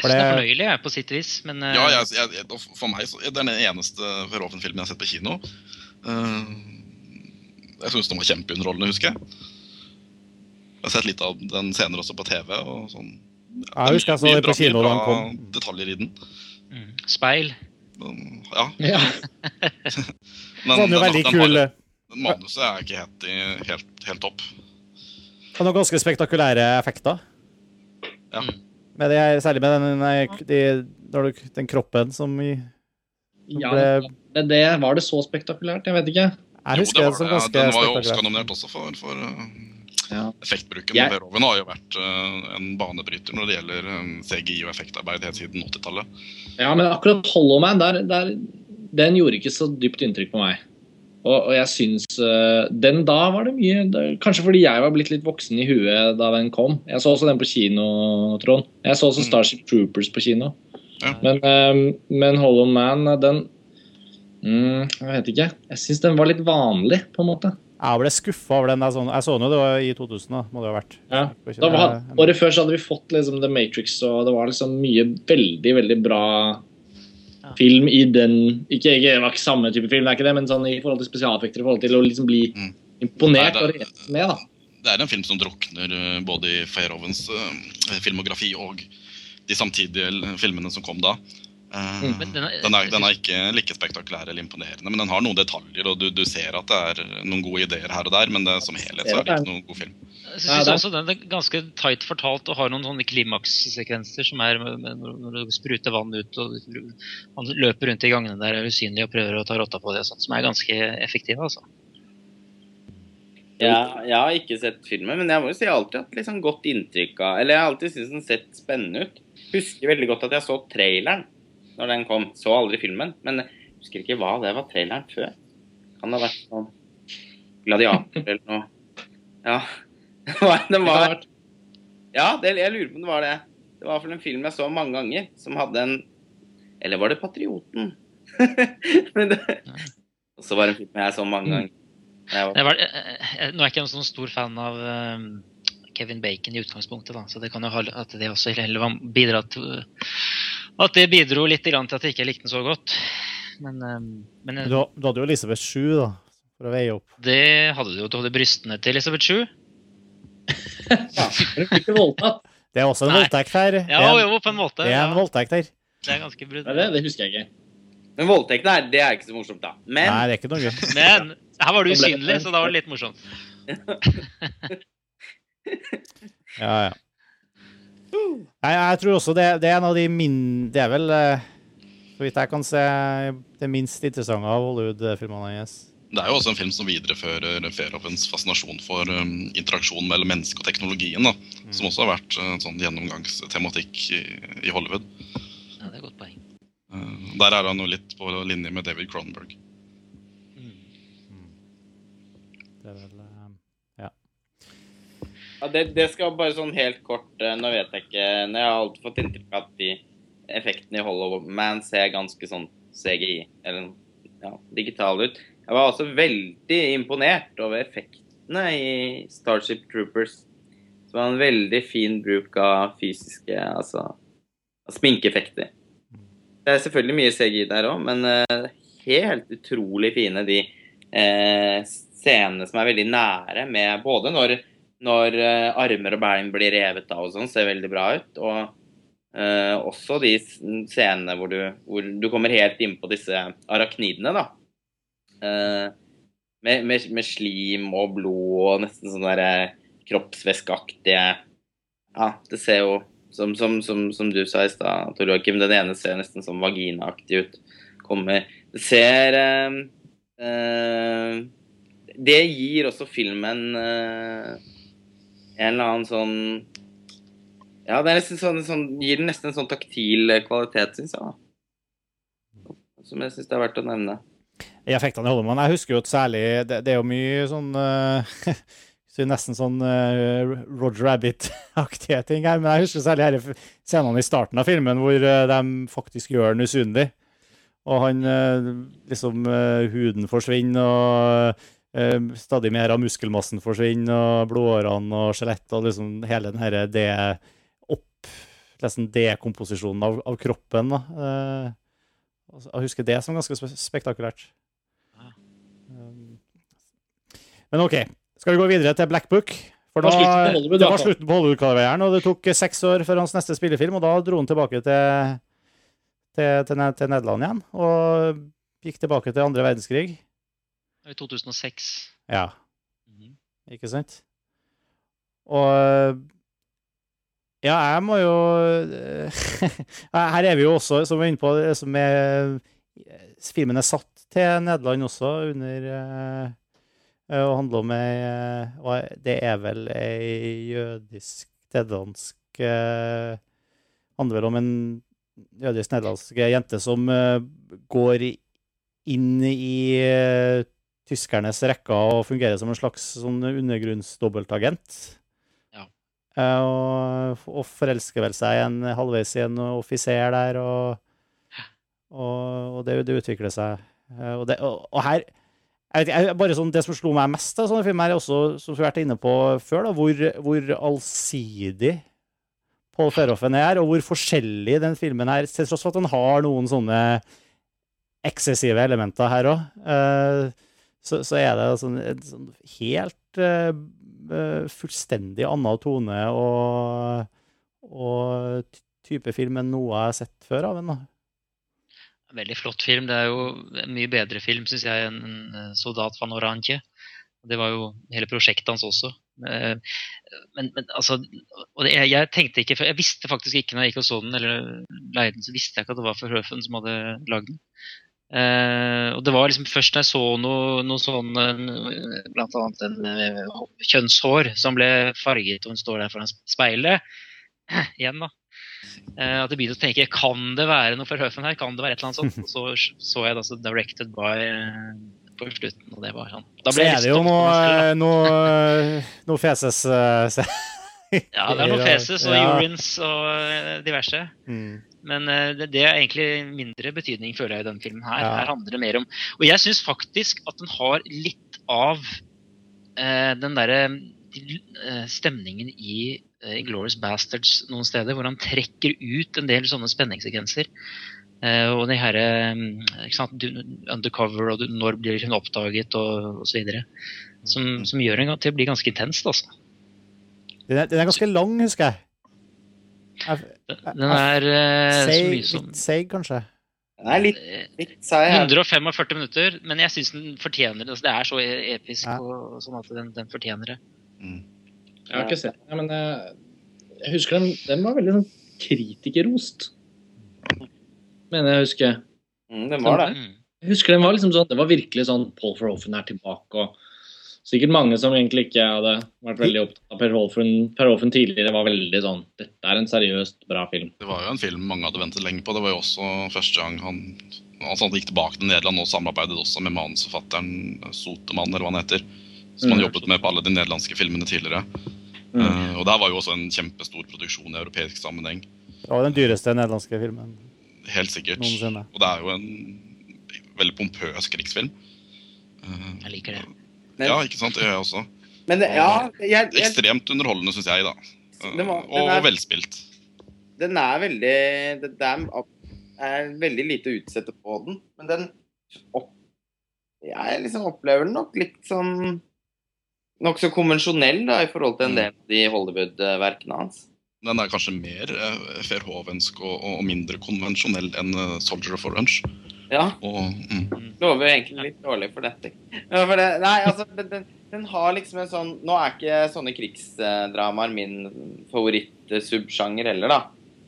Jeg syns det er det- fornøyelig jeg, på sitt vis, men uh... Ja, jeg, jeg, jeg, for meg så er den eneste Verhoven-filmen jeg har sett på kino. Uh, jeg syns den var kjempeunderholdende, husker jeg. Jeg har sett litt av den senere også på TV. og sånn. Jeg husker jeg så det på kino da den kom. detaljer i den. mm, Speil. Men, Ja, Ja. men, var den veldig den kul. Den, Manuset er ikke helt, helt, helt topp. Han har ganske spektakulære effekter. Ja. Mm. Med det, her- særlig med den, nei, de, den kroppen som i ja ble, det, det, var det så spektakulært? Jeg vet ikke. Jeg Jo, det det var som det. ganske Den var jo. Oscar-nominert også for, for eh, Ja. effektbruken. Yeah. Verhoven har jo vært uh, en banebryter når det gjelder um, CGI og effektarbeid helt siden 80-tallet. Ja, men akkurat Hollow Man, der, der, den gjorde ikke så dypt inntrykk på meg. Og, og jeg syns eh, Den da var det mye det, Kanskje fordi jeg var blitt litt voksen i huet da den kom. Jeg så også den på kino, Trond. Jeg så også Mm. Starship Troopers på kino. Ja. Men, eh, men Hollow Man, den mm, Jeg vet ikke. Jeg syns den var litt vanlig, på en måte. Jeg ble skuffa over den. Jeg så, jeg så den jo det var i 2000, da. Må det ha vært. Ja. Var Da var, året før så hadde vi fått liksom The Matrix, og det var liksom mye veldig, veldig bra. Film i den Ikke, ikke, det var ikke samme type film, det er ikke det, men sånn i forhold til spesialeffekter, i forhold til å liksom bli Mm. imponert Nei, og det- revet med, da. Det er en film som drukner eh, både i Verhovens uh, filmografi og de samtidige filmene som kom da. Uh, Mm. Den er- den, er, den er ikke like spektakulær eller imponerende, men den har noen detaljer, og du, du ser at det er noen gode ideer her og der, men det, som helhet så er det ikke noen god film. Jeg Ja, synes også den er ganske tight fortalt og har noen sånne klimakssekvenser som er med, med, når du spruter vann ut og han løper rundt i gangene der er usynlig og prøver å ta rotta på det, og sånt, som er ganske effektive. altså. Ja, jeg har ikke sett filmen, men jeg må jo si jeg har alltid hatt liksom godt inntrykk av Eller jeg har alltid syntes den sett spennende ut. Husker veldig godt at jeg så traileren når den kom. Så aldri filmen, men jeg husker ikke hva det var traileren før. Kan det ha vært sånn Gladiator eller noe. Ja. Det var, den Det var, ja det, jeg lurer på om det var det. Det var i hvert fall en film jeg så mange ganger, som hadde en Eller var det Patrioten? men det, og så var det en film jeg så mange ganger. Jeg var, Jeg var, nå er ikke jeg en sånn stor fan av um, Kevin Bacon i utgangspunktet, da, så det kan jo ha at det også heller bidra til At det bidro litt grann til at jeg ikke likte den så godt. Men, um, men Du, du hadde jo Elisabeth Sju da, for å veie opp. det hadde du jo. Du hadde brystene til Elisabeth Shue. Ja, blir ikke voldtatt. Det er også en Nei. voldtekt her. Ja, en, jo, på en måte. det er en Ja, voldtekt her. det er ganske brutalt. Det, det, det husker jeg ikke. Men voldtekt der, det er ikke så morsomt, da. Men Nei, det er ikke noe gøy. Men her var du usynlig, så da var det litt morsomt. Ja, ja. Jeg, jeg tror også det, det er en av de min... Det er vel, eh, så vidt jeg kan se, det minst interessante av Hollywood-filmene hans. Det er jo også en film som viderefører Verhoevens fascinasjon for um, interaksjon mellom menneske og teknologien. da, Mm. Som også har vært uh, sånn gjennomgangstematikk i, i Hollywood. Ja, det er et godt poeng. Uh, der er han jo litt på linje med David Cronenberg. Det er vel, eh, Ja, det, det skal bare sånn helt kort eh, Nå vet jeg ikke Nå har jeg alltid fått inntrykk av at de effektene i Hollow Man ser ganske sånn CGI, eller ja, digitale ut. Jeg var også veldig imponert over effektene i Starship Troopers. Det var en veldig fin bruk av fysiske Altså sminkeeffekter. Det er selvfølgelig mye CGI der òg, men eh, helt utrolig fine de eh, scenene som er veldig nære med både når når eh, armer og bein blir revet av og sånn, ser veldig bra ut. Og eh, også de scenene hvor du, hvor du kommer helt innpå disse arachnidene, da. Eh, med, med, med slim og blod og nesten sånn derre kroppsvæskeaktige Ja, det ser jo som, som, som, som du sa i stad, Tor Joakim, den ene ser nesten sånn vaginaaktig ut. Kommer Det ser eh, eh, Det gir også filmen eh, en eller annen sånn Ja, det er sånn, sånn gir den nesten en sånn taktil kvalitet, syns jeg. Som jeg syns det er verdt å nevne. I effektene i Holloman, jeg husker jo at særlig Det, det er jo mye sånn uh, så Nesten sånn uh, Roger Rabbit-aktige ting her. Men jeg husker særlig her scenene i starten av filmen hvor uh, de faktisk gjør den usynlig. Og han eh, liksom eh, Huden forsvinner, og eh, stadig mer av muskelmassen forsvinner, og blodårene og skjelettet, og liksom hele den herre det opp Nesten dekomposisjonen av, av kroppen. da. Eh, Altså, Jeg husker det som ganske spektakulært. Ja. Um, Men OK, skal vi gå videre til Black Book? For da, det var slutten på Hollywood-karrieren, og det tok seks år før hans neste spillefilm, og da dro han tilbake til, til, til, til Nederland igjen, og gikk tilbake til andre verdenskrig. I 2006. Ja, Mhm. ikke sant? Og ja, jeg må jo Her er vi jo også, som vi er inne på, som er Filmen er satt til Nederland også, under eh, Og handler om ei eh, Det er vel ei jødisk-nederlandsk eh, Handler vel om en jødisk-nederlandsk jente som eh, går inn i eh, tyskernes rekker og fungerer som en slags sånn undergrunnsdobbeltagent. Ja. Eh, og, og forelsker vel seg en, halvveis i en offiser der, og, og, og det, det utvikler seg. Eh, og, det, og her jeg vet, ikke, bare sånn, Det som slo meg mest av sånne filmer, er også, som vi har vært inne på før, da, hvor, hvor allsidig Paul Verhoeven er, og hvor forskjellig den filmen er, til tross for at den har noen sånne eksessive elementer her òg, så, så er det sånn, sånn helt eh, eh, fullstendig annen tone og, og type film enn noe jeg har sett før av en. da. Veldig flott film. Det er jo en mye bedre film, syns jeg, enn 'Soldat van Oranje'. Det var jo hele prosjektet hans også. Eh, Men, men altså det, jeg, tenkte ikke, for jeg visste faktisk ikke når jeg gikk og så den, eller leide den, så visste jeg ikke at det var Verhoeven som hadde lagd den. Uh, og det var liksom først da jeg så noe, noe sånn, Bl.a. blant annet en uh, kjønnshår som ble farget, og hun står der foran speilet, igjen da, eh, at jeg begynte å tenke, kan det være noe for Høfen her? Kan det være et eller annet sånt? Og så så jeg da så directed by eh, på slutten, og det var sånn. Da ble så er det jo noe, da. noe, noe feses eh, se- Ja, det er noe feses og Ja. urines og eh, diverse. Mm. Men eh, det, det er egentlig mindre betydning, føler jeg, i denne filmen. her. Ja. Her handler det mer om Og jeg syns faktisk at den har litt av eh, den derre eh, stemningen i uh, Glorious Bastards noen steder, hvor han trekker ut en del sånne spenningssekvenser. Eh, og det her eh, ikke sant, du- undercover, og du, når blir hun oppdaget, og osv. Som, som gjør den til å bli ganske intenst, altså. Den, er, den er ganske lang, husker jeg. jeg Den er eh, så seig, mye som litt seig, kanskje. Den er litt, eh, litt seig. 145 minutter, men jeg syns den fortjener det. Altså, det er så e- episk Ja. og sånn at den, den fortjener det. Mm. Jeg har ikke sett den, men jeg, Jeg husker den, den var veldig sånn kritikerrost. Mener jeg husker. Mm, den var det. Mm. Jeg husker den var liksom sånn, det var virkelig sånn Paul Verhoeven er tilbake. og Sikkert mange som egentlig ikke hadde vært veldig opptatt av Per Verhoeven, per Verhoeven tidligere, var veldig sånn Dette er en seriøst bra film. Det var jo en film mange hadde ventet lenge på. Det var jo også første gang han, altså han gikk tilbake til Nederland og samarbeidet også med manusforfatteren Sotemann, eller hva han heter. Som han Mm. jobbet med på alle de nederlandske filmene tidligere. Mm. Eh, og der var jo også en kjempestor produksjon i europeisk sammenheng. Det var den dyreste nederlandske filmen Helt sikkert. noensinne. Og det er jo en veldig pompøs krigsfilm. Eh, Jeg liker det. Men- ja, ikke sant? Det gjør jeg også. Men ja, jeg, jeg, Ekstremt underholdende, syns jeg, da. Eh, Den var- den og, er- og velspilt. den er veldig Det, det er, er veldig lite å utsette på den, men den opp, Jeg liksom opplever den nok litt sånn Nokså konvensjonell da, i forhold til en del av de Hollywood-verkene hans. Den er kanskje mer eh, verhovensk og, og mindre konvensjonell enn eh, 'Soldier of Orange'. Ja, Og, mm, lover jo egentlig litt dårlig for dette. Ja, for det, nei, altså, den, den, har liksom en sånn Nå er ikke sånne krigsdramaer min favorittsubsjanger heller, da.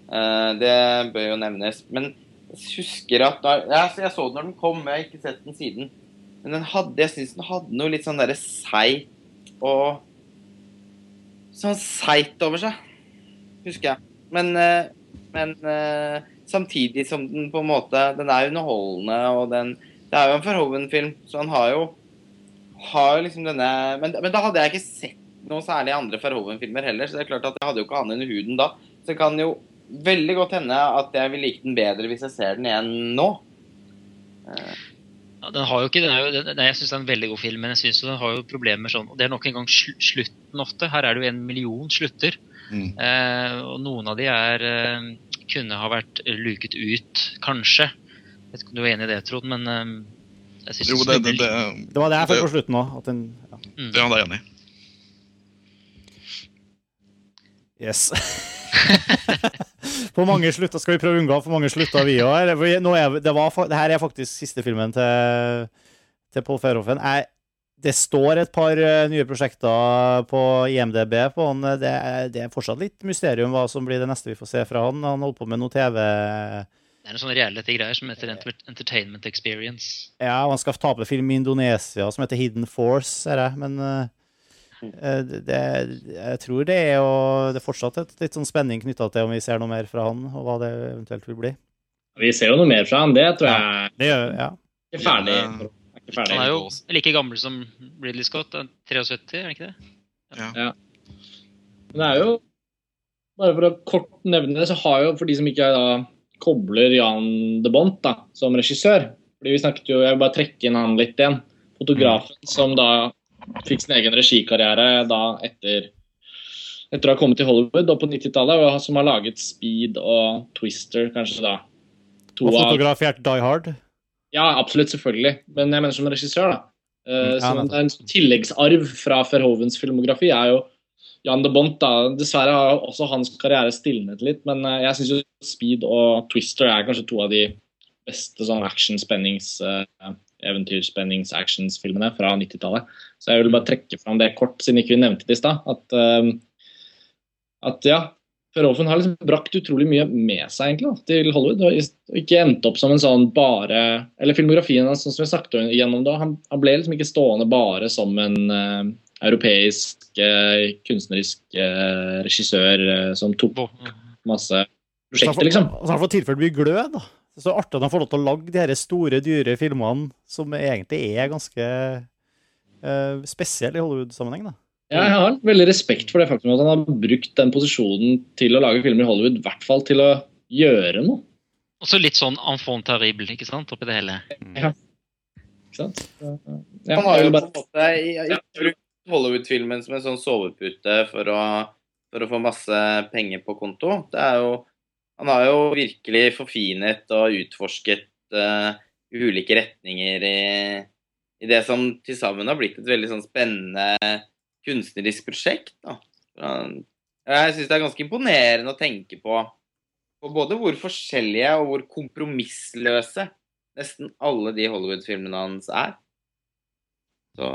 Eh, det bør jo nevnes. Men jeg husker at da, ja, så Jeg så den når den kom, jeg har ikke sett den siden. Men den hadde, jeg syns den hadde noe litt sånn derre seigt og Sånn seigt over seg, husker jeg. Men, eh, men eh, samtidig som den på en måte Den er underholdende, og den Det er jo en Forhoven-film, så han har jo har liksom denne men, men da hadde jeg ikke sett noe særlig andre Verhoeven-filmer heller, så det er klart at jeg hadde jo ikke annet under huden da. Så det kan jo veldig godt hende at jeg vil like den bedre hvis jeg ser den igjen nå. Ja, den har jo ikke, den er jo, den, jeg syns det er en veldig god film, men jeg synes den har jo problemer sånn og Det er nok en gang sl slutten ofte. Her er det jo en million slutter. mm. Eh, og noen av de er eh, kunne ha vært luket ut, kanskje. Jeg vet ikke om du er enig i det, Trond, men eh, jeg synes Jo, det, det, det, Det var det jeg følte fikk på slutten òg. Ja. Mm. ja, det er jeg enig i. Yes. på mange slutter skal vi prøve å unngå for mange slutter, vi òg. Det, var det her er faktisk siste filmen til, til Paul Verhoeven. Det står et par eh, nye prosjekter på IMDb på han. Det, det er fortsatt litt mysterium hva som blir det neste vi får se fra han. Han holder på med noe TV Det er noen sånne reality-greier som heter Entertainment Experience. Ja, og han skal tape film i Indonesia som heter Hidden Force, ser jeg. Men eh, det, jeg tror det er jo Det er fortsatt et, litt sånn spenning knytta til om vi ser noe mer fra han, og hva det eventuelt vil bli. Vi ser jo noe mer fra han, det tror jeg Det gjør ja. er ikke ferdig. Er ikke ferdig. Han er jo like gammel som Ridley Scott. han er 73, er han ikke det? Ja. Men det er jo Bare for å kort nevne det, så har jo, for de som ikke da kobler Jan de Bont da, som regissør fordi vi snakket jo, Jeg vil bare trekke inn han litt igjen. Fotografen som da fikk sin egen regikarriere da etter etter å ha kommet til Hollywood og på 90-tallet, og som har laget Speed og Twister, kanskje da. To Og av Die Hard. ja, absolutt, selvfølgelig. Men jeg mener som regissør, da. Uh, ja, en tilleggsarv fra Verhovens filmografi er jo Jan de Bont. da. Dessverre har også hans karriere stilnet litt, men eh, jeg syns jo Speed og Twister er kanskje to av de beste sånn action-spennings eh, eventyrsspennings-actionsfilmene fra 90-tallet. Så jeg vil bare trekke fram det kort, siden ikke vi nevnte det i stad. At, uh, at ja, Verhoeven har liksom brakt utrolig mye med seg egentlig da, til Hollywood. Og ikke endt opp som en sånn bare Eller filmografien hans, sånn som vi snakket igjennom da, han, han ble liksom ikke stående bare som en uh, europeisk uh, kunstnerisk eh, regissør som tok masse prosjekter, liksom. Og så har han fått tilført mye glød, da. Det er så artig at han får lov til å lage de her store, dyre filmene som egentlig er ganske uh, spesielle i Hollywood-sammenheng, da. Ja, jeg har veldig respekt for det faktum at han har brukt den posisjonen til å lage filmer i Hollywood, i hvert fall til å gjøre noe. Også litt sånn enfant terrible, ikke sant, oppi det hele. Ikke sant? Ja, Han har jo på en måte brukt Hollywood-filmen som en sånn sovepute for å, for å få masse penger på konto. Det er jo Han har jo virkelig forfinet og utforsket uh, ulike retninger i, i det som til sammen har blitt et veldig sånn spennende kunstnerisk prosjekt. Da. Jeg syns det er ganske imponerende å tenke på, på både hvor forskjellige og hvor kompromissløse nesten alle de Hollywood-filmene hans er. Så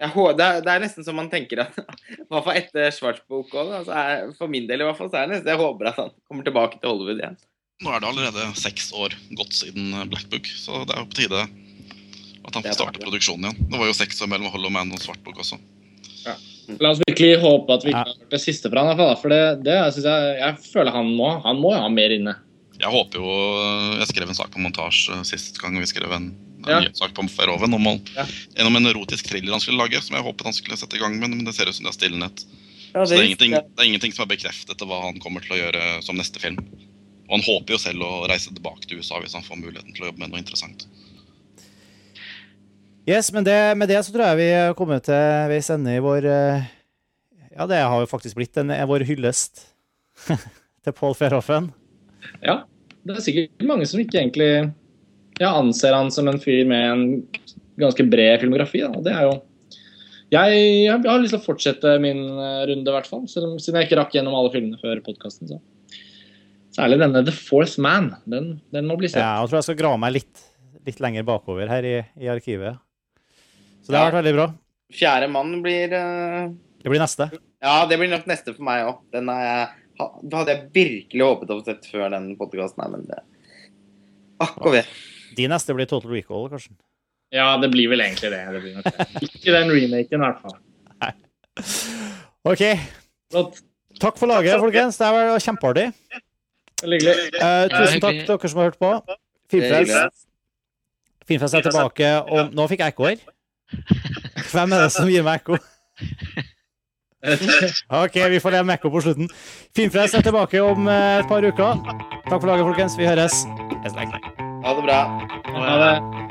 um, jeg, hå- det, er, det er nesten som man tenker at I hvert fall etter Schwartzbok òg. Altså, for min del i hvert fall, så er det nesten jeg håper at han kommer tilbake til Hollywood igjen. Nå er det allerede seks år gått siden Blackbook, Black Book, så det er jo på tide at han får starte produksjonen igjen. Det var jo seks år mellom Hollow Man og Svartbok også. La oss virkelig håpe at vi ikke har hørt det siste fra han, for det, det synes jeg, jeg føler han må, han må ha mer inne. Jeg håper jo Jeg skrev en sak på montasje sist gang vi skrev en Ja. nyhetssak på Feroven om, Ja. om en erotisk thriller han skulle lage, som jeg håpet han skulle sette i gang med, men det ser ut som det er stillenhet Ja, Så det er, ingenting, det er ingenting som er bekreftet til hva han kommer til å gjøre som neste film. Og han håper jo selv å reise tilbake til USA hvis han får muligheten til å jobbe med noe interessant. Yes, men det, med det så tror jeg vi er kommet til veis ende i vår eh, Ja, det har jo faktisk blitt en, en vår hyllest til Paul Verhoeven. Ja, det er sikkert mange som ikke egentlig ja, anser han som en fyr med en ganske bred filmografi. Da. og Det er jo jeg, jeg har lyst til å fortsette min eh, runde, i hvert fall. Selv om, siden jeg ikke rakk gjennom alle filmene før podkasten. Særlig denne The Fourth Man. Den, den må bli sett. Ja, jeg tror jeg skal grave meg litt, litt lenger bakover her i, i arkivet. Så det har Ja. vært veldig bra. Fjerde mann blir uh... Det blir neste. Ja, det blir nok neste for meg òg. Den har jeg, det hadde jeg virkelig håpet å få sett før den podkasten her, men det Akk og ve. De neste blir Total Recall, kanskje. Ja, det blir vel egentlig det. det, blir det. Ikke den remaken, i hvert fall. OK. Flott. Takk for laget, folkens. Det var kjempeartig. Hyggelig. Eh, tusen takk til dere som har hørt på. Filmfest. Filmfest er tilbake om Nå fikk jeg ekkoer. Hvem er det som gir meg ekko? OK, vi får leve med ekko på slutten. Filmfrelst er tilbake om eh, et par uker. Takk for laget, folkens. Vi høres. Ha det bra. Ha det.